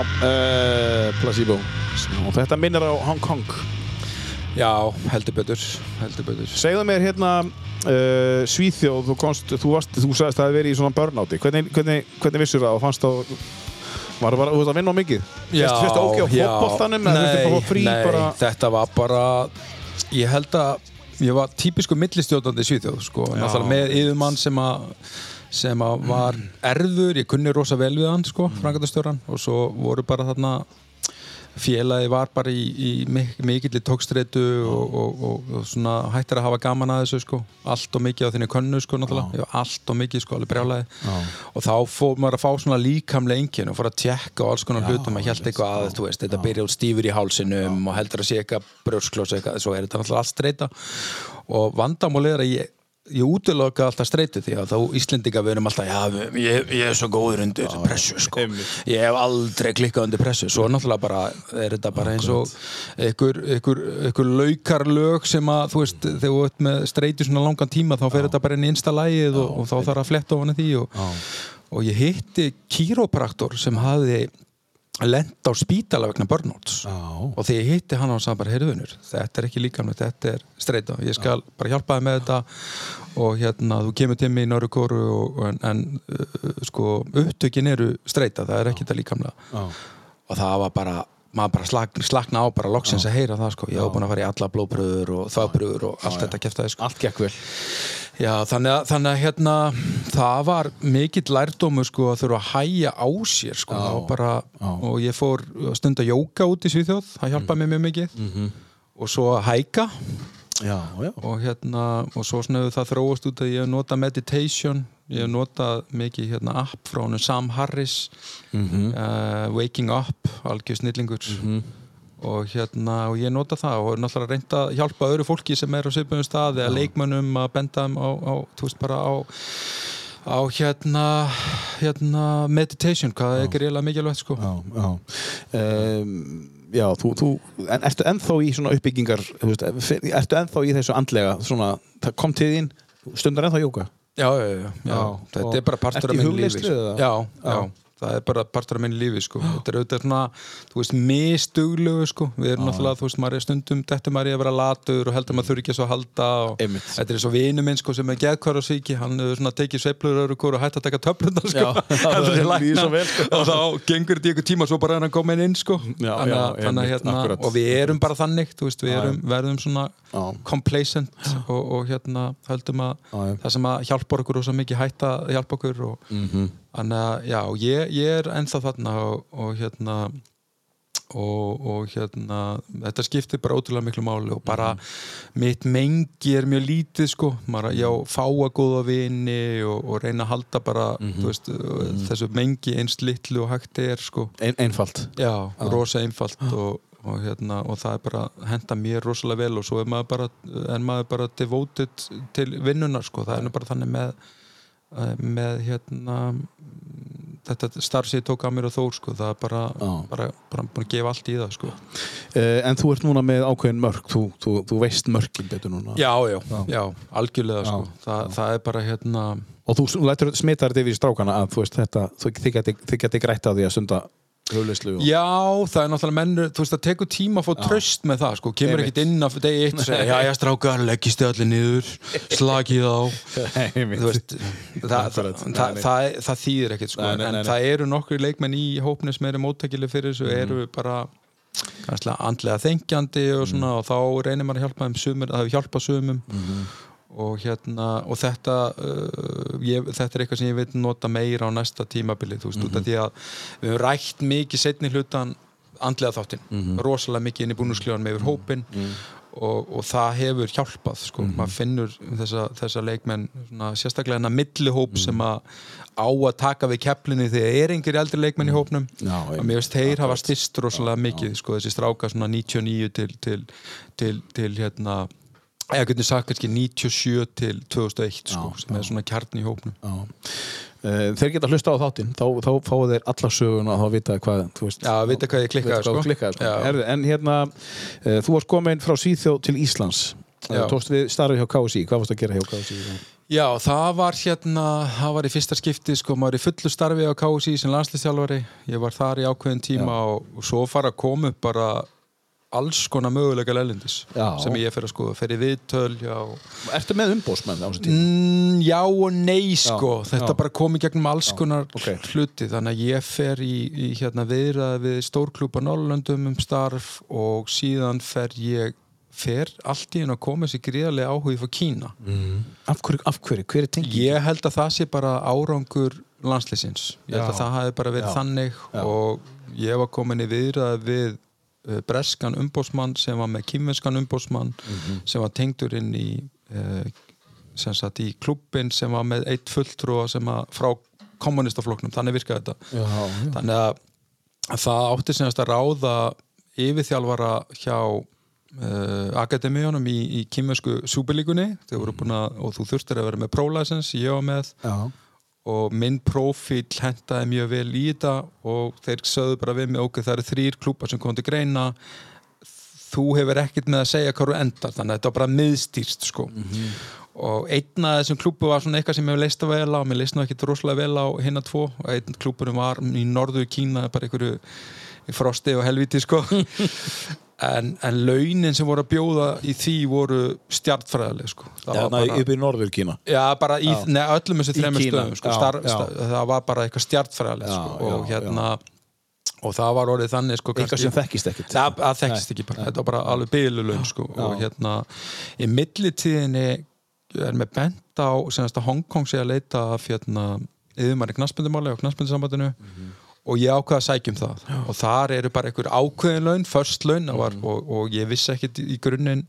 Já, uh, placebo. Og þetta minnir á Hong Kong. Já, heldur betur, heldur betur. segðu mér hérna uh, Svíþjóð, þú komst, þú varst þú sagðist að það hefði verið í svona burnouti. Hvernig, hvernig, hvernig vissur það? Og fannst það var það bara, að vinna á mikið? Fyrst, fyrst ógi á fótboltanum eða fyrst að fá frí nei, bara? þetta var bara, ég held að ég var típisku millistjóðandi í Svíþjóð, sko, náttúrulega með yfirmann sem að sem að var erður, ég kunni rosa vel við hann, sko, mm. og svo voru bara þarna félagi var bara í, í mik mikill tókstreitu og, og, og, og svona hættir að hafa gaman að þessu sko allt og mikið á þinni könnu sko náttúrulega. Já, allt og mikið sko, alveg brjálæði. Og þá fór maður að fá svona líkamlega engin og fór að tjekka og alls konar hlutum að held eitthvað að, þú veist, þetta byrja út stífur í hálsinum og heldur að sé eitthvað brjósklós eitthvað, svo er þetta náttúrulega allt streita. Og vandamálið er að ég ég útiloka alltaf streytu því að þá Íslendinga við erum alltaf, já, ég, ég er svo góður undir pressu, sko. ég hef aldrei klikkað undir pressu, svo náttúrulega bara er þetta bara eins og ykkur, ykkur, ykkur laukarlög sem að, þú veist, þegar þú ert með streytu svona langan tíma, þá fer þetta bara inn í einsta lægið og, og þá þarf að fletta ofan því og, og ég hitti kýrópraktor sem hafði lent á spítala vegna burnouts. Já. og þegar ég hitti hann og sagði bara heyrðunur, þetta er ekki líkamlega, þetta er streyta, ég skal bara hjálpa þið með þetta og hérna, þú kemur til mig í Norru Kóru en, en uh, sko, upptökin eru streyta, það er ekki þetta líkamlega. Já. og það var bara maður bara slak, slakna á bara loksins að heyra það sko, ég hef búin að fara í alla blóðpröður og þápröður og allt þetta kæftaði sko. Allt gekk vel Já, þannig að, þannig að hérna, það var mikill lærdómur sko að þurfa að hæja á sér sko Já, og, bara, já. og ég fór að stunda jóka út í Svíþjóð, það hjálpaði mér mjög mikið Mhm. og svo að hæka já, já. og hérna og svo hefur það þróast út að ég hef notað meditation, ég hef notað mikið hérna app frá hann Sam Harris Mhm. uh, Waking Up, algjör snillingur og hérna og ég nota það og er náttúrulega reynd að hjálpa öðru fólki sem er á svipum staði eða leikmönnum að benda þeim á, á, þú veist bara á á hérna, hérna meditation, hvað er ekki reyðilega mikilvægt sko já, já. Um, já þú, þú en ertu ennþá í svona uppbyggingar veist, ertu ennþá í þessu andlega svona, það kom til þín stundar ennþá jóka Já, já, já, já. Já, þetta er bara partur ertu af í minni lífi hugleiðslu sko. eða? já, Já. já, það er bara partur af minni lífi sko. þetta er auðvitað svona, þú veist, misduglegu sko, við erum náttúrulega, þú veist, maður er stundum þetta maður er að vera latur og heldur maður þurfi ekki að halda og Einmitt. þetta er svo vinu minn sko sem er geðkvar og síki, hann hefur svona tekið sveiflur öðru hvort og hætt að taka töflurna sko Já, sko. og þá gengur þetta í ykkur tíma svo bara er hann komin inn sko Já, þannig, já, að- þannig að hérna, akkurat. og við erum bara þannig, veist, við Já, erum, verðum svona Já. complacent og, og hérna höldum að Já, já. það sem að hjálpar okkur og svo mikið hætta hjálpa okkur og þannig að já, ég, ég er ennþá þarna og, og hérna og, og hérna þetta skiptir bara ótrúlega miklu máli og bara mitt mengi er mjög lítið sko, maður að já, fáa góða vini og, og reyna að halda bara þú veist, þessu mengi eins litlu og hægt er sko. Ein, einfalt. Já, rosa einfalt og, og, hérna, og það er bara henda mér rosalega vel og svo er maður bara, er maður bara devoted til vinnunar sko. það er nú bara þannig með eh, með hérna þetta starf sem ég tók að mér og Þór sko. það er bara, Já. bara, bara búin að gefa allt í það sko. uh, en þú ert núna með ákveðin mörk þú, þú, þú veist mörkin betur núna já, já, já, algjörlega sko. Já, það, það er bara hérna og þú lætur smita þetta yfir í strákana að þú veist þetta, þið geti, grætt á því að stunda hugleyslu og... Já, það er náttúrulega mennur, þú veist, það tekur tíma að fá tröst með það, sko, kemur ekkert inn af degi eitt og segja, já, já, strákar, leggist þið allir niður, slakið á. Veist, það, það, það, það, þýðir ekkert, sko, Nei, nei, nei, en það eru nokkri leikmenn í hópni sem eru móttækileg fyrir þessu, Mhm. eru bara kannski andlega þengjandi og svona, og þá reynir maður að hjálpa þeim sumir, það hefur hjálpað sumum. Mhm. Og hérna, og þetta uh, ég, þetta er eitthvað sem ég vil nota meira á næsta tímabili, þú veist, Mhm. af því að við höfum rætt mikið setni hlutan andlega þáttinn, Mhm. rosalega mikið inn í búnusklefanum yfir hópin og, og það hefur hjálpað sko. Mhm. maður finnur þessa, þessa leikmenn svona, sérstaklega hennar millihóp Mhm. sem að á að taka við kepplinni þegar er engir eldri leikmenn í hópnum Mhm. Já, að mér veist þeir hafa styrst rosalega mikið sko, þessi stráka svona 99 til, til, til, til hérna eða hvernig sagt kannski 97 til 2001 sko, Já, sem er svona kjarn í hópnum Já. Uh, þeir geta hlusta á þáttinn þá, þá fáu þeir alla söguna að þá vita hvað veist, Já, vita hvað ég klikkaði, sko. þú klikkaði sko. Já. Herðu, en hérna uh, þú varst komin frá Svíþjóð til Íslands Já. Tókst við starfið hjá KSI, hvað varst að gera hjá KSI? Já, það var hérna, það var í fyrsta skipti sko, maður í fullu starfi á KSI sem landslistjálfari, ég var þar í ákveðin tíma og, og svo fara að koma upp bara alls konar möguleika lælindis Já. sem ég fer að skoða, fer í viðtöl já, Ertu með umbósmenn á þessu tíma? mm, já og nei sko Já, þetta já. bara kom í gegnum alls konar ok. hluti, þannig að ég fer í, í hérna viðraði við stórklúpa Norrlöndum um starf og síðan fer ég fer allt í henn að koma sér gríðarlega áhugi frá Kína Af hverju, af hverju, hver er tengið? Ég held að það sé bara árangur landslýsins. Ég held að það hafi bara verið þannig og ég var komin í viðræði við breskan umbósmann sem var með kýmvenskan umbósmann Mhm. sem var tengdur inn í uh, sem sagt í klubbin sem var með eitt fulltrúa sem að frá kommunistafloknum, þannig virkaði þetta. Já, já. Þannig að það átti semast að ráða yfirþjálfara hjá uh, akademíunum í, í kýmversku súbelíkunni og þú þurftir að vera með pro-license, ég var með já. Og minn profíl hentaði mjög vel í þetta og þeir sögðu bara við mig ok, það eru þrýr klúpar sem kom til greina þú hefur ekkert með að segja hvað þú endar þannig að þetta var bara miðstýrst sko. og einn af þessum klúpu var svona eitthvað sem ég hef leist að vel á mér leist nú ekkert rosalega vel á hinna tvo og einn klúpurum var í norðu Kína bara einhverju frosti og helviti sko en, en launin sem voru að bjóða í því voru stjartfræðileg sko. Já, ná, bara- upp í norður Kína. Já, bara í Já. Nei, öllum þessu Kína, stöðum sko, já, starf, já. sta- það var bara eitthvað stjartfræðilegt Já, sko, og já, hérna og það var orðið þannig sko, Eitthvað sem þekkist ekkert. það, það þekkist ekki bara, þetta var bara alveg bylulun sko, og hérna í millitíðinni er með bent á semast að Hongkong sé að leita af hérna, yfirmanni knaspindumáli og knaspindusambandinu og ég ákvaða að sækjum það. Og þar eru bara einhver ákveðin laun first laun var, og, og ég vissi ekkit í grunninn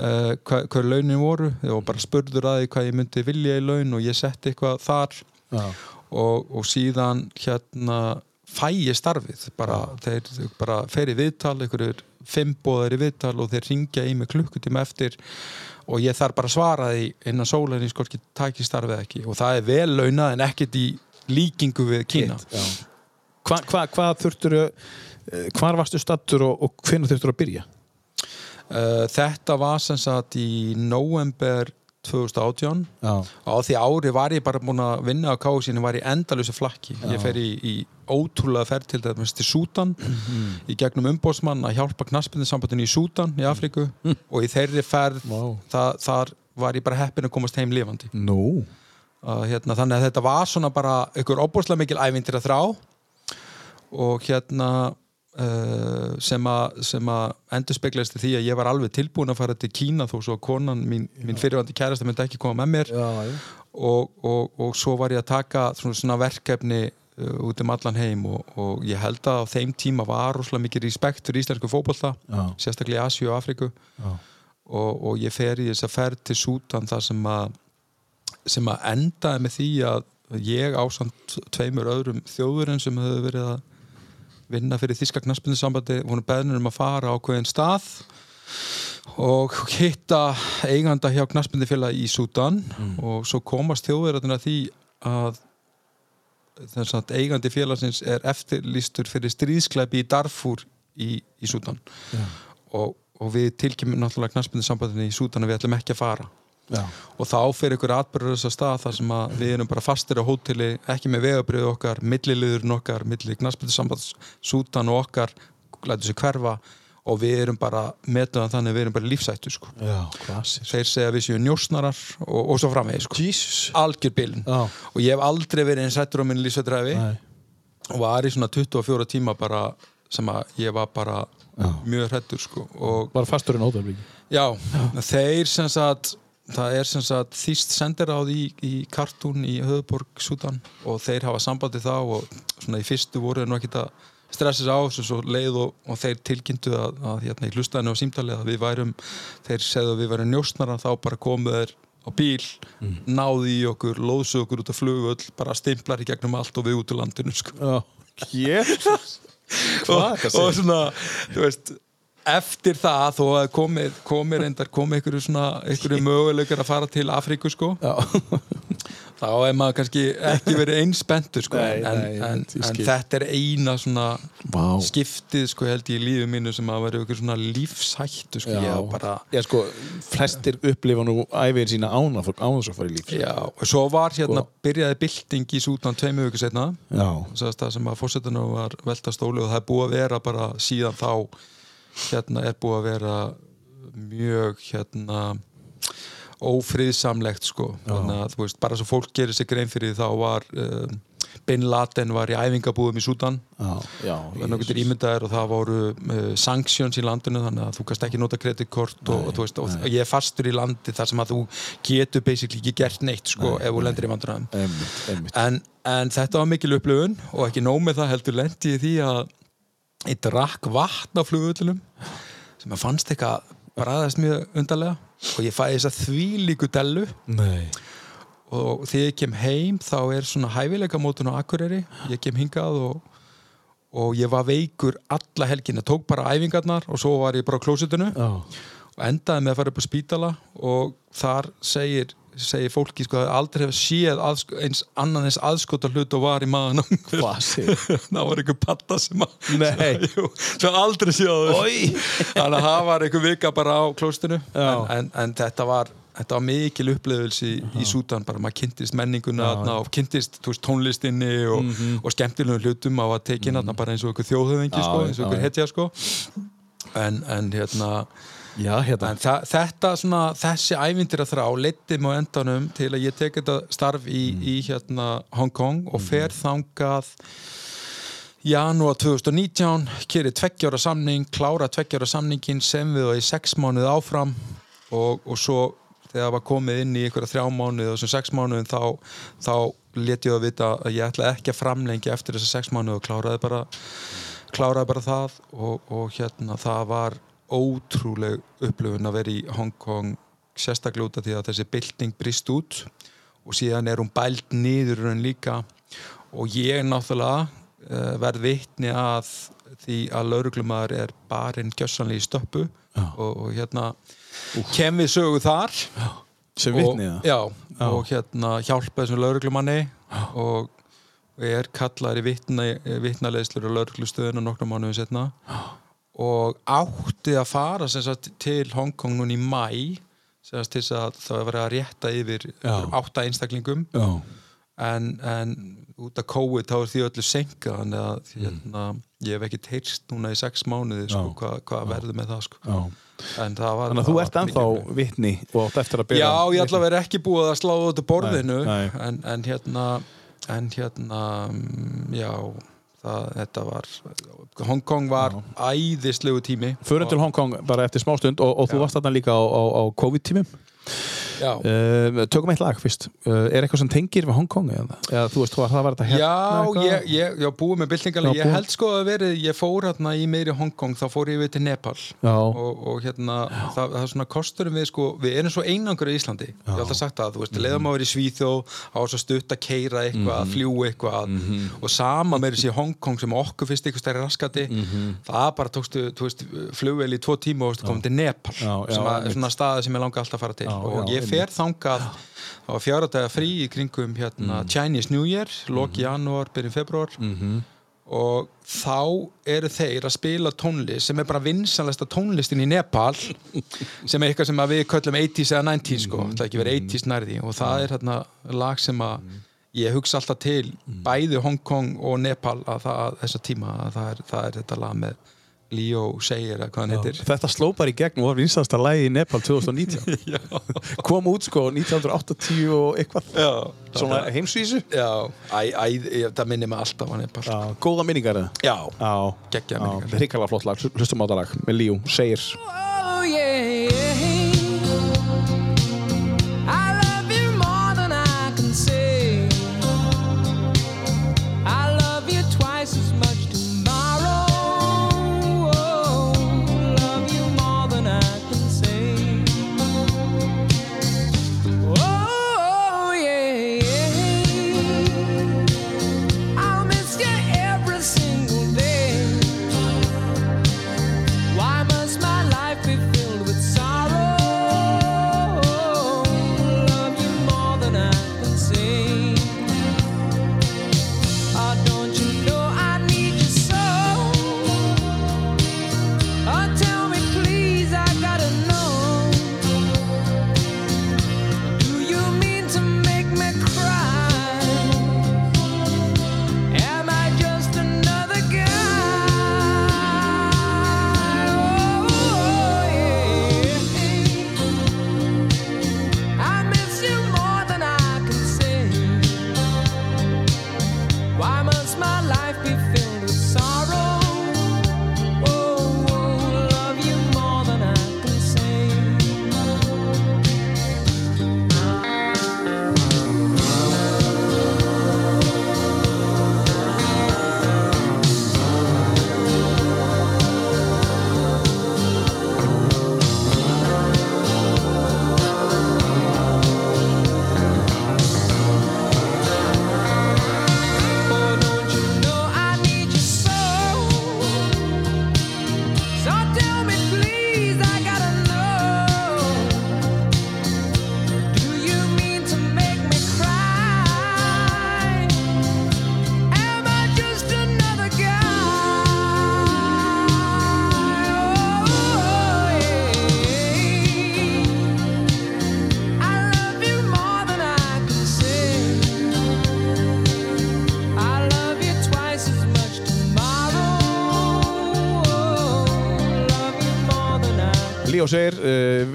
uh, hvað, hvað launin voru. Og bara spurður að því hvað ég myndi vilja í laun og ég setti eitthvað þar. Já. og, og síðan hérna fæ ég starfið. Bara, þeir bara fer í viðtal einhverjur fimm bóðar í viðtal og þeir ringja í mig klukkutíma eftir. Og ég þarf bara að svara því innan sólæni sko ekki taki starfið ekki. Og það er vel launað en ekkert í líkingu við Kína. Já. Hva, hva, hvað þurftur hvar varstu stattur og, og hvernig þurftur að byrja? uh, þetta var sem sagt í november 2018 Já. á því ári var ég bara búin að vinna á kásinni var ég endalusi flakki ég fer í, í ótrúlega ferð til dæmis til Sútan í gegnum umbóðsmann að hjálpa knaspindinsambandinu í Sútan í Afríku og í þeirri ferð Vá. það, þar var ég bara heppin að komast heim lifandi Nú. uh, hérna, þannig að þetta var svona bara ykkur óbúslega mikil ævindir að þrá og hérna uh, sem að endur speglaðist því að ég var alveg tilbúin að fara til Kína þó svo að konan mín, mín fyrirvandi kærasta myndi ekki koma með mér Já, já. og, og, og svo var ég að taka svona, svona verkefni uh, út um allan heim og, og ég held að á þeim tíma var rosalega mikið respekt fyrir íslensku fótbolta Já. sérstaklega í Asíu og Afríku Já. og, og ég fer í þess að ferð til Sútan þar sem að sem að endaði með því að ég ásamt tveimur öðrum þjóðurinn sem höfðu verið að vinna fyrir Þíska knaspindusambandi voru beðnir um að fara á hverjum stað og hitta eiganda hjá knaspindufélag í Sútan og svo komast þjóðverðarnir að því að þess að eigandi félagsins er eftirlýstur fyrir stríðsklæpi í Darfur í, í Sútan og, og við tilkymum náttúrulega knaspindusambandinu í Sútan að við ætlum ekki að fara Já. og þá fyrir ykkur atbyrður þess að stað þar sem við erum bara fastir á hóteli ekki með vegabrið okkar, milliliðurinn okkar milli knaspindusambands, sútan og okkar lætur sér hverfa og við erum bara metuðan þannig við erum bara lífsættu sko. Já, þeir segja við séum njósnarar og, og svo framvegis sko. Jesus. algjör bilin Já. og ég hef aldrei verið eins hættur á minni lífsættræfi Nei. og var í svona 24 tíma bara sem að ég var bara mjög hrættur sko. og Bara fasturinn óþörflíki. Já, þeir sem sagt það er sem sagt þýst sendiráð í, í kartún í höfuborg Sútan og þeir hafa sambandi þá og svona í fyrstu voru þeir nú ekki að stressa sig á þessu svo leið og, og þeir tilkynntu að, að hérna í hlustæðinu og símtalið að við værum þeir segðu að við værum njósnara þá bara komuð þeir á bíl náði í okkur, lóðsu okkur út af flugvöll bara stimplar í gegnum allt og við út úr landinu sko. Já. Jesus. og, og svona, þú veist eftir það þó að komið komi reyndar, komi einhverju svona einhverju möguleikar að fara til Afríku sko Já. þá er maður kannski ekki verið eins spenntur sko. Nei, en, nei, en, ég en þetta er eina svona Vá. skiptið sko held ég í lífið mínu sem að vera ykkur svona lífshættu sko. ég var bara Já, sko, flestir upplifa nú æfið sína ána fólk án þess að fara í líf Já, og svo var hérna, Sko- byrjaði bylting í Sútan tveimu viku setna Já. Það sem að fórsetunum var velta stóli og það er búið að vera bara síðan þá hérna er búið að vera mjög hérna ófriðsamlegt sko. Þannig að þú veist, bara svo fólk gerir sig grein fyrir þá var um, Bin Laden var í æfingabúðum í ímyndaðir og það voru uh, sanctions í landinu þannig að þú kannst ekki nota kreditkort og, og, þú veist, og ég er fastur í landi þar sem að þú getur basically ekki gert neitt sko ef þú lendir í einmitt en, en þetta var mikil upplöfun og ekki nóg með það heldur lendi í því að ég drakk vatn á flugvöllunum sem að fannst eitthvað bræðast mjög undarlega og ég fæði þess að því líku dellu. Nei. Og þegar ég kem heim þá er svona hæfileika mótun á Akureyri. Ég kem hingað og, og ég var veikur alla helgina. Tók bara æfingarnar og svo var ég bara á klósitinu Já. og endaði með að fara upp á spítala og þar segir, segir fólki sko að aldrei hefur séð eins annan eins aðskota hlut og var í segir? það var einhver patta sem að sem aldrei séð þannig að það var einhver vika bara á klóstinu Já. en, en, en þetta var Þetta var mikil upplifelse í, í Sútan bara maður kynntist menninguna þarna og kynntist veist, tónlistinni og, Mhm. og skemmtilegum hlutum á að tekið mm bara eins og einhver þjóðhöfingi Já, sko, eins og já, einhver já. hetja sko. en, en hérna Já, hérna En þa þetta svona, þessi ævindir að þrá mig á endanum til að ég tek þetta starf í, Mm. í hérna Hong Kong og fer þangað janúar 2019 keri tveggjára samning, klára tveggjára samningin sem við og í sex mánuð áfram og, og svo þegar það var komið inn í einhverja þrjá mánuð og þessum sex mánuðin þá, þá let ég að vita að ég ætla ekki að framlengja eftir þessa sex mánuð og kláraði bara kláraði bara það og, og hérna það var ótrúleg upplifun að vera í Hong Kong sérstaklega út af því að þessi bylting brist út og síðan er hún bælt niður í raun líka. Og ég náttúrulega uh, verð vitni að því að lauruglumæður er barinn gjössanlega í stöppu og, og hérna kem við sögu þar. Sem og, vitnið það já, og hérna hjálpa þessum lauruglumanni og er kallaður í vitna, vitnaleislur og lauruglustöðuna nokkrum mánuðum setna og átti að fara sagt, til Hongkong núna í mæ sagt, til að það var að rétta yfir átta einstaklingum. Já. En, en út af COVID þá er því öllu senka þannig að Mm. hérna, ég hef ekki teirst núna í sex mánuði sko, hvað hva verður með það sko. Þannig að þú ert ennþá vitni og átt eftir að byrja Já, ég ætla að vera ekki búið að slá út af borðinu. Nei, nei. En, en hérna en hérna mm, já, það, þetta var Hong Kong var æðislegu tími Förum til Hong Kong bara eftir smástund og, og þú varst þarna líka á, á, á COVID-tímum. Já, uh, Tökum eitt lag fyrst uh, Er eitthvað sem tengir við Hong Kong eða, eða þú veist, það var þetta hérna Já, ég, ég, ég búið með byltingarlega Já, Ég búið. held sko að verið, ég fór hérna í meiri Hong Kong þá fór ég við til Nepal Já. og, og hérna, það, það er svona kosturum við sko, við erum svo einangur í Íslandi ég hef alltaf sagt það, þú veist, Mhm. leiðum að vera í Svíþjóð á svo stutt að keira eitthvað, fljúa eitthvað Mhm. og sama með þessi Hong Kong sem okkur fyrst eitthvað stærri raskati Mhm. það bara tókstu, þú veist, flugvel í tvo tíma og komum til Nepal Já, já, sem að, einmitt. svona staði sem ég langa alltaf að fara til Já, og já, ég fer þangað fjára daga frí í kringum hérna, Mhm. Chinese New Year, loki janúar, byrjun februar og þá eru þeir að spila tónlist sem er bara vinsanlegsta tónlistin í Nepal sem er eitthvað sem að við köllum 80s eða 90s sko, það er ekki verið 80s nærði og það er hérna lag sem að ég hugsa alltaf til bæði Hong Kong og Nepal að það, þessa tíma að það er, það er þetta lag með Leo segir að hvað hann heitir. Þetta sló bara í gegn og var vinstasta lægi í Nepal 2019 Kom út sko 1980 og eitthvað. Já, Svona heimsvísu. Já, æ, æ, ég- það minnir mig alltaf á Nepal Já, góða minningar? Já, Já, geggja minningar. hrikalega flott lag, hlustum á þetta lag með Líu, segir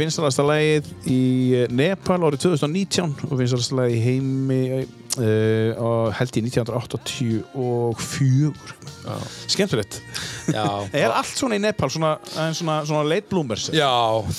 vinsalasta lagið í eh, Nepal árið 2019 og vinsalasta lagið í heimi uh, held í 1984 Já. skemmtilegt Já, er allt svona í Nepal svona, svona, svona late bloomers? Já,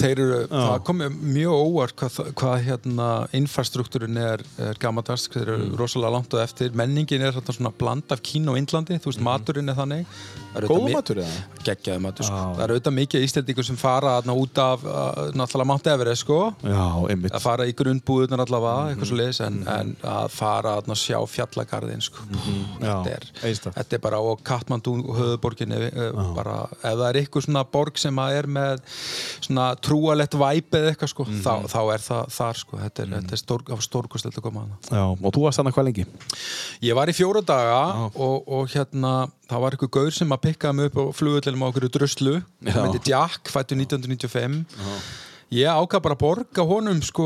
þeir eru, það komið mjög óvart hvað, hvað hérna infrastruktúrin er, er gammadags, þeir eru Mm. rosalega langt á eftir, menningin er svona bland af Kína og Indlandi, þú veist, maturinn er þannig. Það góð matur eða? Geggjaður matur, sko. Það eru auðvitað mikið íslendingur sem fara þarna út af, uh, náttúrulega Mount Everest, sko. Að fara í grunnbúðunar allavega, eitthvað svo leiðis en, Mhm. en að fara og sjá fjallagarðin, sko. Þetta er, þetta er bara og Katmandú höfuborginni uh, bara, ef það er eitthvað svona borg sem að er með svona trúalett væp eða eitthvað sko, Mhm. þá, þá er það þar sko, þetta er, mm. er stór, stórkostlega að koma hana. Já, og þú varst þannig hvað lengi? Ég var í fjóra daga og, og hérna það var eitthvað gaur sem að pikkaði mig upp á flugvöldinum á okkur druslu, Já. það myndi Jack fættu 1995 Ég ákvað bara að borga honum sko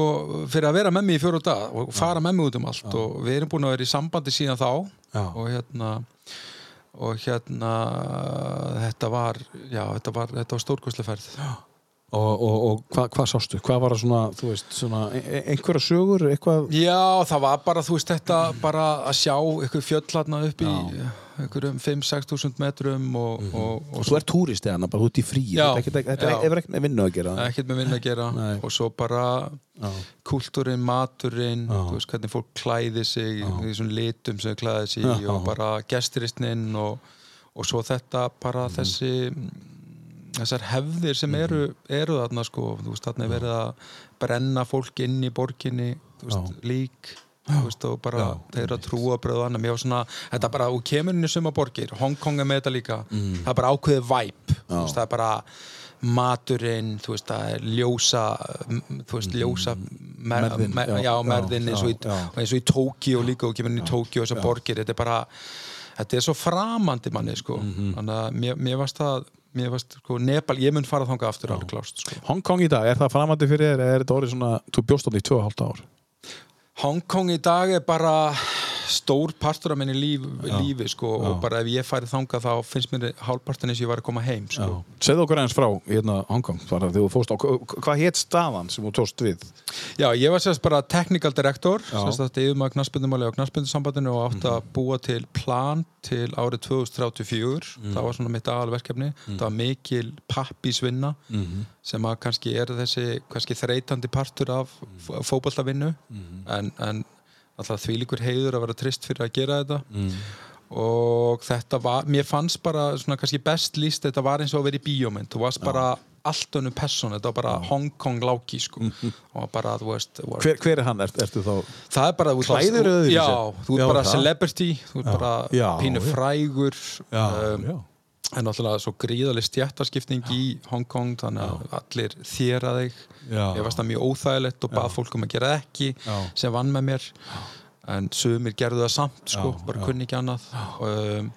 fyrir að vera með mig í fjóra dag og fara með mig út um allt og við erum búin að vera í sambandi síðan þá Já. og hérna og hérna þetta var, já, þetta var, þetta var stórkostlega ferð. Og, og, og hvað hva sástu? Hvað var það svona, þú veist, svona e- e- einhverja sögur, eitthvað? Já, það var bara, þú veist, þetta bara að sjá ykkur fjöll hérna upp í einhverjum 5-6 þúsund metrum og, og, og Og þú ert túristi hana, bara út í frí Já, Þetta er ekkert- er með vinnu að gera. Ekkert með vinna að gera. Nei. og svo bara Já. kultúrin, maturinn veist hvernig fólk klæði sig í þessum litum sem klæði sig og bara gesturistnin og, og svo þetta bara Mhm. þessi þessar hefðir sem eru, eru þarna sko, þú veist, þarna er verið að brenna fólk inn í borginni veist, lík veist, og bara Já, þeirra trúabröð og annað, mér var svona, þetta bara, og kemur inn í suma borgir, Hongkong er með þetta líka. Mhm. það er bara ákveðið væp það er bara maturinn, þú veist, það er ljósa þú veist, ljósa mer, Merðin, mer, já, já, merðin eins og, í, og og í Tókíó líka og kemur inn í Tókíó þessar borgir, þetta er bara þetta er svo framandi manni, sko. Mhm. þannig að mér, mér varst það mér varst, sko, Nepal, ég mun fara þangað aftur alveg klást, sko. Hong Kong í dag, er það framandi fyrir þér eða er þetta orðið svona, þú bjóst á því 2,5 ár Hongkong í dag er bara stór partur af minni líf, lífi sko, og bara ef ég færi þangað þá finnst mér hálfpartin eins og ég var að koma heim sko. Segðu okkur eins frá hérna Hong Kong bara þegar þú fórst á, hvað hétt staðan sem þú tóst við? Já, ég var sérst bara technical director sérst að yfir maður knaspindumáli á knaspindusambandinu og átti að búa til plan til árið 2034 það var svona mitt aðalverkefni. Það var mikil pappísvinna sem að kannski er þessi kannski þreytandi partur af mm. fótballtavinnu en, en alltaf þvílíkur heiður að vera trist fyrir að gera þetta og þetta var, mér fannst bara svona kannski best líst, þetta var eins og að vera í bíómynd þú varst bara allt önnum person þetta var bara Hong Kong láki sko og bara, þú veist var, Hver, hver er hann? Er, ertu þá það er bara þú öðruvísi? já, þú Já, ert bara celebrity þú ert bara Já, pínu já. frægur um, já. En náttúrulega svo gríðaleg stjættarskipting í Hong Kong þannig að allir þéra þig. Já. ég varst það mjög óþægilegt og bað fólk um að gera ekki Já. sem vann með mér. En sumir gerðu það samt sko, Já, bara já. kunni ekki annað. Um,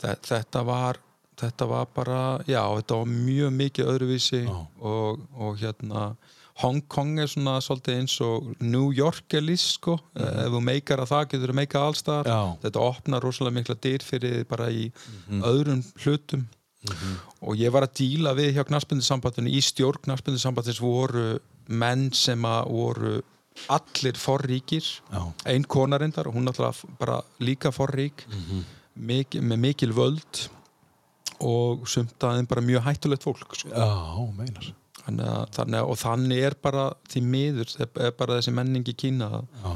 þe- þetta var þetta var bara, já, þetta var mjög mikið öðruvísi og, og hérna Hong Kong er svona svolítið eins og New York er lýst sko. Ef þú meikar að það getur þú meikað allstaðar þetta opnar rosalega mikla dyr fyrir þig bara í öðrum hlutum. Og ég var að díla við hjá knarsbundisambandinu í stjórn knarsbundisambandins voru menn sem að voru allir forríkir. Já. ein konarindar og hún náttúrulega bara líka forrík. Mikil, með mikil völd og sumt aðeins bara mjög hættulegt fólk sko. Já, meinar þannig að, þannig að, og þannig er bara því miður, það er bara þessi menning í Kína að,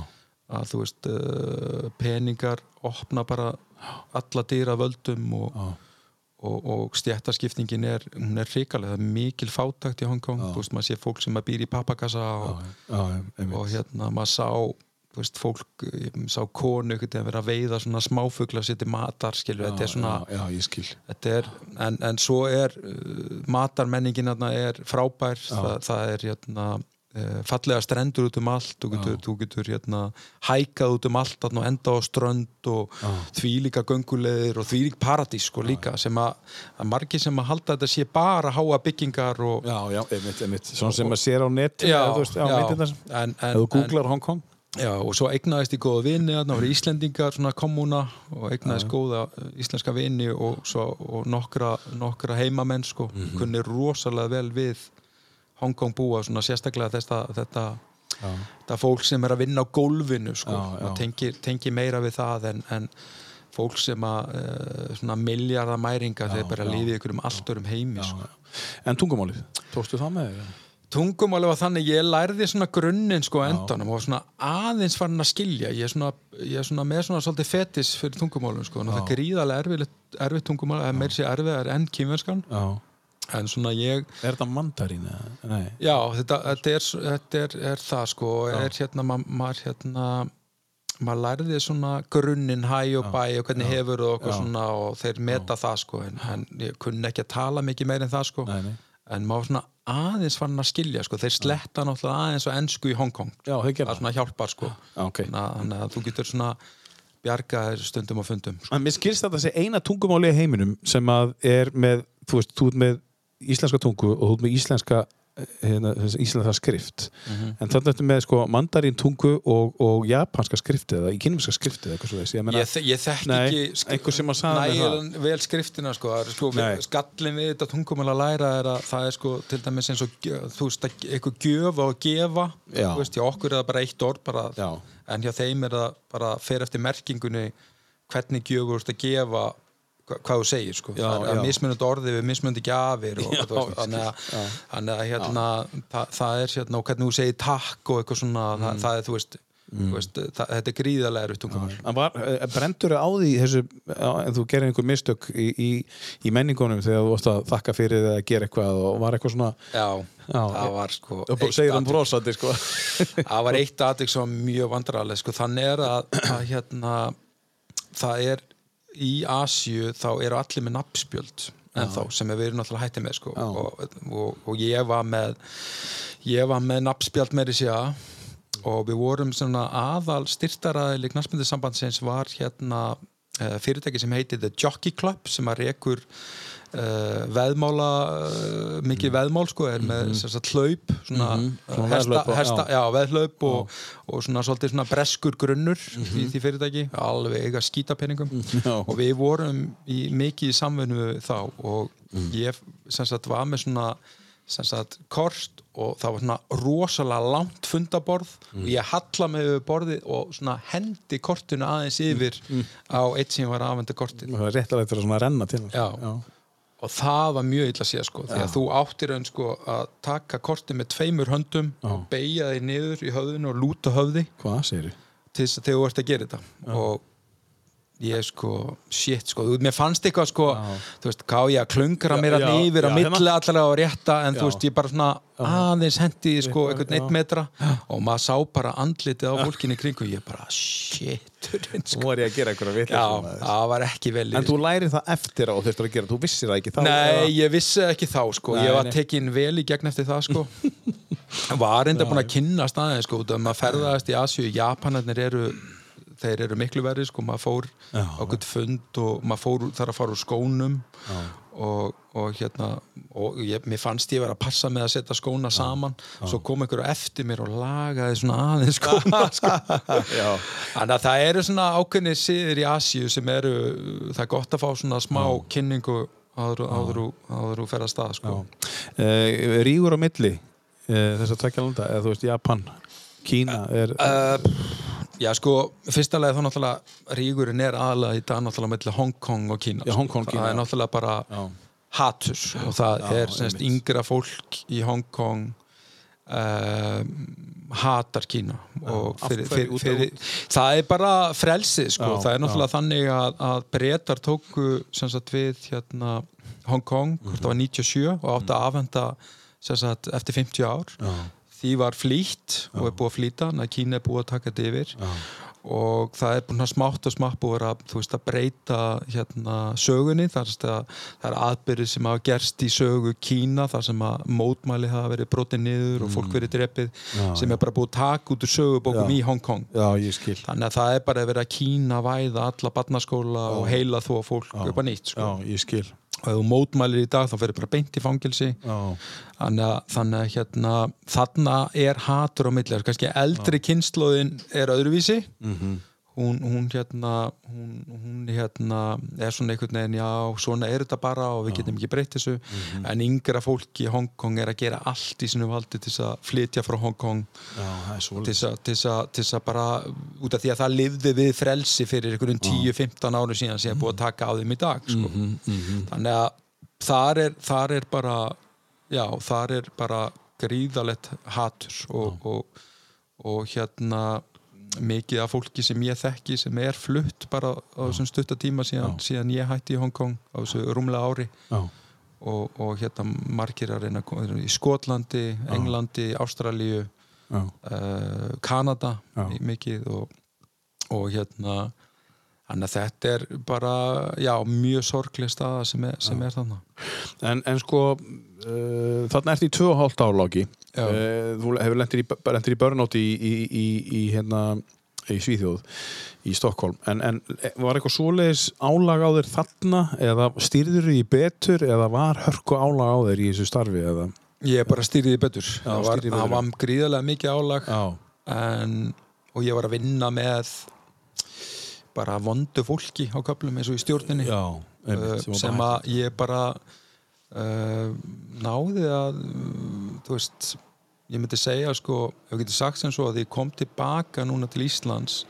að þú veist uh, peningar opna bara alla dýra völdum og, og, og stjættaskiptingin er, hún er hrikalega, það er mikil fátakt í Hongkong, þú veist, maður sé fólk sem að býr í pappakassa og, og hérna maður sá þú veist, fólk, ég sá konu einhvern veginn vera að veiða svona smáfugla sér til matar, skilju, þetta er svona Já, já, ég skil. Er, en, en svo er uh, matarmenningin er frábær, Þa, það er hérna uh, fallega strendur út um allt. Þú getur, þú getur hérna hækað út um allt og enda á strönd og þvílíka göngulegðir og þvílík paradís sko líka sem að, að margir sem að halda að þetta sé bara háa byggingar og Já, já, einmitt, einmitt. Svona sem maður sér á net Já, þú veist, á. En- en- Ef þú googlar Hong Kong Já, og svo eignaðist ég góða vini þarna, voru Íslendingar, svona kommuna og eignaðist góða uh, íslenska vini og, svo, og nokkra, nokkra heimamenn sko, kunni rosalega vel við Hongkong búa svona sérstaklega þetta, þetta, þetta fólk sem er að vinna á gólfinu sko. Já. og tengi, tengi meira við það en, en fólk sem að uh, svona miljardamæringa þeir bara já. lífi ykkur um allt örum heimi sko. En tungumálið, tókstu það með þér? Tungumáli var þannig, ég lærði svona grunninn sko endanum og svona aðeins farin að skilja. Ég er svona, ég er svona með svona svolítið fetis fyrir tungumálum sko, það er gríðarlega erfitt, erfitt tungumáli, það er meir sér erfiðar enn kýmverskan, Já. en svona ég Er þetta mandarín? já, þetta, þetta, er, þetta er, er það sko, er hérna ma- maður hérna maður lærði svona grunninn hæ og bæ og hvernig hefur og okkur svona og þeir meta það sko en, en ég kunni ekki að tala mikið meir en það sko. Nei, nei. en maður svona aðeins fann að skilja sko. þeir sletta náttúrulega aðeins á ennsku í Hongkong Já, það svona hjálpar sko. Já, ok. þannig, að, þú getur svona bjarga stundum og fundum sko. Mér skilst þetta að sé eina tungumáli í heiminum sem að er með, þú veist, þú ert með íslenska tungu og þú ert með íslenska hérna, íslenska skrift en þannig ertu með sko mandarín tungu og, og japanska skrifti eða í kynumska skrifti eða eitthvað svo veist ég meina, ég, ég þekki Nei, ekki að nægilega vel skriftina sko. Er, sko, skallin við þetta tungumál að læra er að það er sko til dæmis eins og þú veist, að- eitthvað gjöf og gefa Já. veist, hjá okkur er það bara eitt orð bara, Já. en hjá þeim er það bara fer eftir merkingunni hvernig gjöfur þú ert að gefa hvað þú segir sko. Já, það er mismunandi orði við mismunandi gjafir þannig að, að hérna, það, það er hérna, og hvernig þú segir takk og eitthvað svona Mm. það, það er, þú veist, þú veist það, þetta er gríðarlega erfitt eh, brendur á því þessu, en þú gerir einhver mistök í, í, í menningunum þegar þú varst að þakka fyrir eða gera eitthvað og var eitthvað svona Já, Já, það var sko segir um brosandi sko. Það var eitt aðeins sem var mjög vandrarlega sko. þannig er að, að hérna, það er í Asju þá eru allir með nafnspjöld en þá sem við erum náttúrulega hættið með sko. og, og, og ég var með ég var með nafnspjöld með þessi og við vorum svona aðal styrtaraðili knastmyndisambandsins var hérna uh, fyrirtæki sem heitir The Jockey Club sem að rekur uh, veðmála uh, mikið veðmál sko er með mm -hmm. hlaup svona, Mhm. Svona uh, hesta, og- hesta, já. já, veðhlaup og, og svona svona breskur grunnur Mhm. í því fyrirtæki, alveg eiga skítapenningum og við vorum í, mikið í samvinnu við þá og Mhm. ég sagt var með svona sagt kort og það var svona rosalega langt fundaborð Mhm. og ég halla mig við borðið og svona hendi kortinu aðeins yfir Mhm. á eitt sem var afhendu kortið það er réttilega til að svona renna til hans. Og það var mjög illa að sé sko, því að þú áttir enn sko að taka kortið með tveimur höndum beigja þig niður í höfðinu og lúta höfði þú? til þess að þegar þú ert að gera þetta. Og ég sko, shit sko þú, mér fannst eitthvað sko, þú veist, hvað ég að klungra Já, mér að já, á já, milli hérna. allara og rétta en Já. þú veist, ég bara svona aðeins hendi sko, Eitthvað, einhvern eitt já. metra og maður sá bara andlitið á fólkinni í kringu ég bara, shit sko. var ég að gera eitthvað já, vitleysur. það var ekki vel En þú lærir það eftir á og þurftur að gera, þú vissir það ekki þá Nei, ég vissi ekki þá sko. Nei, ég var nei. tekin vel í gegn eftir það sko. var enda búin að kynna staðin sko, af að maður ferðaðist í Asju Japanarnir eru þeir eru miklu verið, sko, maður fór Já. á gutt fund og maður fór þar að fara úr skónum og, og hérna og ég, mér fannst ég vera að passa með að setja skóna saman, svo kom einhver á eftir mér og lagaði svona aðeins skóna sko. Já. þannig að það eru svona ákveðni siðir í Asíu sem eru, það er gott að fá svona smá kynningu áður áður þú- áður þú fer að stað sko. Uh, rígur á milli uh, þess að tvekja landa, eða þú veist Japan Kína er Uh, já sko, fyrsta leið þá náttúrulega rígurinn er aðalega í dag náttúrulega mellir Hong Kong og Kína Já, Hong Kong, það Kína, er já. náttúrulega bara Já. hatur og það Já, er semst, yngra fólk í Hong Kong um, hatar Kína og fyrir, fyrir, fyrir, það er bara frelsi sko. Það er náttúrulega þannig að, að breytar tóku sem sagt, við hérna, Hong Kong, hvort það var 97 og átti að afhenda sem sagt, eftir 50 ár Já. Því var flýtt og er búið að flýta þannig að Kína er búið að taka þetta yfir. Og það er búin að smátt og smátt búið að, veist, að breyta hérna, sögunni. Þar að það er aðbyrðið sem hafa gerst í sögu Kína þar sem að mótmæli hafa verið brotið niður og fólk verið drepið Já. sem er bara búið að taka út úr sögubókum Já. í Hong Kong. Já, ég skil. Þannig að það er bara verið að Kína væða alla barnaskóla og heila þó fólk upp að nýtt sko. Já, ég skil og ef þú mótmælir í dag þá fyrir bara beint í fangilsi Já, þannig að, þannig að hérna, þarna er hatur á milli. Kannski eldri kynnslóðin er öðruvísi. Mhm. Hún, hún hérna hún, hún hérna er svona einhvern veginn, já, svona er þetta bara og við getum ekki breytt þessu. En yngra fólk í Hongkong er að gera allt í sinu valdi til að flytja frá Hongkong Já, til að- bara út af því að það lifði við frelsi fyrir einhverjum 10-15 árum síðan sem er búið að taka á þeim í dag sko. þannig að þar er, þar er bara já, þar er bara gríðalegt hatur og, og, og hérna mikið af fólki sem ég þekki sem er flutt bara á þessum stutta tíma síðan, síðan ég hætti í Hongkong á þessu rúmlega ári. Og, og hérna margir að reyna í Skotlandi, Englandi, Ástralíu uh, Kanada mikið og, og hérna þannig að þetta er bara já, mjög sorgleg staða sem er, sem er þannig En, en sko, uh, þarna ertu í 2,5 áláki. Já. Uh, þú hefur lentir í, í burnout í, í, í, í, hérna, í Svíþjóð, í Stokkólm. En, en var eitthvað svoleiðis álag á þér þarna eða stýrður í betur eða var hörku álag á þér í þessu starfi eða? ég bara stýriði betur það var, betur. var gríðarlega mikið álag Já. en, og ég var að vinna með bara vondu fólki á köflum eins og í stjórninni Já, einmitt, sem var sem að ég bara uh, náði að þú veist ég myndi segja sko, ef ég geti sagt sem svo að ég kom tilbaka núna til Íslands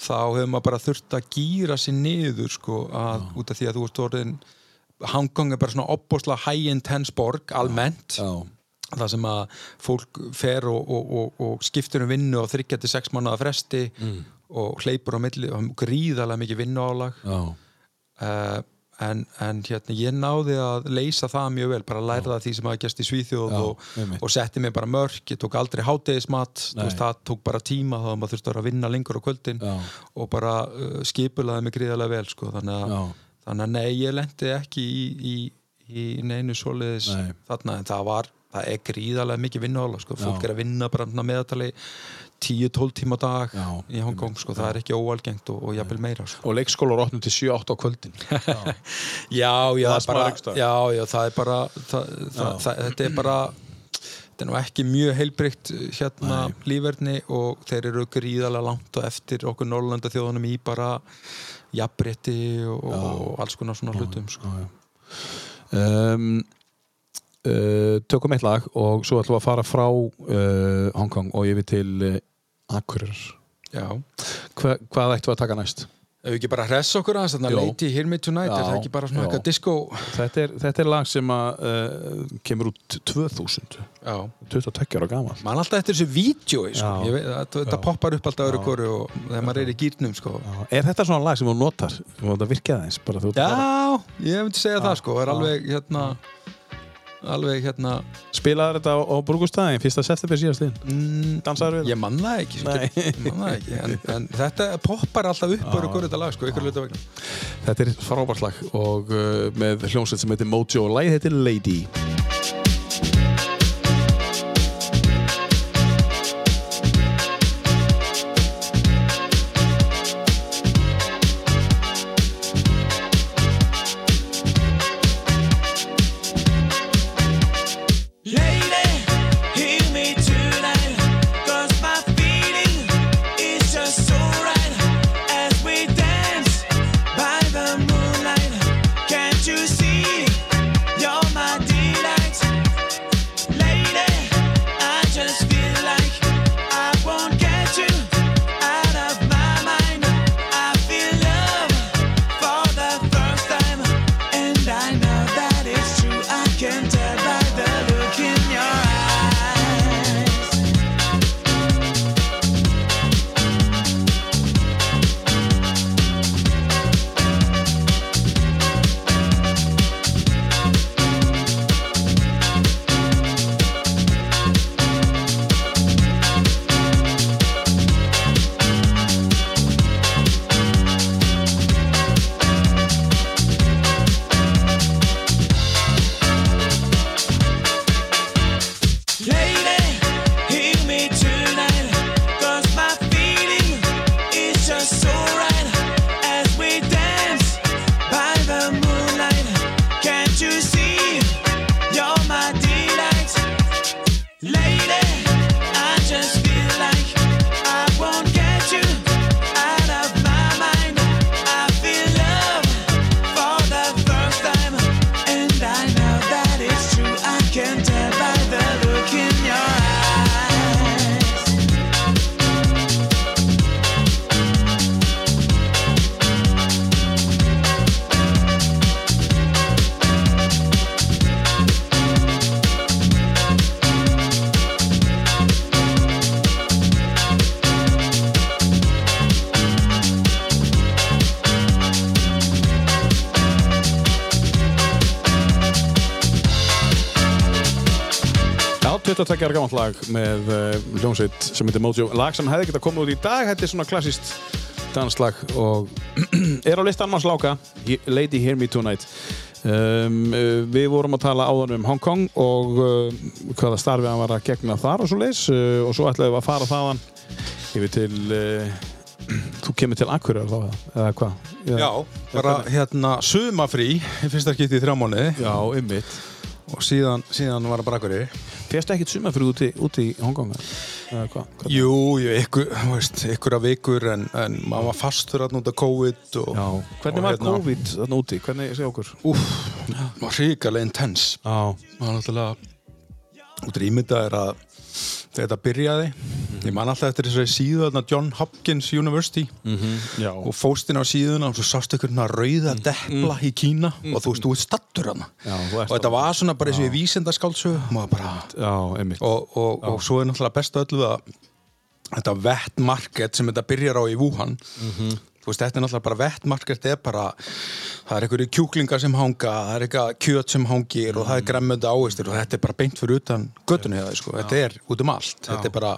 þá hefur maður bara þurft að gýra sér niður sko, að, út af því að þú ert orðin Hongkong er bara svona opbóslega high intense borg almennt. Já, það sem að fólk fer og, og, og, og skiptur um vinnu á 3-6 mánuða fresti og hleypur á milli og gríðarlega mikið vinnuálag. Já, uh, en, en hérna ég náði að leysa það mjög vel, bara læra það því sem að gæst í Svíþjóð Já, og, og setti mig bara mörk, ég tók aldrei hátegismat, veist, það tók bara tíma þá að maður þurfti að vinna lengur á kvöldin Já. og bara uh, skipulaði mig gríðarlega vel sko, þannig að, þannig að nei, ég lendi ekki í, í, í neinu svoleiðis Nei. þarna, en það var það er gríðarlega mikið vinnuála sko. fólk er að vinna bara svona meðatali 10-12 tíma dag Já, í Hongkong, sko. það er ekki óalgengt og, og jafnvel meira sko. Og leikskólar opnum til 7-8 á kvöldin. Já, já, bara, já, það er bara það, það, það, þetta er bara þetta er nú ekki mjög heilbrygt hérna lífverðni og þeir eru gríðarlega langt og eftir okkur Norrlanda þjóðunum í bara jafnbretti og, og alls konar svona hlutum sko. um, uh, tökum eitt lag og svo ætlum við að fara frá uh, Hongkong og yfir til uh, Akureyrar. Já, Hva, hvað ættum við að taka næst? ef við ekki bara hressa okkur aðeins að Lady Hear Me Tonight er Já, það ekki bara svona já. eitthvað disco? Þetta er, þetta er lag sem að kemur út 2000 Já, 22 ára gamal mann alltaf eftir þessu vídjói sko. Já. Að, þetta poppar upp alltaf öru koru og þegar maður er í gýrnum sko. Er þetta svona lag sem þú notar? Þú notar virkið aðeins bara þú ert bara- Já, ég myndi segja það sko, er alveg hérna alveg hérna Spilaðir þetta á, á Brúkustæðin, fyrsta september síðastinn mm, Dansaður við ég man það ekki, sko, ég man það ekki en, en þetta poppar alltaf upp öru koru þetta lag sko, ykkur hluta vegna. Þetta er frábært lag og uh, með hljómsveit sem heitir Mojo og lagið heitir Lady, 22 ára gammalt lag með uh, hljómsveit sem heitir Mojo. Lag sem hefði getað komið út í dag þetta er svona klassist danslag og er á listan manns láka Lady Hear Me Tonight. Um, uh, við vorum að tala áðan um Hong Kong og uh, hvaða starfi hann var að gegna þar og svo leis uh, og svo ætlaðum við að fara þaðan yfir til þú kemur til Akureyrar þá eða hvað? Já, bara hérna sumafrí fyrsta skipti í þrjá mánuði. Já, ymmit og síðan, síðan var það bara akkurir Férstu ekkert sumafrið úti, úti í Hongkong? Eða hvað? Hvað- Jú, jú, ykkur, veist, ykkur af vikur en, en maður var fastur að nota COVID og, Já, hvernig og var hérna- COVID þarna úti? Hvernig sé okkur? Úff, var ríkalega intens Já, maður náttúrulega út í ímynda er að þetta byrjaði. Ég man alltaf eftir þessari síðu þarna John Hopkins University. Já, og fóstinn á síðuna og svo sástu ykkur hérna rauða depla í Kína og þú veist, þú ert stattur hana Já, og þetta var svona bara eins og í einmitt. Og, og, og svo er náttúrulega best af öllu að þetta wet market sem þetta byrjar á í Wuhan þú veist, þetta er náttúrulega bara wet market er bara, það er einhverju kjúklingar sem hanga, það er eitthvað kjöt sem hangir og það er gremmönda ávistir og þetta er bara beint fyrir utan göttunni hefði, sko. þetta er út um allt, þetta er bara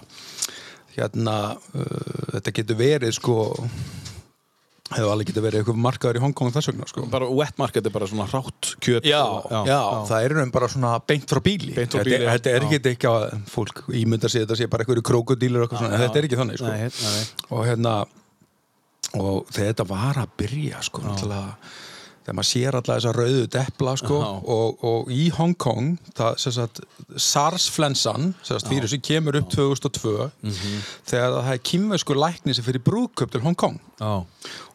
hérna, uh, þetta getur verið sko hefur alveg getur verið eitthvað markaður í Hongkong þess vegna sko Bara wet market er bara svona rátt kjöt Já, og- já, það er raun bara svona beint frá bíli Beint frá Þetta bíli, já. Þetta er Já. ekki ekki að fólk ímyndar sig þetta sé bara eitthvað svona, en þetta er ekki þannig sko. Nei, nei. og hérna og þetta var að byrja sko, þegar maður sér alltaf þessa rauðu depla sko, og, og í Hong Kong það, sem sagt, SARS-flensan sem kemur upp 2002 Mhm. þegar það er kýmversku lækni sem fyrir brúðköp til Hong Kong. Já,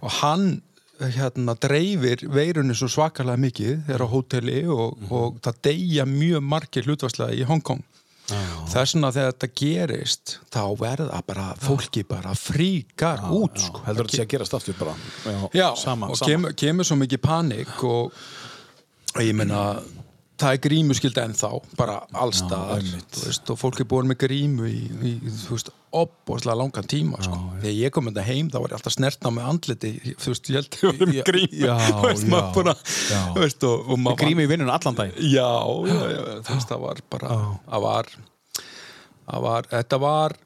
og hann hérna dreifir veirunni svo svakalega mikið er á hóteli og, Mhm. og það deyja mjög margir hlutvarslega í Hong Kong þess vegna þegar þetta gerist þá verða bara fólki bara fríkar út já, sko. heldur þetta sé að gerast aftur bara Já, Já, sama, og sama. Kemur, kemur svo mikið panik og og ég meina það er grímuskild ennþá, bara allstaðar og fólk er búin með grímu í, í opbóðslega langan tíma sko. þegar ég kom þetta heim þá var ég alltaf snertna með andliti þú veist, ég held ég var með Já, grímu já, veist, já, bara já. veist, og, og maður Grími í vinnun allan dag já, já, já, þú veist, það var bara það var, það var þetta var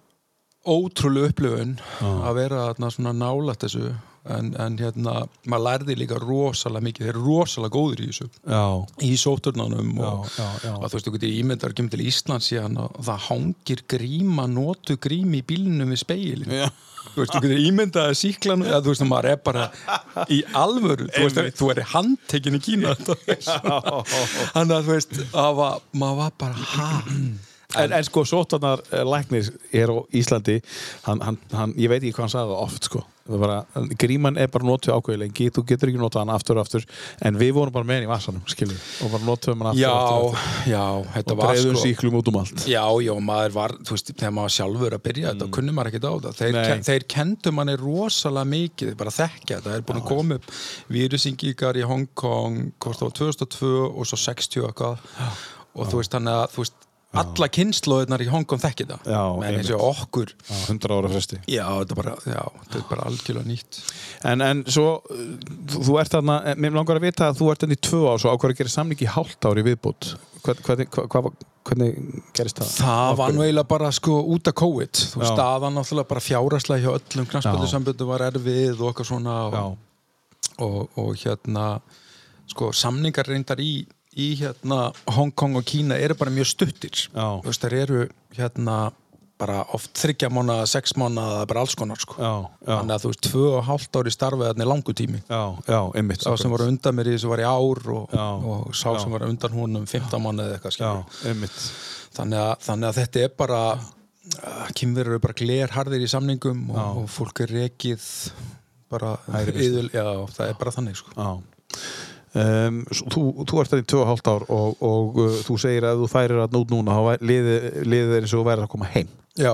ótrúlega upplifun að vera svona nálægt þessu en, en hérna, maður lærði líka rosalega mikið, þeir eru rosalega góður í þessu. Já, í sóturnánum og, Já, já, og þú veist, þú getur ímyndar kemur til Ísland síðan og það hangir gríma, notu grími í bílnum við speilin Já. þú veist, þú getur ímyndað að síklan eða þú veist, maður er bara í alvöru. Þú veist, þú er handtekinn í Kína. Þannig að þú veist var, maður var bara ha? En, en sko, sótarnar læknir er á Íslandi. Hann, hann, hann, ég veit ekki hvað hann sagði oft sko. Bara, gríman er bara notuð ákveði lengi þú getur ekki notað hann aftur og aftur en við vorum bara með hann í vasanum skilur, og bara notuðum hann aftur já, og aftur, já, og aftur. var og breiðum sko síklum út um allt Já, já, maður var, þú veist, þegar maður sjálfur að byrja þetta, kunni maður ekkert á það. Þeir, ken, þeir kendu manni rosalega mikið, bara þekkja þetta. Það er búin að koma upp vírusingingar í Hong Kong, hvort það var 2002 og svo 60 eitthvað. Og þú veist, þannig að, þú veist, alla kynnslóðunar í Hong Kong þekki það. En eins og okkur, Já, 100 ára fresti já, þetta er bara, er bara algjörlega nýtt. En, en svo, uh, þú, ert þarna, eh, mér langar að vita að þú ert enn í tvö ár svo ákveður að gera samling í hálft ári viðbútt. Hvernig, hvernig, hvernig gerist það? Það var nú eiginlega bara sko út af COVID þú Já. staðan náttúrulega bara fjáraslega hjá öllum knastböldusamböndu var erfið og eitthvað svona og, og, og hérna sko samningar reyndar í, í hérna Hong Kong og Kína eru bara mjög stuttir. Veist, þær eru hérna bara oft þryggja mánuða, sex mánuða bara alls konar sko. Já, já, þannig að þú veist, tvö og hálft ári starfið er langu tími. Já, já, einmitt. sá sem var undan mér í þessu var í ár og, Já. og sá sem var undan húnum 15 mánuði eða eitthvað þannig að, þannig að þetta er bara kynverður eru bara glerharðir í samningum og, og fólk er rekið bara yðul, já, það er bara þannig sko. Já. Um, þú, þú ert þarna í 2,5 ár og, og uh, þú segir að ef þú færir að nút núna þá liðið er eins og þú værir að koma heim já,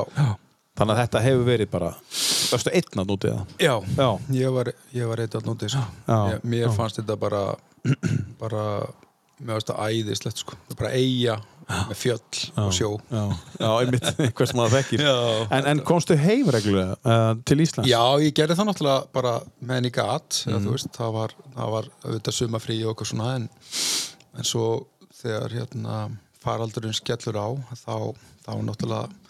þannig að þetta hefur verið bara Varstu einn að nútið það? já, Já. ég var ég var eitthvað nútið sko. Já, mér fannst þetta bara bara mér finnst það æðislegt sko. Það bara eiga með fjöll og sjó Já, já einmitt, hvers maður þekkir Já. en, en komstu heim reglulega uh, til Íslands? Já, ég gerði það náttúrulega bara með henni gat mm. Það var, það var auðvitað sumafrí og eitthvað svona en, en svo þegar hérna faraldurinn skellur á þá, þá náttúrulega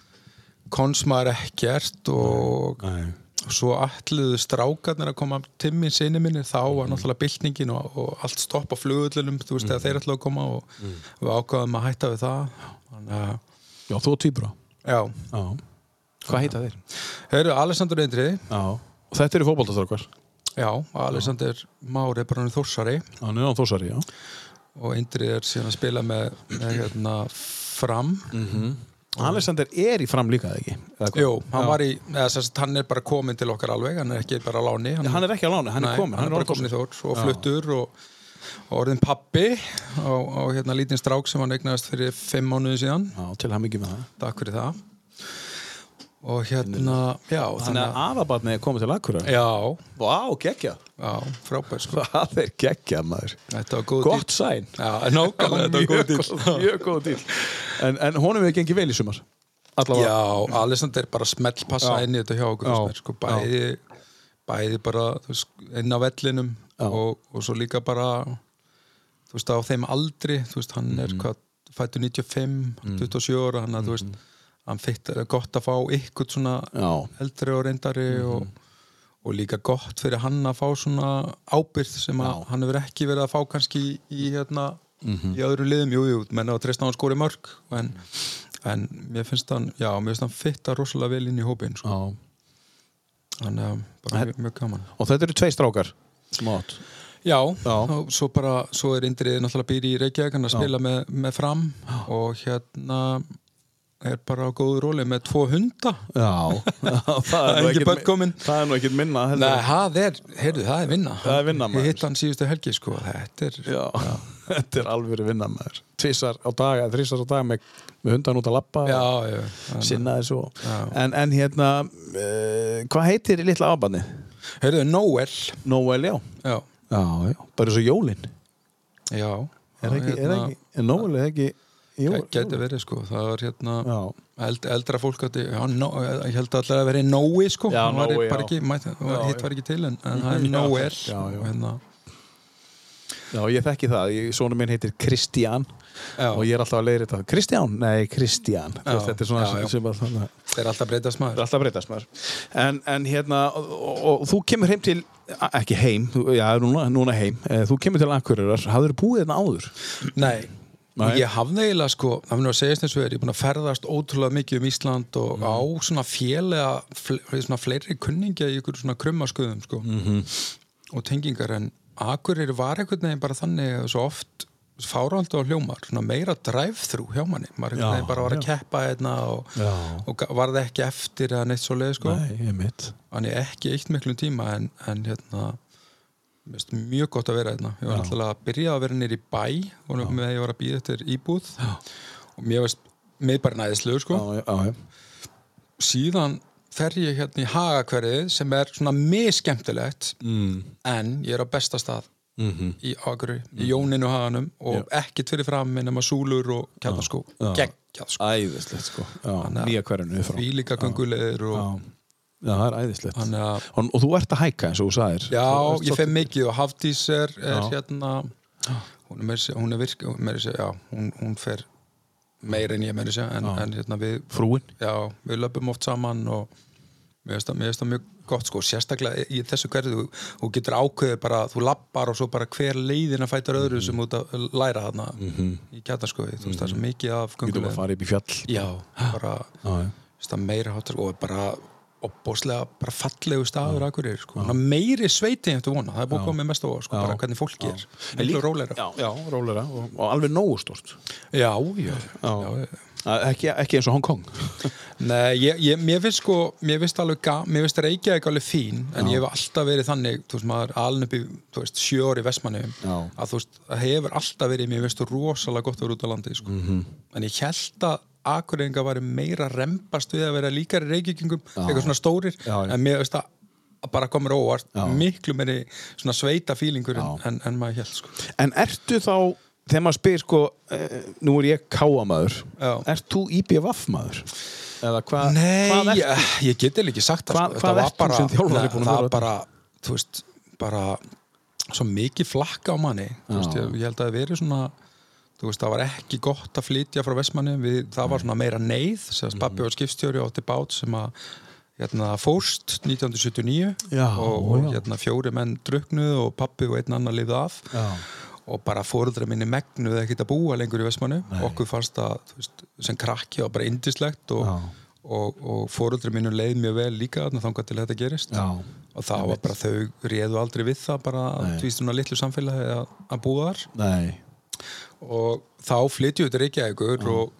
konsmaður ekkert og Nei. Svo alluðu strákarnir að koma timmin sinni minni þá var náttúrulega byltingin og, og allt stopp á flugullunum þú veist þegar þeir ætlaðu að koma og við ákvaðum að hætta við það þannig að Já, þú og Týbra. já, Já. Hvað heita þeir? Heyrðu, Alexander Eindri Já. Og þetta eru fótboltastrákar. já, Alexander Már er bara hann þórsari Hann er á Þósari, já. og Eindri er síðan að spila með, með hérna, fram Alexander er í fram líka, eða ekki? Jú, hann í, eða sagt, hann er bara komin til okkar alveg, hann er ekki bara á láni Já, Hann er ekki á láni, hann er komin. hann er bara komin í. Þórs og fluttur og, og orðin pappi á, á hérna lítinn strák sem hann eignaðist fyrir fimm mánuði síðan Já, til hann mikið með það. takk fyrir það og hérna, já Þannig að aðabarni er komið til Akureyrar. já, Vá, geggja. já, frábær sko Það er geggja, maður. þetta var góð Gott sæn. já, nákvæmlega, þetta var góð dýl Mjög- góð dýl. En, en honum hefur gengið vel í sumar. Allavega. Já, Alessandr bara smell passa Já. inn í þetta hjá okkur Já. sko, bæði, bæði bara veist, inn á vellinum og, og svo líka bara þú veist á þeim aldri þú veist hann Mhm. er hvað fættur 95, 27 ára hann að þú veist hann fitt er gott að fá ykkur svona Já. eldri og reyndari Mhm. og, og líka gott fyrir hann að fá svona ábyrð sem að Já. hann hefur ekki verið að fá kannski í, í hérna Mhm. í öðru liðum, jú, jú, menn á hann skori mörg en, en mér finnst hann já, mér finnst hann fitta rosalega vel inn í hópin sko. Já. þannig að bara mjög, mjög gaman Og þetta eru tvei strákar. Smátt. Já, Já. svo bara svo er Indrið náttúrulega býr í Reykjavík hann að Já. spila með, með fram og hérna er bara á góðu róli með tvo hunda Já. það er ekki komin. Það er nú ekkert minna. Nei, það er, heyrðu, það er vinna Það er vinna, maður. Ég hitt hann síðustu helgi, sko, þetta er Já. þetta er alveg vinna maður. Tvísar á dag, eða þrísar á dag með, með hundan út að lappa. Já, já, þannig- Sinna þér svo. Já. En, en hérna, uh, hvað heitir litla ábarni? Heyrðu, Noel Noel, já. Já, Já, já. Bara svo jólin. já Er það ekki, er það ekki, er Noel er það ekki? Gæti verið, sko, það var hérna Já. eld, eldra fólk átti, já, no, ég held allir að vera Nói, sko Já, Hann var Nói, ekki, mæt, Já, hitt var ekki til en, en það er og hérna Já, ég þekki það. Ég, svona minn heitir Kristján Já. og ég er alltaf að leiðri þetta. Kristján? Nei, Kristján. Þú Þetta er svona já, já. sem að þannig Það er alltaf breytast Það maður er alltaf að breytast maður. En, en hérna, og, og, og þú kemur heim til, ekki heim, þú- já, núna, núna heim, eh, þú kemur til Akureyrar, hafður búið hérna áður? Nei, Nei. og ég hafði eiginlega sko, það finnur að segja eins og er, ég er búin að ferðast ótrúlega mikið um Ísland og á svona félega, svona fleiri kunningja í ykkur svona krummaskuðum sko -hmm. og tengingar en Akureyri var einhvern veginn bara þannig að svo oft fáraldi á hljómar, svona meira drive-thru hjá manni, maður Já, bara var að keppa hérna og, og varði ekki eftir eða neitt svo leið sko Nei. Þannig ekki eitt miklum tíma en, en hérna mjög gott að vera hérna ég var náttúrulega að byrja að vera nýr í bæ og með að ég var að býða eftir íbúð Já. og mér mér bara næðislegur sko Já, já, já. síðan fer ég hérna í hagakverið sem er svona miskemmtilegt Mm. en ég er á besta stað Mm í Akureyri, í Jóninu haganum og ekkert fyrir fram nema súlur og kjartaskó, Já. geggjað sko Æðislegt, sko. Já, að- nýja hverjunu frá. því líka göngulegir Já. og já, það er æðislegt. þannig að Og, og þú ert að hækka eins og þú sagðir. Já, Þú ég svolítið- mikið og Hafdís er, er hérna hún er, að er virk að já, hún, hún fer meira en ég að segja en, en hérna við, Frúin. já, við löpum oft saman og mér finnst það- mjög gott sko, sérstaklega í þessu hverju þú, þú getur ákveðið bara, þú lappar og svo bara hver leiðina fætur öðru sem út að læra þarna í kjartaskoði, þú veist það er svo mikið af Getum að göngulegum fara upp í fjall. Já, bara Já, já. meira hátar og bara opbóslega bara fallegu staður akkurir sko. Ná, meiri sveiti eftir vona, það er búið að koma mest á sko, bara hvernig fólki er, miklu róleira Já, já, rólera og, og alveg nógu stort. já, já, já, já. Ekki, ekki eins og Hong Kong. Nei, ég, ég, mér finnst sko mér finnst alveg, ga- mér finnst Reykjavík alveg fín en ég hef alltaf verið þannig þú veist, maður aln upp í, þú veist, í Vestmanni Já. að þú veist, það hefur alltaf verið mér finnst rosalega gott að vera út á landi sko. -hmm. en ég held að Akureyringa væri meira rembast við að vera líkari reykjökingum, eitthvað svona stórir Já, já. en mér veist að bara komur óvart Já. miklu meiri svona sveita fílingur en, en maður held sko. En ertu þá, þegar maður spyr sko, eh, nú er ég káamaður, Já. ert þú IBVF maður? Eða hvað, Nei, hvað ertu? ég, ég get eða ekki sagt það Hvað- sko. hvað Þetta var að það bara, þú veist, bara svo mikið flakka á manni veist, ég, ég held að það veri svona veist, það var ekki gott að flytja frá Vestmanni, við, það var svona meira neyð sem Mhm. pappi var skipstjóri átti bát sem að hérna, fórst 1979 Já, og, og hérna, fjóri menn druknuð og pappi og einn annar lifið af Já. og bara fóruldra minni megnuð ekkert að búa lengur í Vestmanni okkur fannst það veist, sem krakki og bara indislegt og, Já. og, og fóruldra minni leið mjög vel líka þangað til þetta gerist Já. og það var bara þau réðu aldrei við það bara að tvístum að litlu samfélagi að, að búa þar Nei. Og þá flytju þetta Reykjavíkur og,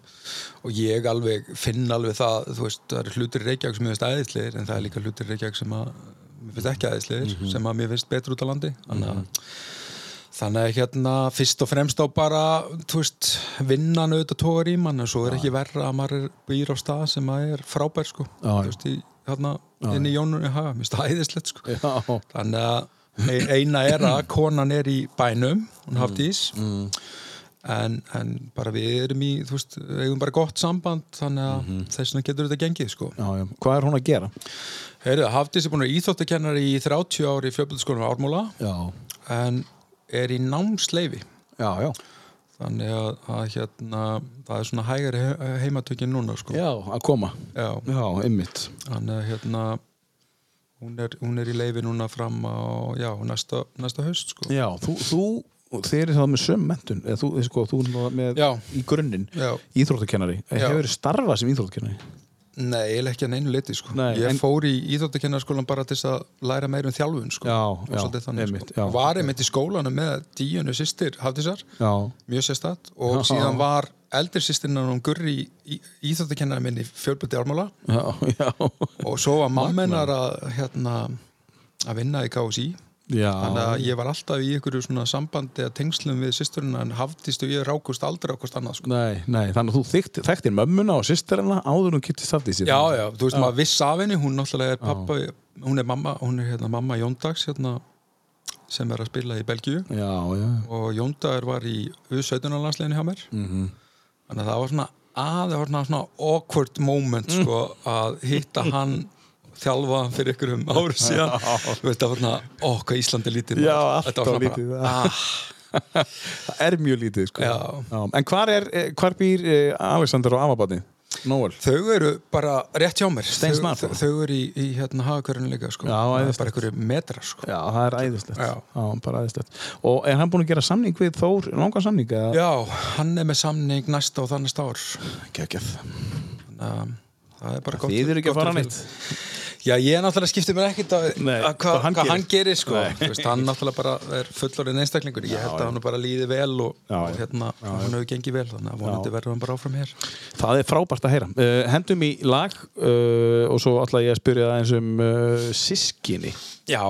og ég alveg finn alveg það, þú veist, það eru hlutir Reykjavík sem mér finnst æðislegir en það er líka hlutir Reykjavík sem að mér finnst ekki æðislegir sem að mér finnst betur út á landi þannig að Þannig að hérna fyrst og fremst á bara, þú veist, vinnan auðvitað tógar í mann en svo er ekki verra að maður býr á stað sem að er frábær sko. Já, Þú já. veist, í, hérna, inn í Jónunni hafa, mér finnst æðislegt sko. Já. Þannig að e- eina er að konan er í bænum, hún Hafdís Mm. En, en bara við erum í, þú veist, við eigum bara gott samband þannig að Mhm. þess vegna getur þetta gengið sko. Já, já. Hvað er hún að gera? Heyrðu, Hafdís er búin að íþóttakennari í 30 ári í fjöfbildskólum Ármúla Já. en er í námsleifi Já, já. þannig að, að hérna, það er svona hægari he- heimatökin núna sko. Já, að koma. Já, Já, ymmit. þannig að hérna hún er, hún er í leifi núna fram á já, næsta, næsta haust sko. Já, þú, þú þeir eru þá með söm mentun eða þú, sko, þú er með Já. í grunninn íþróttakennari. Hefur verið starfað sem íþróttakennari? Nei, ég ekki að neinu leiti sko. Nei, ég en- fór í íþóttakennarskólan bara til að læra meira um þjálfun sko. Já, Og já, þannig, einmitt, sko. var einmitt í skólanum með díunu sýstir Hafdísar. Já, mjög sérstætt. Og Já. síðan var eldri sýstirinn hún Gurri í, íþjóttakennari minni fjölbyrti ármála. Og svo var mammenar að, hérna, að vinna í KSI Já, þannig að ég var alltaf í einhverju svona sambandi að tengslum við sýsturina en hafðist og ég rákust aldrei hvort annað sko. Nei, nei, þannig að þú þekktir mömmuna og sýsterina áður hún kýttist aftur í sér Já, já, þú veist maður viss af henni hún náttúrulega er pappa, hún er mamma hún er hérna mamma Jóndags hérna, sem er að spila í Belgíu. Já, já, og Jóndagur var í U17 landsleginu hjá mér. Mhm. þannig að það var svona að það var svona, svona awkward moment sko, að hitta hann þjálfa fyrir ykkur um árið síðan Þú veist, var svona, ó, hvað Ísland er lítið Já, maður. allt Þetta var of svona lítið, ah, það er mjög lítið sko. Já. En hvar, er, eh, hvar býr eh, Alexander og Amabadni? Nóel Þau eru bara rétt hjá mér Þau, þau, eru í, í hérna hagakörinu líka sko. Já, Það er bara einhverju metrar sko. Já, það er æðislegt Já. bara æðislegt Og er hann búin að gera samning við Þór, langan samning? eða? Já, hann er með samning næsta og þannast ár Þannig að það er bara gott Þið eru ekki að fara neitt Já, ég náttúrulega skipti mér ekkert að, hvað hann hann, gerir. sko. Veist, hann náttúrulega bara er fullorinn einstaklingur. Ég held að hann bara líði vel og, Já, og já. hérna, hann hefur gengið vel þannig að vonandi verður hann bara áfram hér. Það er frábært að heyra. Uh, Hendum í lag uh, og svo ætla ég að spyrja það eins um uh, sískinni Já?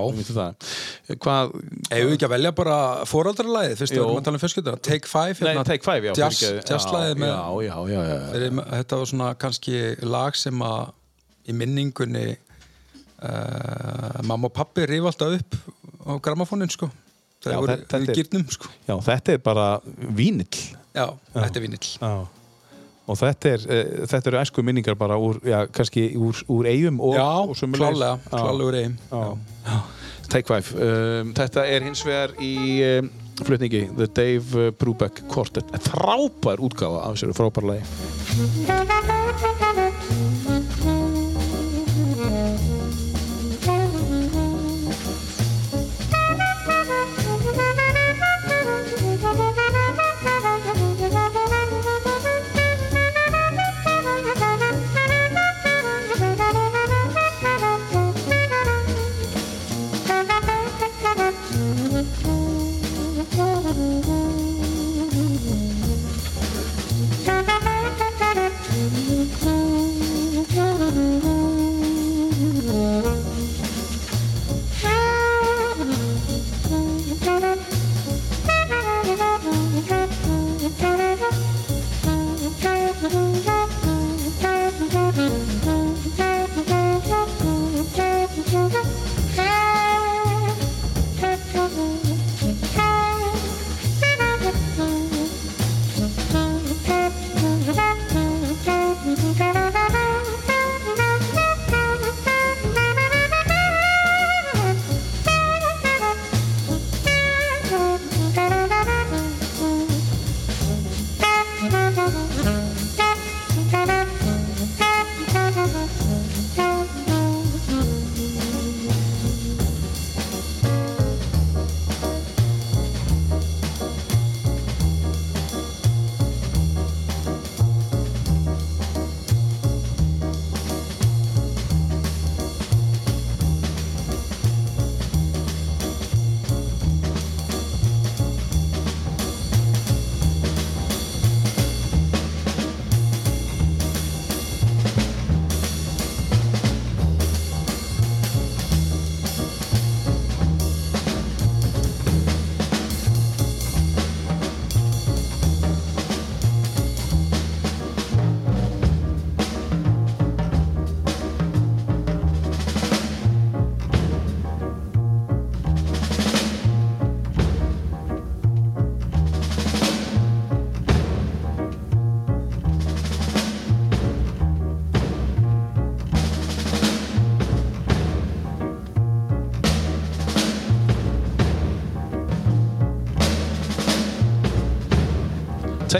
Hvað við ekki að velja bara foraldralæðið fyrst að við erum að tala um fjölskylduna. Take Five, Nei, hérna, Take Five, já jazz, fyrirgefðu. jazzlæðið með Já, já, já, já, já. Þetta var svona kannski lag sem að í minningunni uh, mamma og pappi rif alltaf upp á gramafónin sko. Þegar voru er- gýrnum sko. Já, þetta er bara vínill. Já, þetta er vinill Já. Og þetta, er, uh, þetta eru æsku minningar bara úr, já, kannski úr, úr eigum og, Já, og klálega, klálega úr eigin Já. Take Five. Um, Þetta er hins vegar í um, flutningi The Dave uh, Brubeck Quartet. Frábær útgáfa af þessu frábær lagi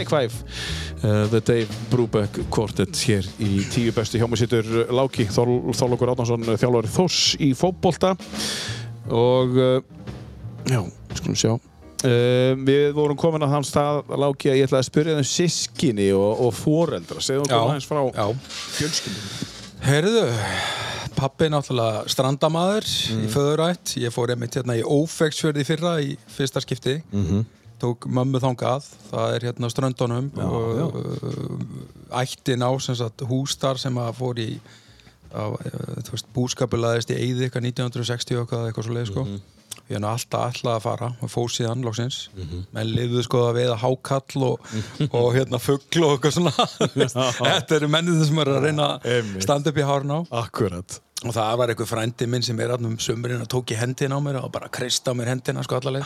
Take 5 uh, The Dave Brubeck Quartet hér í tíu bestu hjá mig sittur Láki Þor, Þorlókur Átnarsson þjálfari Þors í fótbolta og uh, já, skulum sjá Uh, við vorum komin að þann stað Láki að ég ætlaði að spyrja þeim sískinni og, og foreldra, segðu okkur aðeins frá já. fjölskyldum Heyrðu, pappi er náttúrulega strandamaður í föðurætt. Ég fór einmitt hérna í Ófeksfjörði í fyrra í fyrsta skipti. Tók mömmu þangað. Það er hérna ströndunum. og, uh, ættin á sagt, hústar sem að fór í uh, búskapulaðist í eitthvað 1960 og eitthvað, svo leið sko. Ég er nú alltaf alltaf að fara og fóð síðan loksins. Menn liðuðu sko að veiða hákall og, og hérna fuggl og eitthvað svona. Þetta eru mennið sem eru að reyna að standa upp í hárn á. Akkurat Og það var einhver frændi minn sem er alltaf um sömurinn og tók í hendina á mér og bara krist á mér hendina sko allaleg.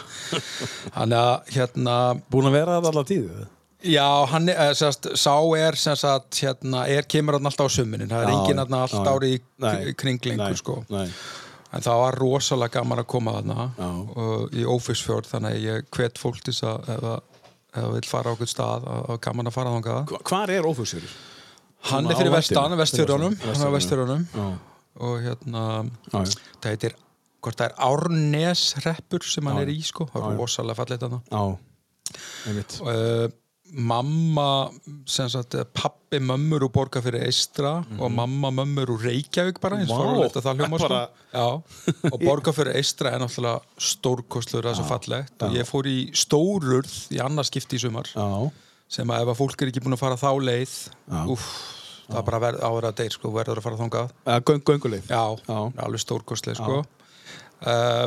Þannig að hérna, Búin að vera það alla tíðu? já, hann er, eh, sérst, sá er sem sagt, hérna, er kemur hann alltaf á sömurinn. Það er Já, enginn hann allt já, já. ári í Nei, k- kring lengur nei, sko. Nei, En það var rosalega gaman að koma og í Ófisfjörð þannig að ég hvet fólk til þess að ef það það vil fara á okkur stað að að gaman að fara þangað. Hva- Hvar er Ófusjörður? Hann er fyrir á vestan, vestfjörðunum, Og hérna já. það heitir, hvort það er Árnesreppur sem hann Já. er í sko, það er rosalega fallið þarna uh, mamma sem sagt, eh, pappi mömmur úr borga fyrir Eistra og mamma mömmur úr Reykjavík bara eins Mhm. Að það hljóma sko. Já, og borga fyrir Eistra er náttúrulega stórkostlur það er svo fallegt og ég fór í stórurð í annars skipti í sumar Já, sem að ef að fólk er ekki búin að fara þá leið Já. Það bara verð, áverða deyr sko, verður að fara þangað Eða göng, gönguleið Já, Já. alveg stórkostlega sko. uh,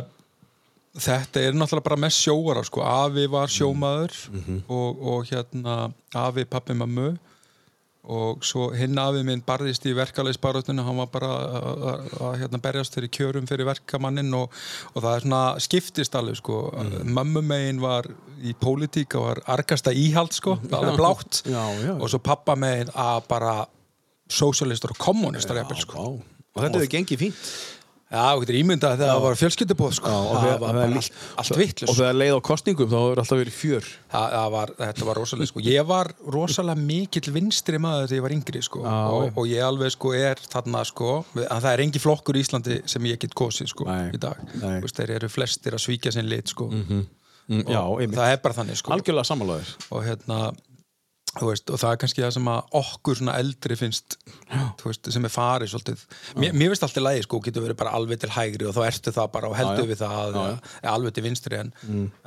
Þetta er náttúrulega bara mest sjóara sko. Afi var sjómaður Mhm. og, og hérna afi, pappi, mammu og svo hinn afi minn barðist í verkalegisbaróttinu hann var bara að- að að, hérna, berjast fyrir kjörum fyrir verkamannin og, og það er svona skiptist alveg sko. Mhm. Mömmu megin var í pólitík og var argasta íhald sko, alveg blátt Já, já. og svo pappa megin að bara sósialistar og kommunistar jafnvel, sko. Og þetta hefur gengið fínt Já, þú getur ímyndað þegar það var fjölskyldubóð sko. Já, og vittlust Og þegar leið á kostningum þá hefur alltaf verið fjör það, það var, Þetta var rosalega sko. Ég var rosalega mikill vinstri maður þegar ég var yngri sko. Já, og, já. og ég alveg sko er þarna sko, að það er engi flokkur í Íslandi sem ég get kosið sko, í dag veist, Þeir eru flestir að svíkja sinn lit sko. mm, Já, Það er bara þannig sko. Algjörlega sammálaður og hérna veist, og það er kannski það sem að okkur svona eldri finnst veist, sem er farið svolítið. Mér, mér finnst alltaf lægi sko, getur verið bara alveg til hægri og þá ertu það bara og heldur Já, já. við það eða alveg til vinstri en,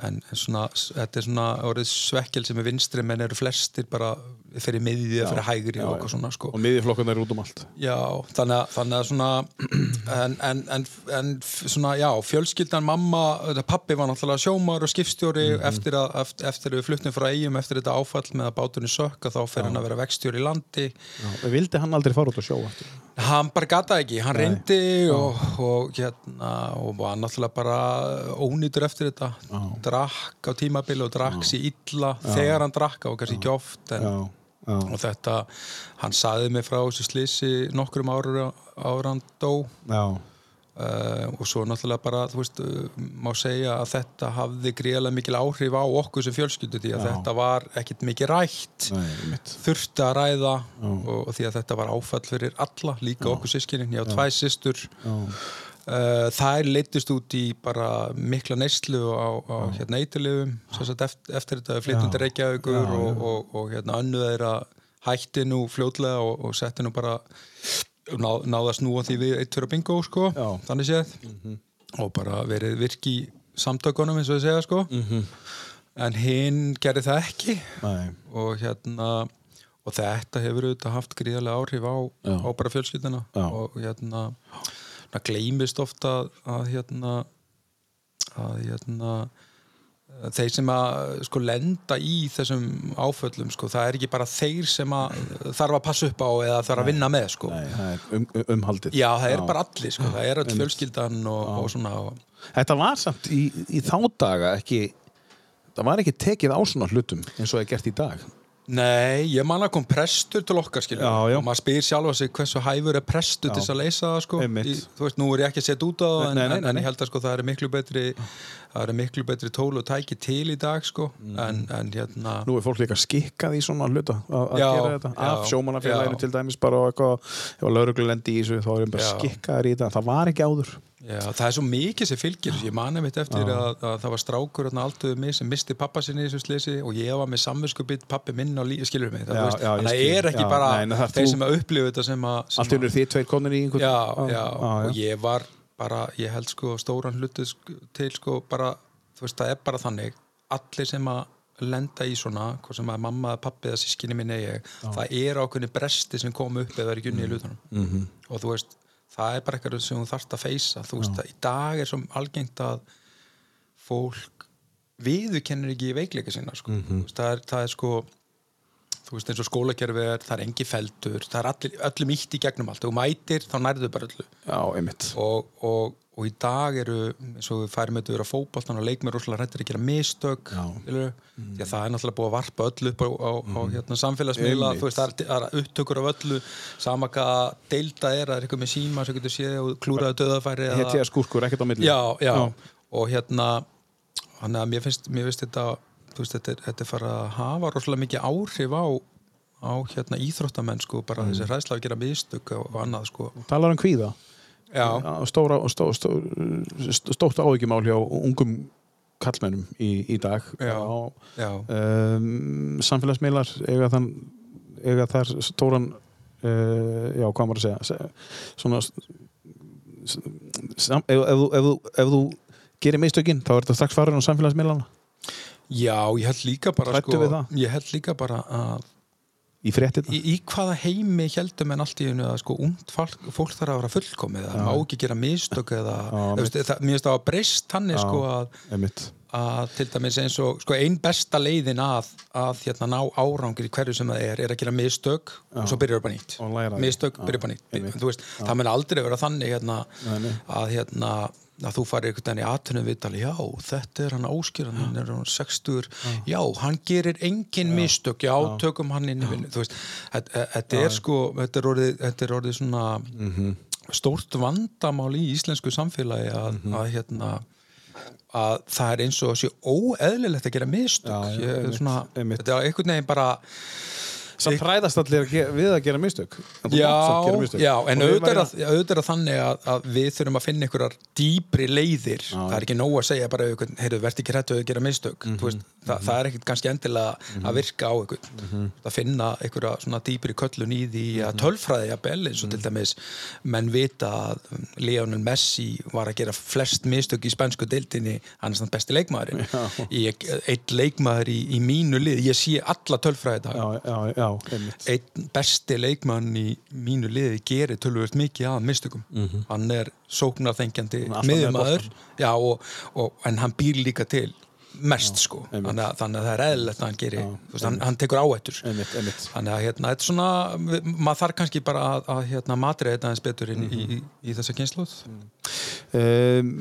en svona, þetta er svona orðið svekkel sem er vinstri menn eru flestir bara fyrir miðið eða fyrir hægri og eitthvað svona sko. Og miðjuflokkurnar er út um allt. Já, þannig að, þannig að svona en, en, en, en svona, já, fjölskyldan mamma, pappi var náttúrulega sjómar og skipstjóri Mhm. eftir, að, eftir, eftir við fluttum frá eigum eftir þetta áfall með að báturinn sökka þá fer hann að vera vextjóri í landi. Já, Vildi hann aldrei fara út að sjó aftur? hann bara gata ekki, hann reyndi og, og hérna og var náttúrulega bara ónýtur eftir þetta. Drakk á tímabili og drakk sér illa þegar hann drakk og kannski ekki oft en, Já, já, og þetta, hann saði mig frá þessu slisi nokkrum ára ára hann dó. Já, Uh, og svo náttúrulega bara, þú veist, uh, má segja að þetta hafði greiðlega mikil áhrif á okkur sem fjölskyldu því að Já. þetta var ekkit mikið rætt. Nei, þurfti að ræða og, og því að þetta var áfall fyrir alla, líka okkur sískinin ég á tvæ systur. Já, uh, þær leittist út í bara mikla neyslu á, á hérna eitilifum eftir, eftir þetta Reykjavíkur Já, já. og, og, og hérna önnu þeirra hætti nú fljótlega og, og setti nú bara ná, náða að snúa því við eitt fyrir bingo sko, þannig séð. Og bara verið virki í samtökunum eins og þið segja sko. En hinn gerði það ekki. Nei, og hérna og þetta hefur auðvitað haft gríðarlega áhrif á, á bara fjölskyldina og hérna það gleymist ofta að hérna að hérna þeir sem að sko lenda í þessum áföllum sko, það er ekki bara þeir sem að þarf að passa upp á eða þarf að vinna með sko. nei, um, um, umhaldið. Já, það er bara allir sko, það er öll fjölskyldan og, og svona og, Þetta var samt í, í þá daga ekki það var ekki tekið á svona hlutum eins og það er gert í dag Nei, ég man að kom prestur til okkar skilur Já, já. og maður spyr sjálfa sig hversu hæfur er prestur til þess að leysa það sko. Í, þú veist, nú er ég ekki að setja út á það en, en, en ég held að sko það er miklu betri það er miklu betri tól og tæki til í dag sko Mm. en, en hérna Nú er fólk líka skikkað í svona hluta að gera þetta, af já. til dæmis bara og eitthvað, ef að lauruglulendi í þessu þá erum bara skikkaðir í þetta, það var ekki áður. Já, það er svo mikið sem fylgir ég mani mitt eftir að, að það var strákur þarna alduðu mig sem misti pappa sinni í þessu slisi og ég var með samvinskubitt pappi minn á lífi, skilur mig það, Já, veist, já, ég þannig að skil. er ekki Já, bara það þeir sem að upplifa þetta sem að, sem Allt unir því tveir konir í einhvern já, já, og ég var bara, ég held sko stóran hluti sk- til sko bara, þú veist, það er bara þannig allir sem að lenda í svona hvað sem að mamma, pappi eða sískinni minni ég, það er ákveðni bresti sem kom upp eða er ekki unni í hlutunum Mhm. -hmm. og þú veist, það er bara eitthvað sem þú þarft að feysa, þú veist, að í dag er svo algengt að fólk viðurkennir ekki veikleika sína sko. Þú veist, það, er, það er sko þú veist eins og skólakerfi er, það er engi feldur það er allir, öllum ítt í gegnum allt. Þú mætir, þá nærðu bara öllu. Já, og, og, og í dag eru eins og við færum þetta að vera fótboltan og leikmir rosalega hrættir að gera mistök Já. skilurðu. því að það er náttúrulega búið að varpa öllu upp á, á, á hérna, samfélagsmiðla veist, það er, það er upptökur af öllu. Sama hvað deilda er, það er eitthvað með síma sem getur séð og klúraðu döðafæri eða- Hétti að skúrkur, ekkert á milli. Já, já, og hérna að mér finnst, mér finnst þetta veist, þetta þetta er fara að hafa rosalega mikið áhrif á, á hérna íþróttamenn sko, bara Mm. þessi hræðsla að gera mistök og, annað sko Talar um kvíða já, Já, stóra, stó, stó, stó, stórt áhyggjumál hjá ungum kallmennum í, í dag Já. Já. um, samfélagsmiðlar eiga, þann, eiga þar stóran uh, já, hvað maður að segja se- svona sam, ef, ef, ef, ef þú gerir mistökin þá er þetta strax farin á samfélagsmiðlana já, ég held líka bara Hræddu sko, ég held líka bara að í í, í hvaða heimi heldum en allt í einu að sko ungt fólk, fólk þarf að vera fullkomið? Það má ekki gera mistök eða veist, það, mér finnst það að breyst þannig Já. sko að að til dæmis eins og sko, ein besta leiðin að, að hérna, ná árangri í hverju sem það er, er að gera mistök og svo byrjar það bara nýtt. Mistök, byrjar bara nýtt. veist, það mun aldrei vera þannig hérna, að hérna að þú farir einhvern veginn í aðtunum viðtali já, þetta er hann áskýran, hann er hann 60 já, hann gerir engin mistök, já, tökum hann inn í vinnu þú veist, þetta þetta er sko þetta er orðið, þetta er orðið svona Mhm. stórt vandamál í íslensku samfélagi að, Mhm. að hérna að það er eins og sé óeðlilegt að gera mistök. Ég, svona, þetta er einhvern veginn bara Samt hræðast allir að við að gera mistök. Já, mistök. já, en auðvitað er, að, að þannig að, að við þurfum að finna einhverjar dýpri leiðir. Það er ekki nóg að segja bara heyrðu, verð ekki hrættu að gera mistök Mhm, mm veist, það, það er ekkert kannski endilega að virka á einhvern Mhm. að finna einhverja svona dýpri köllun í því að tölfræði jafnvel eins Mhm. og til dæmis menn vita að Lionel Messi var að gera flest mistök í spænsku deildinni hann er svona besti leikmaðurinn. Ég, eitt leikmaður í, í mínu lið ég sé alla tölfræði já, já, já, einn besti leikmann í mínu liði gerir tölvöld mikið að mistökum. Er sóknarþengjandi Hann er já, og, og, en hann býr líka til mest sko. einmitt. þannig að, þannig að það er eðlilegt að hann gerir þú veist, hann, hann tekur áhættur. Einmitt, einmitt. þannig að hérna, þetta er svona maður þarf kannski bara að, að hérna, matri þetta eins betur inn í, í, í þessa kynsluð um,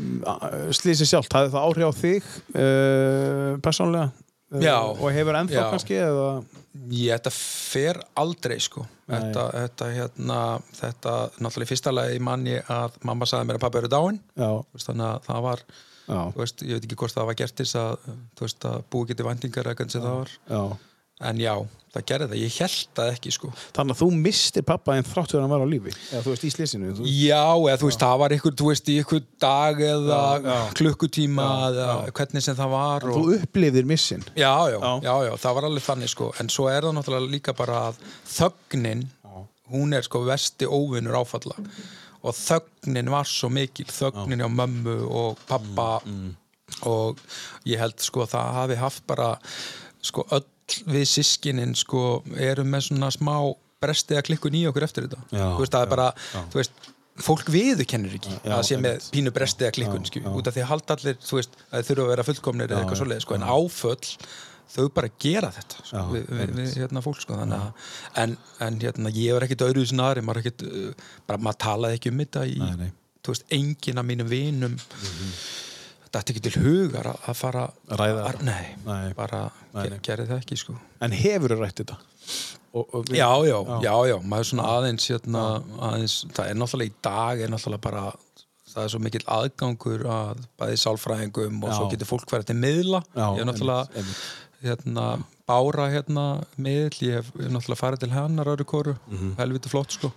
Slísi sjálft, hafði það áhrif á þig uh, persónlega? Já. Og hefur ennþá kannski? Eða? Ég, þetta fer aldrei sko þetta, þetta, hérna, þetta náttúrulega í fyrsta lagi manni að mamma sagði mér að pappa eru Þú veist, þannig að það var veist, ég veit ekki hvort það var gert þess að að búi getið væntingar eða hvernig það var já. En já, það gerði það, ég held það ekki sko. Þannig að þú mistir pappa en þrátt fyrir að hann var á lífi? Eða þú veist í slísinu þú... já, eða þú veist, það var ykkur, þú veist, í ykkur dag eða klukkutíma eða hvernig sem það var Þú upplifðir missin já, já, Já. já, já, það var alveg þannig sko. En svo er það náttúrulega líka bara að þögnin, hún er sko vesti óvinnur áfalla. Og þögnin var svo mikil. Þögnin á mömmu og pappa og ég held sko að það hafi haft bara sko öll við sískinin sko erum með svona smá bresti að klikkun í okkur eftir þetta. Já, þú veist, það er bara, þú veist fólk viðurkennir ekki Já, að sé með pínu bresti að klikkun Já, já. út af því að halda allir þú veist, að þið þurfa að vera fullkomnir eða eitthvað svoleið sko, en áföll þau bara gera þetta sko, Já, við, við, við hérna fólk sko, að en, en hérna, ég var ekkit öðru sem aðri, maður er ekkit uh, bara maður talaði ekki um þetta í, Nei, nei. þú veist, enginn af mínum vinum þetta er ekki til hugar að, að fara Ræða að, nei, Nei. bara Nei, ge- nei. gerði það ekki sko En hefur þú rætt þetta? Og, og við- já, já, já, já, maður svona aðeins hérna, aðeins, það er náttúrulega í dag er náttúrulega bara það er svo mikill aðgangur að bæði sálfræðingum og Já. svo getur fólk verið til miðla Já, ég er náttúrulega einmitt. hérna, bára hérna miðl, ég hef, náttúrulega farið til hennar öðru kóru, Mhm. helviti flott sko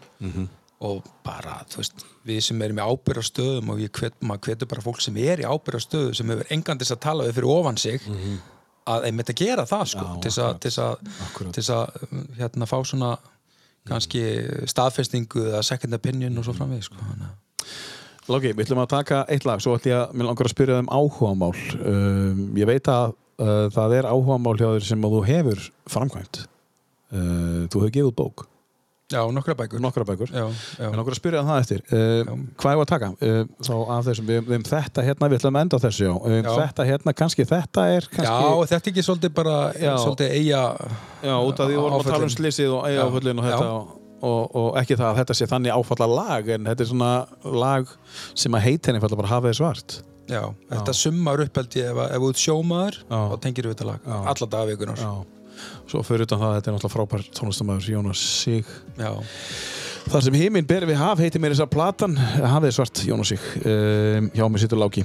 og bara, þú veist við sem erum í ábyrðastöðum og ég hvet, maður hvetur bara fólk sem er í ábyrðastöðu sem hefur engandis að tala við fyrir ofan sig að einmitt að gera það sko Mhm. Já, til að- hérna fá svona kannski staðfestingu eða second opinion og svo framvið sko. Þannig að- Lóki, við ætlum að taka eitt lag. Svo ætlum ég að, mér langar að spyrja um áhugamál. Um, ég veit að uh, það er áhugamál hjá þér sem að þú hefur framkvæmt. Uh, þú hefur gefið bók, já, nokkra bækur nokkra bækur já, já. Mér langar að spyrja um það eftir uh, Já. Hvað er að taka? Uh, þá af þessum, við, við um þetta hérna, við ætlum að enda þessu já. Um Já. Þetta hérna, kannski þetta er já, kannski, þetta er ekki svolítið bara Já. svolítið eiga já, út af því við vorum að tala um slísið og eiga Já. áföllin og þetta Já. og, og, og ekki það að þetta sé þannig áfalla lag en þetta er svona lag sem að heit henni falla bara hafa þið svart já, þetta summar upp held ég ef, ef út sjómaður Já. þá tengir við þetta lag, Já. alla dagvikunar Já Svo fyrir utan það, þetta er náttúrulega frábær tónlistamæður Jónas Sig. Já, Það sem heiminn ber við haf heitir mér þess að platan Hafið svart, Jónas Sig. Um, Hjá mig sittur Láki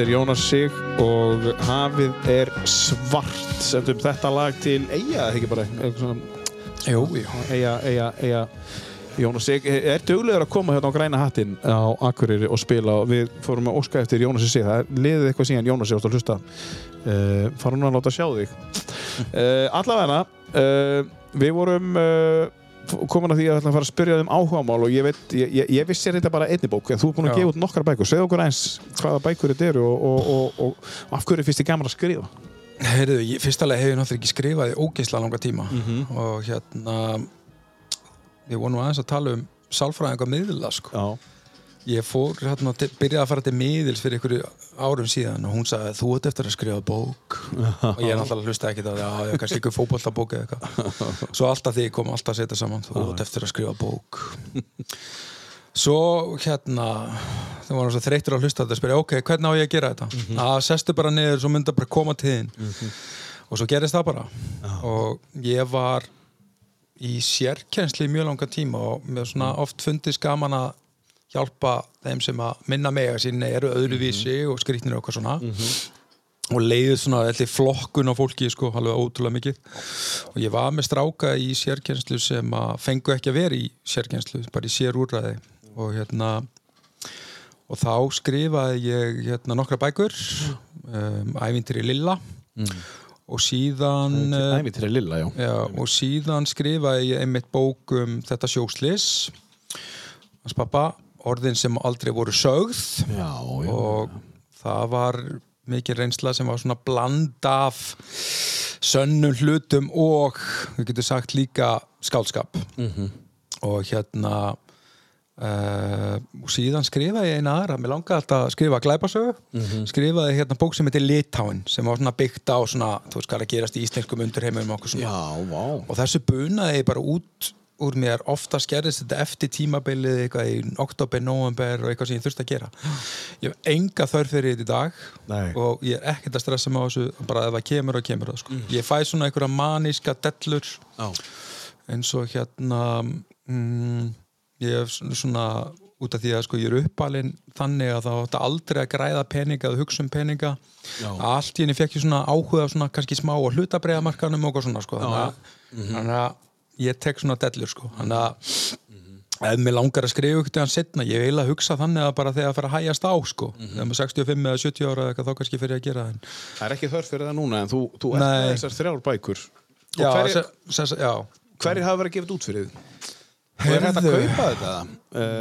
þetta er Jónas Sig og hafið er svart. Sendum þetta lag til Eyja, eða ekki bara? Jú, jú. Eyja, Eyja, Eyja. Jónas Sig er duglegur að koma hérna á græna hattin á Akureyri og spila? Og við fórum að óska eftir Jónas Sig. Það er liðið eitthvað síðan Jónas Sig ást að hlusta uh, fara hún að láta sjá þig. Uh, allavega uh, við vorum komin að því að við ætlum að fara að spyrja um áhugamál og ég veit, ég, ég, ég vissi þetta bara einni bók en þú er búin að Já. gefa út nokkar bækur. Segð okkur eins hvaða bækur þetta eru og, og, og, og, af hverju finnst þið gaman að skrifa? Heyrðu, ég, fyrst alveg hef ég náttúrulega ekki skrifað í ógeðslega langa tíma. Og hérna ég voru nú aðeins að tala um sálfræðinga miðla sko. Ég fór hérna, byrjaði að fara til miðils fyrir einhverju árum síðan og hún sagði þú ert eftir að skrifa bók. Og ég náttúrulega hlusta ekki það já, ég kannski ykkur fótboltabók eða eitthvað. Svo alltaf því kom alltaf að setja saman þú ert eftir að skrifa bók. Svo hérna það var svo þreytur að hlusta þetta að spyrja ok, hvernig á ég að gera þetta? Mhm. að sestu bara niður, svo myndi að bara koma til þín. Og svo gerist það bara. Og ég var í sérkensli í mjög langa tíma og mér Mm. svona oft fundist gaman að hjálpa þeim sem að minna mig að sinni eru öðruvísi Mhm. og skrýtnir og eitthvað svona. Og leiðið svona allir flokkun á fólki sko, alveg ótrúlega mikið. Og ég var með stráka í sérkenslu sem að fengu ekki að vera í sérkenslu bara í sérúrræði. Og hérna og þá skrifaði ég hérna nokkra bækur um, ævintir í Lilla og síðan eh, Ævi til lilla, já. Já, og síðan skrifaði ég einmitt bók um þetta sjóslis hans pappa, orðin sem aldrei voru sögð. Já, já. og það var mikið reynsla sem var svona bland af sönnum hlutum og við getum sagt líka skálskap og hérna uh, og síðan skrifaði ég eina aðra. Mér langaði alltaf að skrifa glæpasögu. Skrifaði hérna bók sem heitir Litáin sem var svona byggt á svona, þú veist hvað er að gerast í íslenskum undurheimum og okkur svona. Já, vá. og þessu bunaði ég bara út úr mér ofta skerðist þetta eftir tímabilið eitthvað í oktober, november og eitthvað sem ég þurfti að gera ég hef enga þörf fyrir þetta í dag Nei. og ég er ekkert að stressa mig á þessu bara ef það kemur og kemur það sko. ég fæ svona einhverja maníska dellur Já. eins og hérna mm, ég hef svona út af því að sko ég er uppalinn þannig að það átti aldrei að græða peninga að hugsa um peninga Já. allt í henni fekk ég svona áhuga svona kannski smá á hlutabreiðamarkanum og svona sko þannig að, þannig að ég tek svona dellur sko þannig að ef mér langar að skrifa ykkur til hann setna ég vil að hugsa þannig að bara þegar að fara að hægjast á sko þegar maður 65 eða 70 ára eða eitthvað þá kannski fyrir að gera það en Það er ekki þörf fyrir það núna, en þú, þú með þessar þrjár bækur. Já, hverjir, se, se, já. hverjir hafa verið gefið út fyrir þið? Og er hægt að kaupa þetta?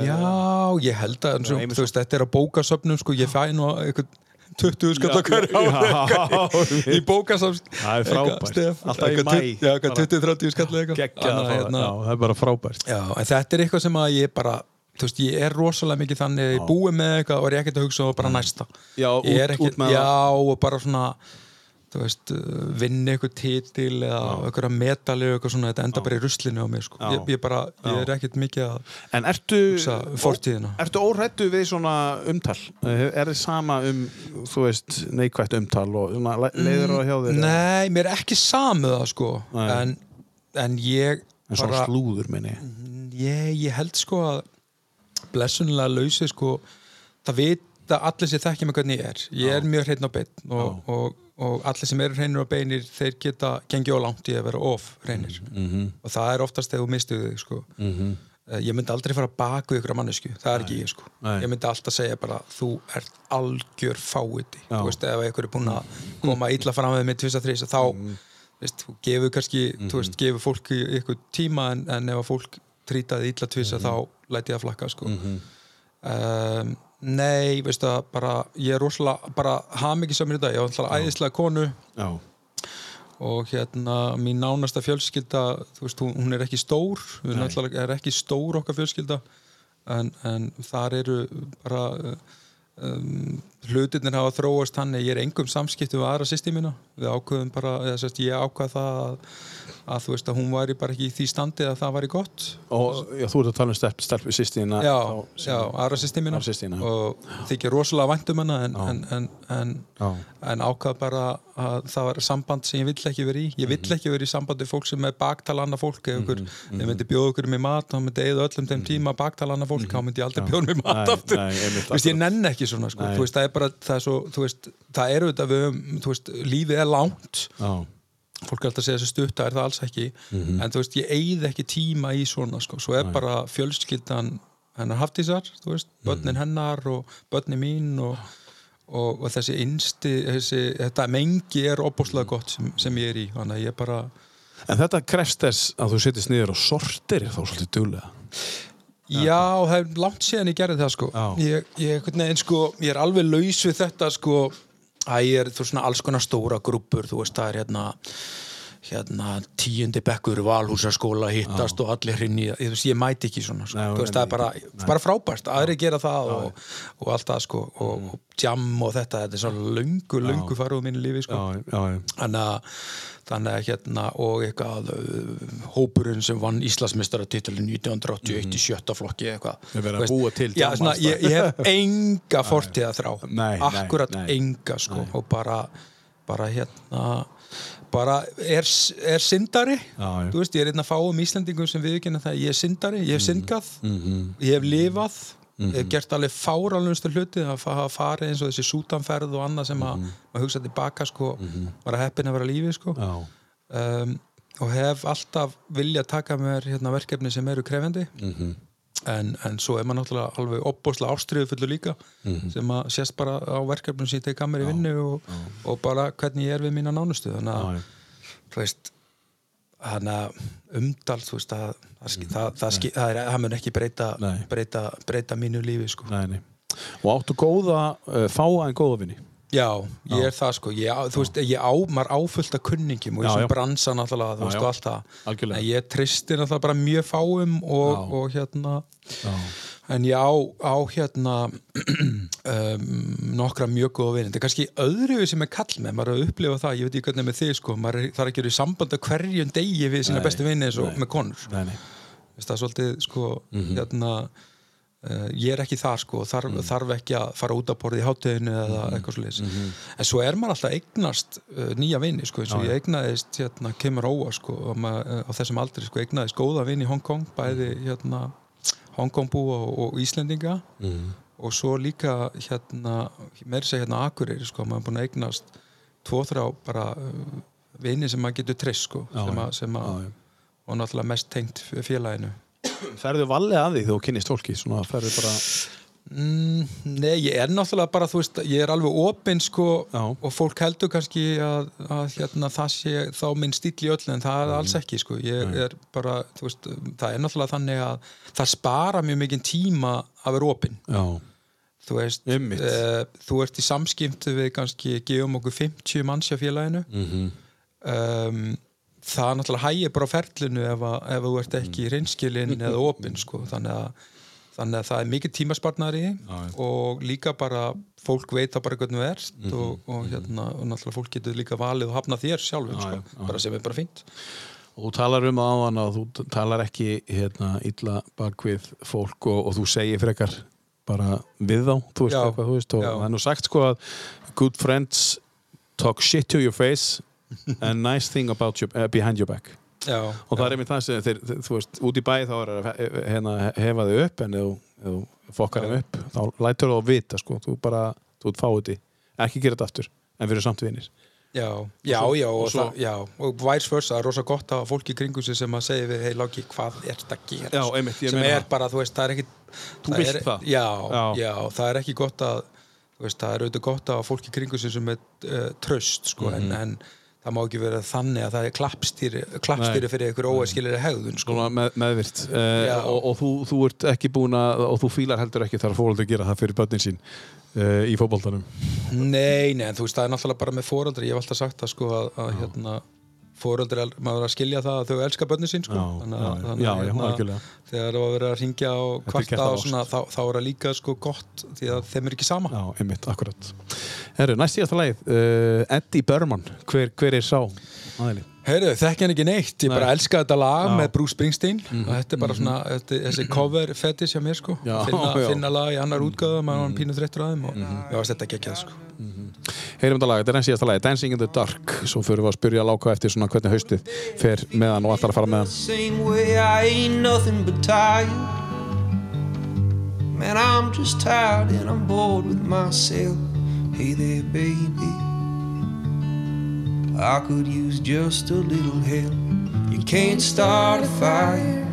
Já, ég held að Nei, þú veist, þetta er á bókasöfnum sko, ég fæ nú eitthvað 20 skall ári í bókasöfn Það er frábært. Alltaf í Já, eitthvað 20-30 skall eitthvað. það. hérna, Já, það er bara frábært. Já, þetta er eitthvað sem að ég bara þú veist, ég er rosalega mikið þannig ég búi með eitthvað og er ekkert að hugsa og bara næsta. Já, út- með já, það. og bara svona þú veist, uh, vinni eitthvað titil eða eitthvað medali og eitthvað svona, þetta enda bara í ruslinu á mér sko. Já. ég, ég bara, ég er ekkert mikið að En ertu, Hugsa fortíðina. ertu órættu við svona umtal? Eh, Er þið sama um, þú veist, neikvætt umtal og svona, le- leiðir það hjá þér? Nei, mér er ekki samu það sko en, en ég En svona bara, slúður, minni. ég, ég held sko að blessunlega lausi sko það vita allir sem þekkja mig hvernig ég er ég er mjög hreinn á beinn og, og, og allir sem eru hreinir á beinir þeir geta gengið á langt í að vera of hreinir. Mhm. og það er oftast þegar þú mistu þig sko. Eh, ég myndi aldrei fara bak við ykkur mannesku það er ekki ég sko. Nei. ég myndi alltaf segja bara þú ert algjör fáiði þú veist ef ykkur er búin að koma illa fram með mig tvisa þrís og þá Mhm. veist, þú gefur kannski þú veist, gefur fólki ykkur tíma en, en ef að fólk trýtaði illa tvisa Mhm. þá læti ég að flakka sko. Um, nei, veistu það bara, ég er rosalega bara hafa mikið samir í dag, ég var alltaf æðislega konu. Já. og hérna mín nánasta fjölskylda þú veist, hún, hún er ekki stór. Hún er, náttúrulega- er ekki stór okkar fjölskylda. En, en þar eru bara um, hlutirnir hafa þróast þannig ég er engum samskiptum við aðra sýsti mína. Við ákveðum bara, eða sérst ég ákvað það að, að þú veist að hún væri bara ekki í því standi að það væri gott. Og já, þú ert að tala um stelp, stelpu sýstina. já, já, aðra systkina. og þykir rosalega vænt um hana en, en, en, en, en ákvað bara að það var samband sem ég vill ekki vera í. Ég Mhm. vill ekki vera í sambandi fólk sem er baktala annað fólk. Eða ykkur, ég myndi bjóða ykkur með mat þá myndi eða öllum þeim tíma baktala annað fólk þá myndi ég aldrei bjóða með mat Mhm. Aftur. Þú veist, ég nenn ekki svona sko. Þú veist, það er bara, það er svo þú veist, það er auðvitað við þú veist, lífið er langt Já. fólk er alltaf að segja þessi stutta er það alls ekki Mhm. en þú veist, ég eigð ekki tíma í svona sko. svo er bara fjölskyldan hennar haftísar, þú veist, Mhm. börnin hennar og börnin mín og, og, og þessi innsti þessi, þetta mengi er opbúslega gott sem, sem ég er í, þannig að ég bara En þetta krefst þess að þú sittist niður og sortir þá svolítið duglega. Já, það er langt síðan ég gerði það sko. Ég, ég, veginn, sko, ég er alveg laus við þetta sko. Að ég er þú veist, svona alls konar stóra grúpur þú veist það er hérna hérna tíundi bekkur valhúsaskóla hittast og allir hrinni ég, ég mæti ekki svona sko. Nei, veist, það er bara, bara frábært, aðri gera það og, og allt það sko og, Mm. og jam og þetta, þetta er svo löngu, löngu farið úr mínu lífi sko. Þannig að, þannig að hérna og eitthvað uh, hópurinn sem vann Íslandsmeistaratitlun 1981 í sjötta flokki eitthvað. Já, svona, ég, ég hef enga fortíða þrá. Nei, nei, akkurat nei. enga sko. Og bara, bara hérna bara er, er syndari. Já, þú veist, ég er einn að fáum Íslendingum sem viðkynna það, ég er syndari, ég hef Mhm. syndgað. Ég hef lifað ég hef gert alveg fáralunstu hluti að fa- hafa farið eins og þessi sútanferð og annað sem að maður hugsa tilbaka sko, var að heppin að vera lífi sko. Um, og hef alltaf vilja taka mér hérna, verkefni sem eru krefendi en, en svo er maður náttúrulega alveg opbóðslega ástriðu fullur líka sem að sést bara á verkefnum sem ég teka að mér í vinnu og, og bara hvernig ég er við mína nánustu. Þannig að þú veist að umdal þú veist að það, mm. það, það, það, er, mun ekki breyta, breyta, breyta mínu lífi sko. Nei, nei. Og áttu góða, uh, fáa en góða vinni Já, ég er það sko ég, þú veist, ég á, maður áfullt af kunningum og Já, ég já. sem bransa náttúrulega þú Já, veist já. allt það en ég tristi náttúrulega bara mjög fáum og, Já. og hérna Já. En ég á, á hérna um, nokkra mjög góða vinni er kannski öðru sem er kall með maður er að upplifa það, ég veit ekki hvernig með þig sko maður er- þarf ekki að gera í samband að hverjum degi við sína Nei, bestu vinni eins og nei. með konur Nei, nei. Það er svolítið sko Mhm. hérna uh, ég er ekki þar sko þarf, Mhm. þarf ekki að fara út að borða í hátíðinu eða eitthvað svolítið Mhm. en svo er maður alltaf eignast uh, nýja vini sko eins og ég eignaðist hérna kemur óa sko á, ma- uh, á þessum aldri sko eignaðist góða vini í Hongkong bæði hérna Hongkongbúa og, og Íslendinga Mhm. og svo líka hérna meiri segja hérna Akureyri sko maður er búin að eignast tvo þrjá bara uh, vini sem maður getur treyst sko Já, sem að, sem að Já, já. og náttúrulega mest tengt félaginu Ferðu valið að því þegar þú kynnist fólki? Svona ferðu bara... Mm, nei, ég er náttúrulega bara, þú veist, ég er alveg opinn sko Já. og fólk heldur kannski að, að hérna, það sé þá minn stíl í öllu en það er alls Mhm. ekki sko, ég er bara, þú veist, það er náttúrulega þannig að það spara mjög mikið tíma að vera opinn, Já. þú veist, eh, þú ert í samskiptu við kannski, gefum okkur 50 manns hjá félaginu Mm um, það náttúrulega hægir bara ferlinu ef, að, ef þú ert ekki Mm. reynskilinn eða opinn sko. þannig, að, þannig að það er mikið tímasparnar í og líka bara fólk veit það bara hvernig þú ert Mhm. og, og, hérna, og náttúrulega fólk getur líka valið og hafna þér sjálfum Já, sko. já, bara sem er bara fínt Og þú talar um það áðan að þú talar ekki hérna, illa bak við fólk og, og þú segir frekar bara við þá, þú veist Já. eitthvað, þú veist og það er nú sagt sko að good friends talk shit to your face and nice thing about your, uh, behind your back já, og það er einmitt það sem þeir, þeir, þú veist, út í bæ þá er að hérna, hefa þau upp en ef þú- fokkar þeim upp þá lætur þú að vita sko, þú bara, þú ert fáið ekki gera þetta aftur, en fyrir samt vinir já, já, svo- já, og og, svo- það, já og vice versa, það er rosa gott að fólk í kringum sig sem að segja við, hei Láki, hvað ert að gera Já, einmitt, sem er það. bara, þú veist, það er ekki vilt er, það. já, Já. já. það er ekki gott að þú veist, það er auðvitað gott að fólk í kringum sig sem er uh, tröst, sko, Mhm. en, en það má ekki vera þannig að það er klappstýri, klappstýri fyrir einhver óæskilir hegðun, sko. Með, meðvirt uh, Já. og, og þú, þú ert ekki búin að og þú fílar heldur ekki þar að fóröldur gera það fyrir börnin sín uh, í fótboltanum. Nei, nei, en þú veist, það er náttúrulega bara með fóreldri, ég hef alltaf sagt það, sko, að, að hérna, fóreldri, maður að skilja það að þau elska börnin sín, sko. Þannig að- já. þannig Já, að, já, þegar það var að ringja og Þetta er kvarta og svona, þá, þá er það líka, sko, gott, því að þeim er ekki sama. Já, einmitt, akkurat Herru, næst síðasta lagið uh, Eddie Berman, hver, hver er sá? Aðili Heyrðu, þekki hann ekki neitt, ég Nei. bara elska þetta lag Já. Mhm. með Bruce Springsteen og þetta er bara svona, þetta, þessi cover fetish hjá mér sko, Já, finna, já. Mhm. finna lag í annar útgáðu, maður var pínu þreyttur að þeim og ég varst þetta geggjað sko. Heyrum þetta lag, þetta er enn síðasta lagið Dancing in the Dark Svo fyrir við að spyrja láka eftir svona hvernig haustið fer meðan og allar að fara meðan. Man, I'm just tired and I'm bored with myself. Hey there, baby. I could use just a little help. You can't start a fire.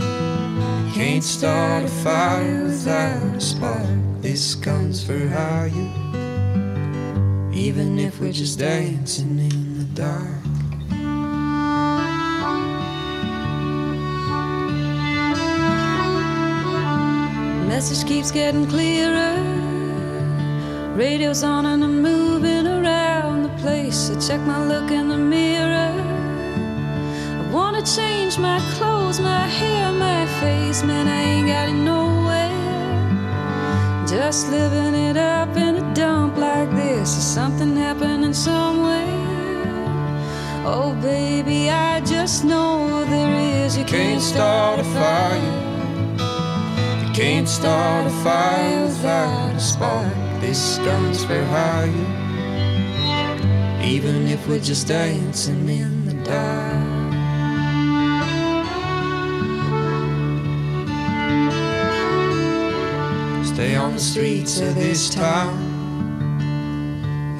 You can't start a fire without a spark. This comes for hire. Even if we're just dancing in the dark. Message keeps getting clearer. Radio's on and I'm moving around the place. I check my look in the mirror. I wanna change my clothes, my hair, my face. Man, I ain't got it nowhere. Just living it up in a dump like this. Is something happening somewhere? Oh, baby, I just know there is. You can't start a fire. You can't start a fire without a spark. This gun's for hire. Even if we're just dancing in the dark. Stay on the streets of this town.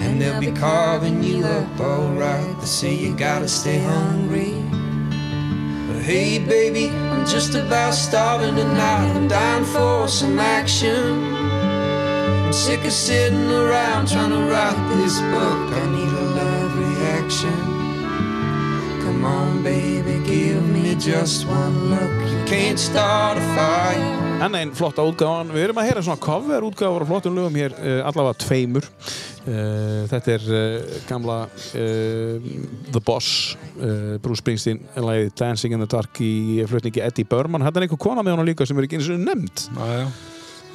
And they'll be carving you up alright. They say you gotta stay hungry. But hey, baby, I'm just about starving tonight. I'm dying for some action. Sick of sitting around trying to write this book. I need a love reaction. Come on, baby, give me just one look. You can't start a fire. Enn einn flotta útgáfan. Við erum að heyra svona cover útgáfar og flottum lögum hér, uh, allavega tveimur. Uh, þetta er uh, gamla uh, The Boss, uh, Bruce Springsteen, lagið Dancing in the Dark í flutningi Eddie Burman. Þetta er einhver kona með honum líka sem er ekki eins og nefnd. Já, já.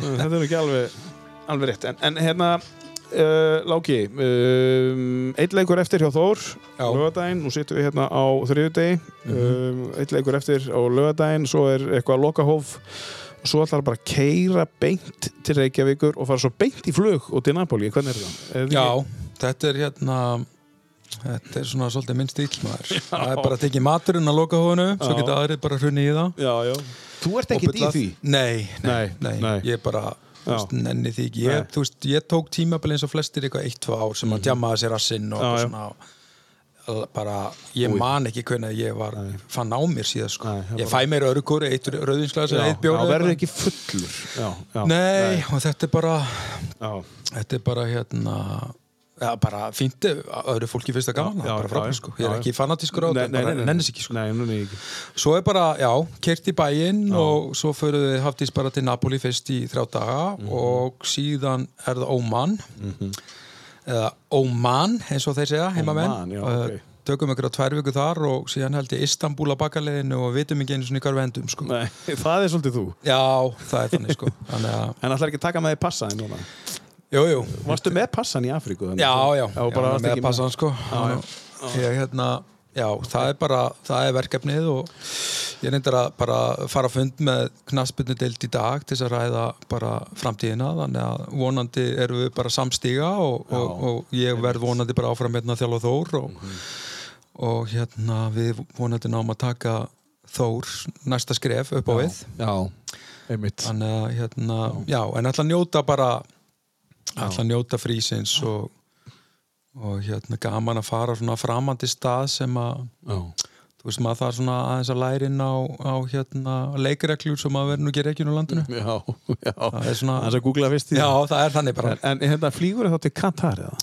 þetta er ekki alveg, alveg rétt. En, en hérna, uh, Láki, um, eitt leikur eftir hjá Þór, Já. lögadaginn, nú sittum við hérna á þriðjudegi, um, eitt leikur eftir á lögadaginn, svo er eitthvað lokahóf og svo ætlar bara að keira beint til Reykjavíkur og fara svo beint í flug og til Napoli, hvernig er það? Er Já, þetta er hérna þetta er svona svolítið minn stíl maður það er bara að tekja maturinn að loka hónu svo geta aðrið bara hrunni í það ekki- Já, já. Þú ert ekki í því? Nei, nei, Nei, nei, nei. ég bara þú veist, nenni því ekki Nei. ég, veist, ég tók tímabili eins og flestir eitthvað eitt, tvö ár sem að djamaði sér rassinn og Mhm. Já, svona bara, ég man ekki hvernig ég var fann á mér síðan sko. Nei, það ég bara- fæ mér örugur, eitt rauðinsglas eða eitt bjór já, eða verður ekki fullur. Já, já. Nei, og þetta er bara Já. þetta er bara hérna ja, bara fínt öðru fólki Já, það er bara já, frábært já. sko. ég er Já, ekki fanatískur á Nei, þetta, nei, bara nei, nei. nennis ekki sko. Nei, er ekki. svo er bara, já, kert í bæinn og svo förum við haftís bara til Napoli fyrst í þrjá daga Mhm. og síðan er það Oman eða Oman eins og þeir segja, heimamenn Oman, já, Uh, ok. tökum ykkur á tvær viku þar og síðan held ég Istanbul á bakaleginu og vitum ekki einu svona ykkur vendum sko. Nei, það er svolítið þú. já, það er þannig sko þannig að, En ætlar ekki að taka með því passaðin núna? Jú, jú. Varstu með passan í Afríku? þannig? Já, já, Já, bara já varstu með ekki að passa hann sko. Já, Ég, hérna, já, það er bara það er verkefnið og ég reyndar að bara fara að fund með knaspinu deild í dag til þess að ræða bara framtíðina, þannig að vonandi erum við bara samstíga og, og, og ég verð vonandi bara áfram hérna að þjálfa Þór og, og hérna við vonandi náum að taka Þór næsta skref upp á við. Já, einmitt. þannig að hérna, já, en að njóta bara að njóta frísins og, og hérna gaman að fara svona framandi stað sem að Já. þú veist maður það svona aðeins að læra inn á, á hérna leikreglur sem að verður nú ekki reikinu á landinu Já, já. það er svona, Það er að googla fyrst í já það er þannig bara En, en hérna flýgur þá til Katar eða?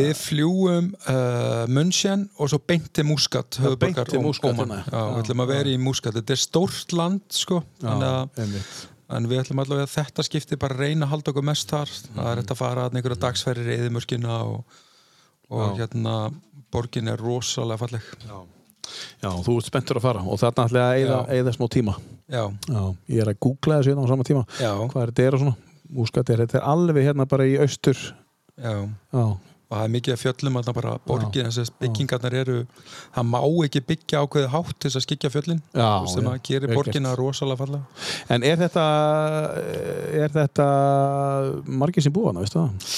Við fljúum uh, München og svo beint til Muscat beint til Muscat, hérna. Já, Já, við ætlum að vera í Muscat Þetta er stórt land sko þannig að einmitt. En við ætlum allavega að þetta skipti bara reyna að halda okkur mest þar. Það er þetta að fara að einhverja dagsferðir í eðimörkina og, og hérna borgin er rosalega falleg. Já. Já, þú ert spenntur að fara og þarna ætla ég að eyða smá tíma. Já, Já, ég er að googla þessu hérna á sama tíma. já, Hvað er þetta er og svona? Múskat er, þetta er alveg hérna bara í austur. já. Já, Og það er mikið að fjöllum að bara borgin, þess að byggingarnar eru, það má ekki byggja ákveðið hátt þess að skikja fjöllin. Já, sem já, að gerir vel borgina rosalega fallega. En er þetta, er þetta margir sem búa hana, veistu það?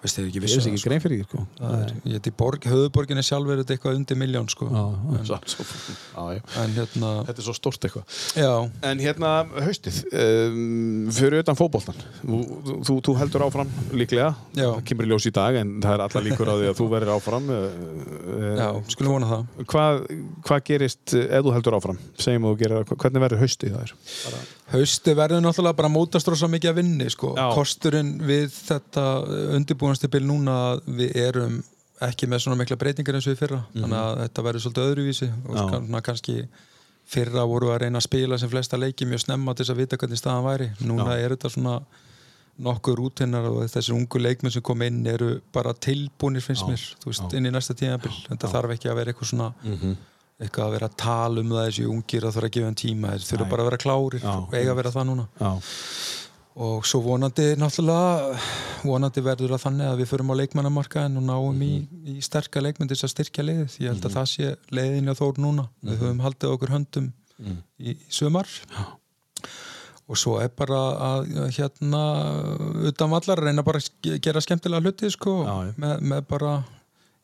Veist þið ekki Ég vissu veist ekki sko. grein fyrir því, sko. Það ég heiti borg, höfuborginni sjálf er þetta eitthvað undir miljón sko. Já, já, já. En hérna, Þetta er svo stórt eitthvað. já, En hérna, haustið, um, fyrir utan fótboltan, þú, þú, þú heldur áfram líklega, það kemur í ljós í dag en það er allar líkur á því að þú verður áfram. Uh, já, skulum vona það. Hvað, hvað gerist eh, ef þú heldur áfram? Segjum að þú gerir, hvernig verður haustið það er? Hausti verður náttúrulega bara mótast rosa mikið að vinni sko. Já. Kosturinn við þetta undirbúinstibil núna við erum ekki með svona mikla breytingar eins og við fyrra þannig að þetta verður svolítið öðruvísi og. Já. svona kannski fyrra voru að reyna að spila sem flesta leiki mjög snemma til þess að vita hvernig staðan væri núna er þetta svona nokkur rútinnar og þessir ungu leikmenn sem kom inn eru bara tilbúnir finnst mér, þú veist, inn í næsta tímabil. Þetta þarf ekki að vera eitthvað svona Mhm. eitthvað að vera að tala um það þessi ungir að þurfa að gefa þeim tíma þeir þurfa bara að vera klárir Já, og eiga að vera það núna. Já, og svo vonandi náttúrulega vonandi verður það þannig að við förum á leikmannamarkaðin og náum í, í sterka leikmenn til þess að styrkja liðið. Ég held að það sé leiðin og svo er bara að hérna utan vallar reyna bara að gera skemmtilega hluti sko Já, með, með bara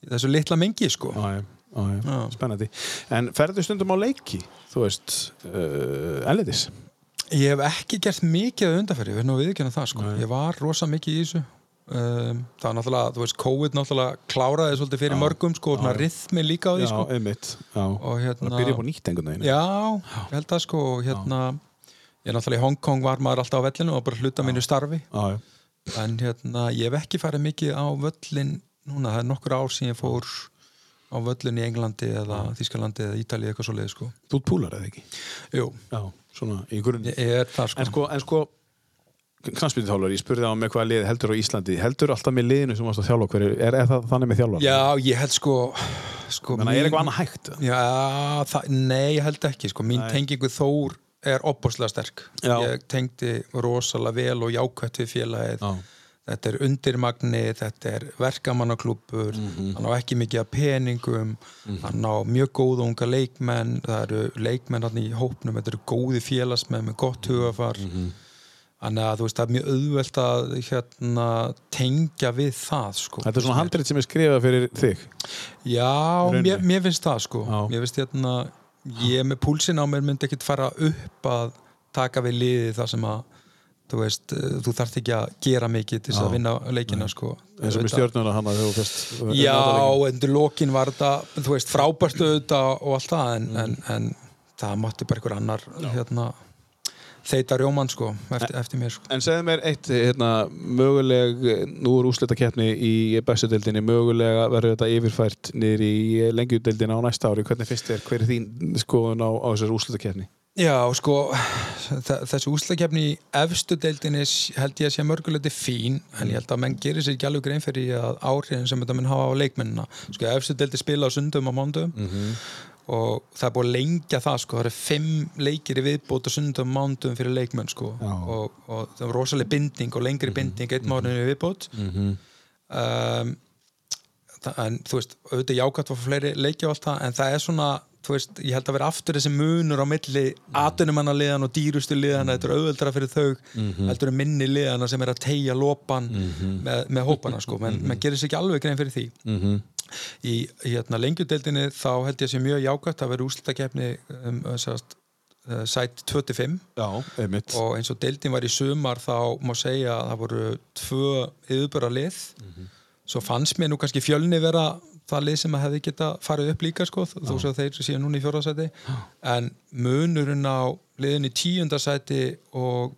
þessu litla mengi sko. Já, já, spennandi. En ferðu stundum á leiki, þú veist uh, Elliðis Ég hef ekki gert mikið að undarferði, við erum að viðkjöna það sko. Ég var rosa mikið í þessu. Um, Það var náttúrulega, þú veist, COVID náttúrulega kláraði svolítið fyrir mörgum sko, og rithmi líka á því Já, sko. einmitt Já, og það hérna byrja upp á nýtt einhvern veginn. Já, ég held að sko og hérna, ég náttúrulega í Hongkong var maður alltaf á vellinu og bara hluta mínu starfi. Já, já, en hérna, ég hef ekki farið mikið á völlin núna, það er nokkur ár síðan ég fór á völlin í Englandi eða Þískalandi eða Ítalið eitthvað svo sko. þú púlar eða ekki? Jú, Já, svona er það sko. En sko, en sko knastbyrðithálfur, ég spurði á með hvaða lið heldur á Íslandi. Heldur alltaf með liðinu sem varst að þjálfa hverju, er, er það þannig með þjálfa? Já, ég held sko, sko Menna, er eitthvað annað hægt? Já, það, nei, ég held ekki sko. mín tengingu Þór er opbúslega sterk Já. ég tengdi rosalega vel og jákvætt við félagið Já. þetta er undirmagni, þetta er verkamannaklúpur Mhm. hann á ekki mikið peningum hann á mjög góða unga leikmenn það eru leikmenn hann í hópnum þetta eru góði félagsmenn með gott hugafar Mhm. þannig að þú veist það er mjög auðvelt að hérna, tengja við það sko. Þetta er svona handrið sem er skrifað fyrir þig Já, mér, mér finnst það sko Já. Mér finnst hérna Ég með púlsin á mér myndi ekkit fara upp að taka við liði það sem að þú veist, eh, þú þarft ekki að gera mikið til þess Já. að vinna leikina sko. Eins og með stjórnuna hann að þú fyrst Já, endur lokin var þetta þú veist, frábært auðvitað og allt það en, Mm. en, en það mátti bara einhver annar hérna, þeita rjóman sko eftir, eftir mér sko En segðu mér eitt, hérna, möguleg, nú er úslitakeppni í bestu deildinni, mögulega verður þetta yfirfært niður í lengjudeildina á næsta ári. Hvernig finnst þér, hver er þín skoðun á, á þessar úslitakeppni? Já, sko, þe- þessi úslakefni í efstu deildinni s- held ég að sé mörguleiti fín en ég held að menn gerir sér ekki alveg grein fyrir að áhrifin sem þetta mun hafa á leikmennina sko, efstu deildi spila á sundum á mándum og það er búið að lengja það sko, það eru fimm leikir í viðbót á sundum og mándum fyrir leikmenn sko. Og, og það er rosalega binding og lengri binding einn mánuðin í viðbót. Um, það, en þú veist, auðvitað jákvæmt að fá fleiri leikja og allt það, en það er svona þú veist, ég held að vera aftur þessi munur á milli atunumanna liðan og dýrustu liðan þetta er auðveldra fyrir þau heldur en minni liðana sem er að tegja lopan með, með hópana sko. Menn mm gerir sér ekki alveg grein fyrir því í, hérna, lengjudeldinni þá held ég að sé mjög jákvæmt að vera úslitakefni um, sérst, uh, sæt 25 Já, og eins og deildin var í sumar þá má segja að það voru tvö yfirbara lið svo fannst mér nú kannski fjölni vera það lið sem að hefði geta farið upp líka sko, þó svo þeir séu núna í fjórðarsæti en munurinn á liðin í tíundarsæti og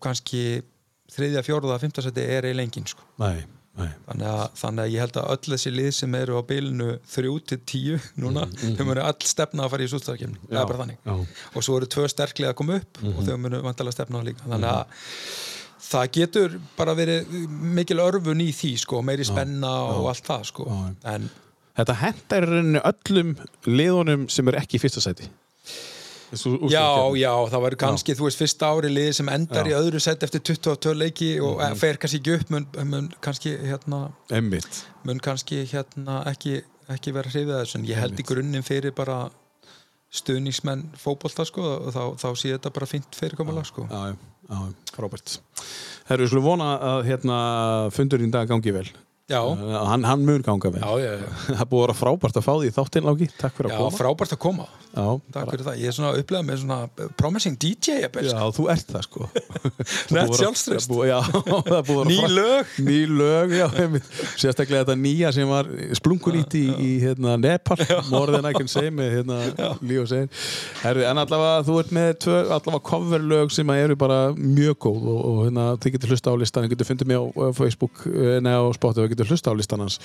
kannski þriðja, fjórða, fymtarsæti er lengin sko. Nei. Þannig, að, þannig að ég held að öll þessi lið sem eru á bilinu þrjú til tíu núna, þau munu all stefna að fara í sústarkefni, það er bara þannig. Já. og svo eru tvö sterklega að koma upp og þau munu vantilega stefna á líka. Þannig að það getur bara verið mikil örfun í því sko, meiri spenna og allt það sko. en Þetta hentar í rauninni öllum liðunum sem er ekki í fyrsta sæti. Þessu já, já, það verður kannski þú veist, fyrsta ári liði sem endar Já. í öðru set eftir 22 leiki og mm fer kannski ekki upp mun, mun kannski hérna Einmitt. mun kannski hérna ekki, ekki vera hrifið að þessu en ég held í grunninn fyrir bara stuðningsmenn fótbolta sko og þá, þá sé þetta bara fínt fyrirkomulag sko Já, já, já, frábært. Herru, við skulum vona að hérna fundurinn dag gangi vel. Já, Uh, hann, hann mun ganga vel. já, já. Það búið að vera frábært að fá því í þáttinn, Láki. Takk fyrir að já koma. frábært að koma. Já, takk fyrir það, ég er svona að upplega með svona promising DJ Já, þú ert það sko. Búið að ný lög. Ný lög, já, Sérstaklega þetta nýja sem var splunkunýtt í, í hérna, Nepal. More than I can say með hérna, Líó segir Herri, En allavega þú ert með tvö, allavega coverlög sem eru bara mjög góð og, og hérna, þið getur hlusta á listan, þið getur fundið mig á, Facebook, eh, nei á Spotify, getur getur hlusta á listan hans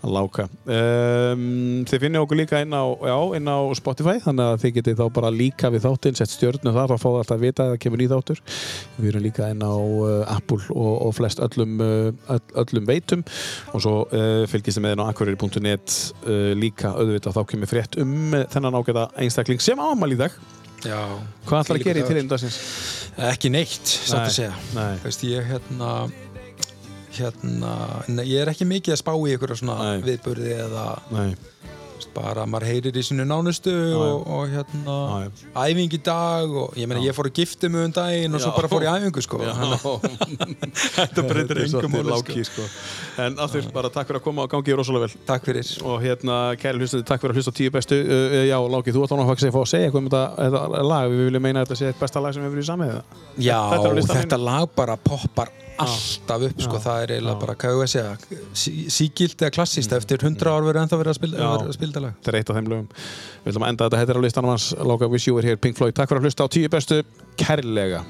að láka. Um, þið finnir okkur líka inn á, já, inn á Spotify þannig að þið getið þá bara líka við þáttinn sett stjörnu þar og fáðu alltaf að vita að það kemur ný þáttur. Við erum líka inn á uh, Apple og, og flest öllum, uh, öll, öllum veitum. Og svo uh, fylgist þið með inn á akkuriri.net uh, líka auðvitað þá kemur frétt um þennan ágæta einstakling sem ámæli í dag. Já, hvað ætlar að gera í Þvílíkur til eindagsins? ekki neitt, Nei, að segja. nei. Veist, ég hérna hérna, ég er ekki mikið að spá í ykkur viðburði eða Nei, bara maður heyrir í sinu nánustu og, og hérna já. æfing í dag og ég meina ég fór að gifta mig um daginn og svo bara fór ég æfingu sko. Þetta breytir engum máli, láki sko. En aftur, bara takk fyrir að koma og gangi rosalega vel. Takk fyrir. Og hérna, kæri hlustuði, takk fyrir að hlusta tíu bestu uh, já, Láki, þú ætti án að fá að segja eitthvað um þetta, lag, við viljum meina að þetta sé eitt besta lag sem við verið í samið já, Þetta þetta lag bara poppar alltaf upp sko, það er eiginlega bara, hvað ég að segja sí- sígilt eða klassíst, eftir 100 ár verður ennþá verið að að spila lag. Þetta er eitt af þeim lögum. Við að enda þetta, þetta er á listanum hans. Láka Wish You Were Here, Pink Floyd. Takk fyrir að hlusta á tíu bestu, kærlega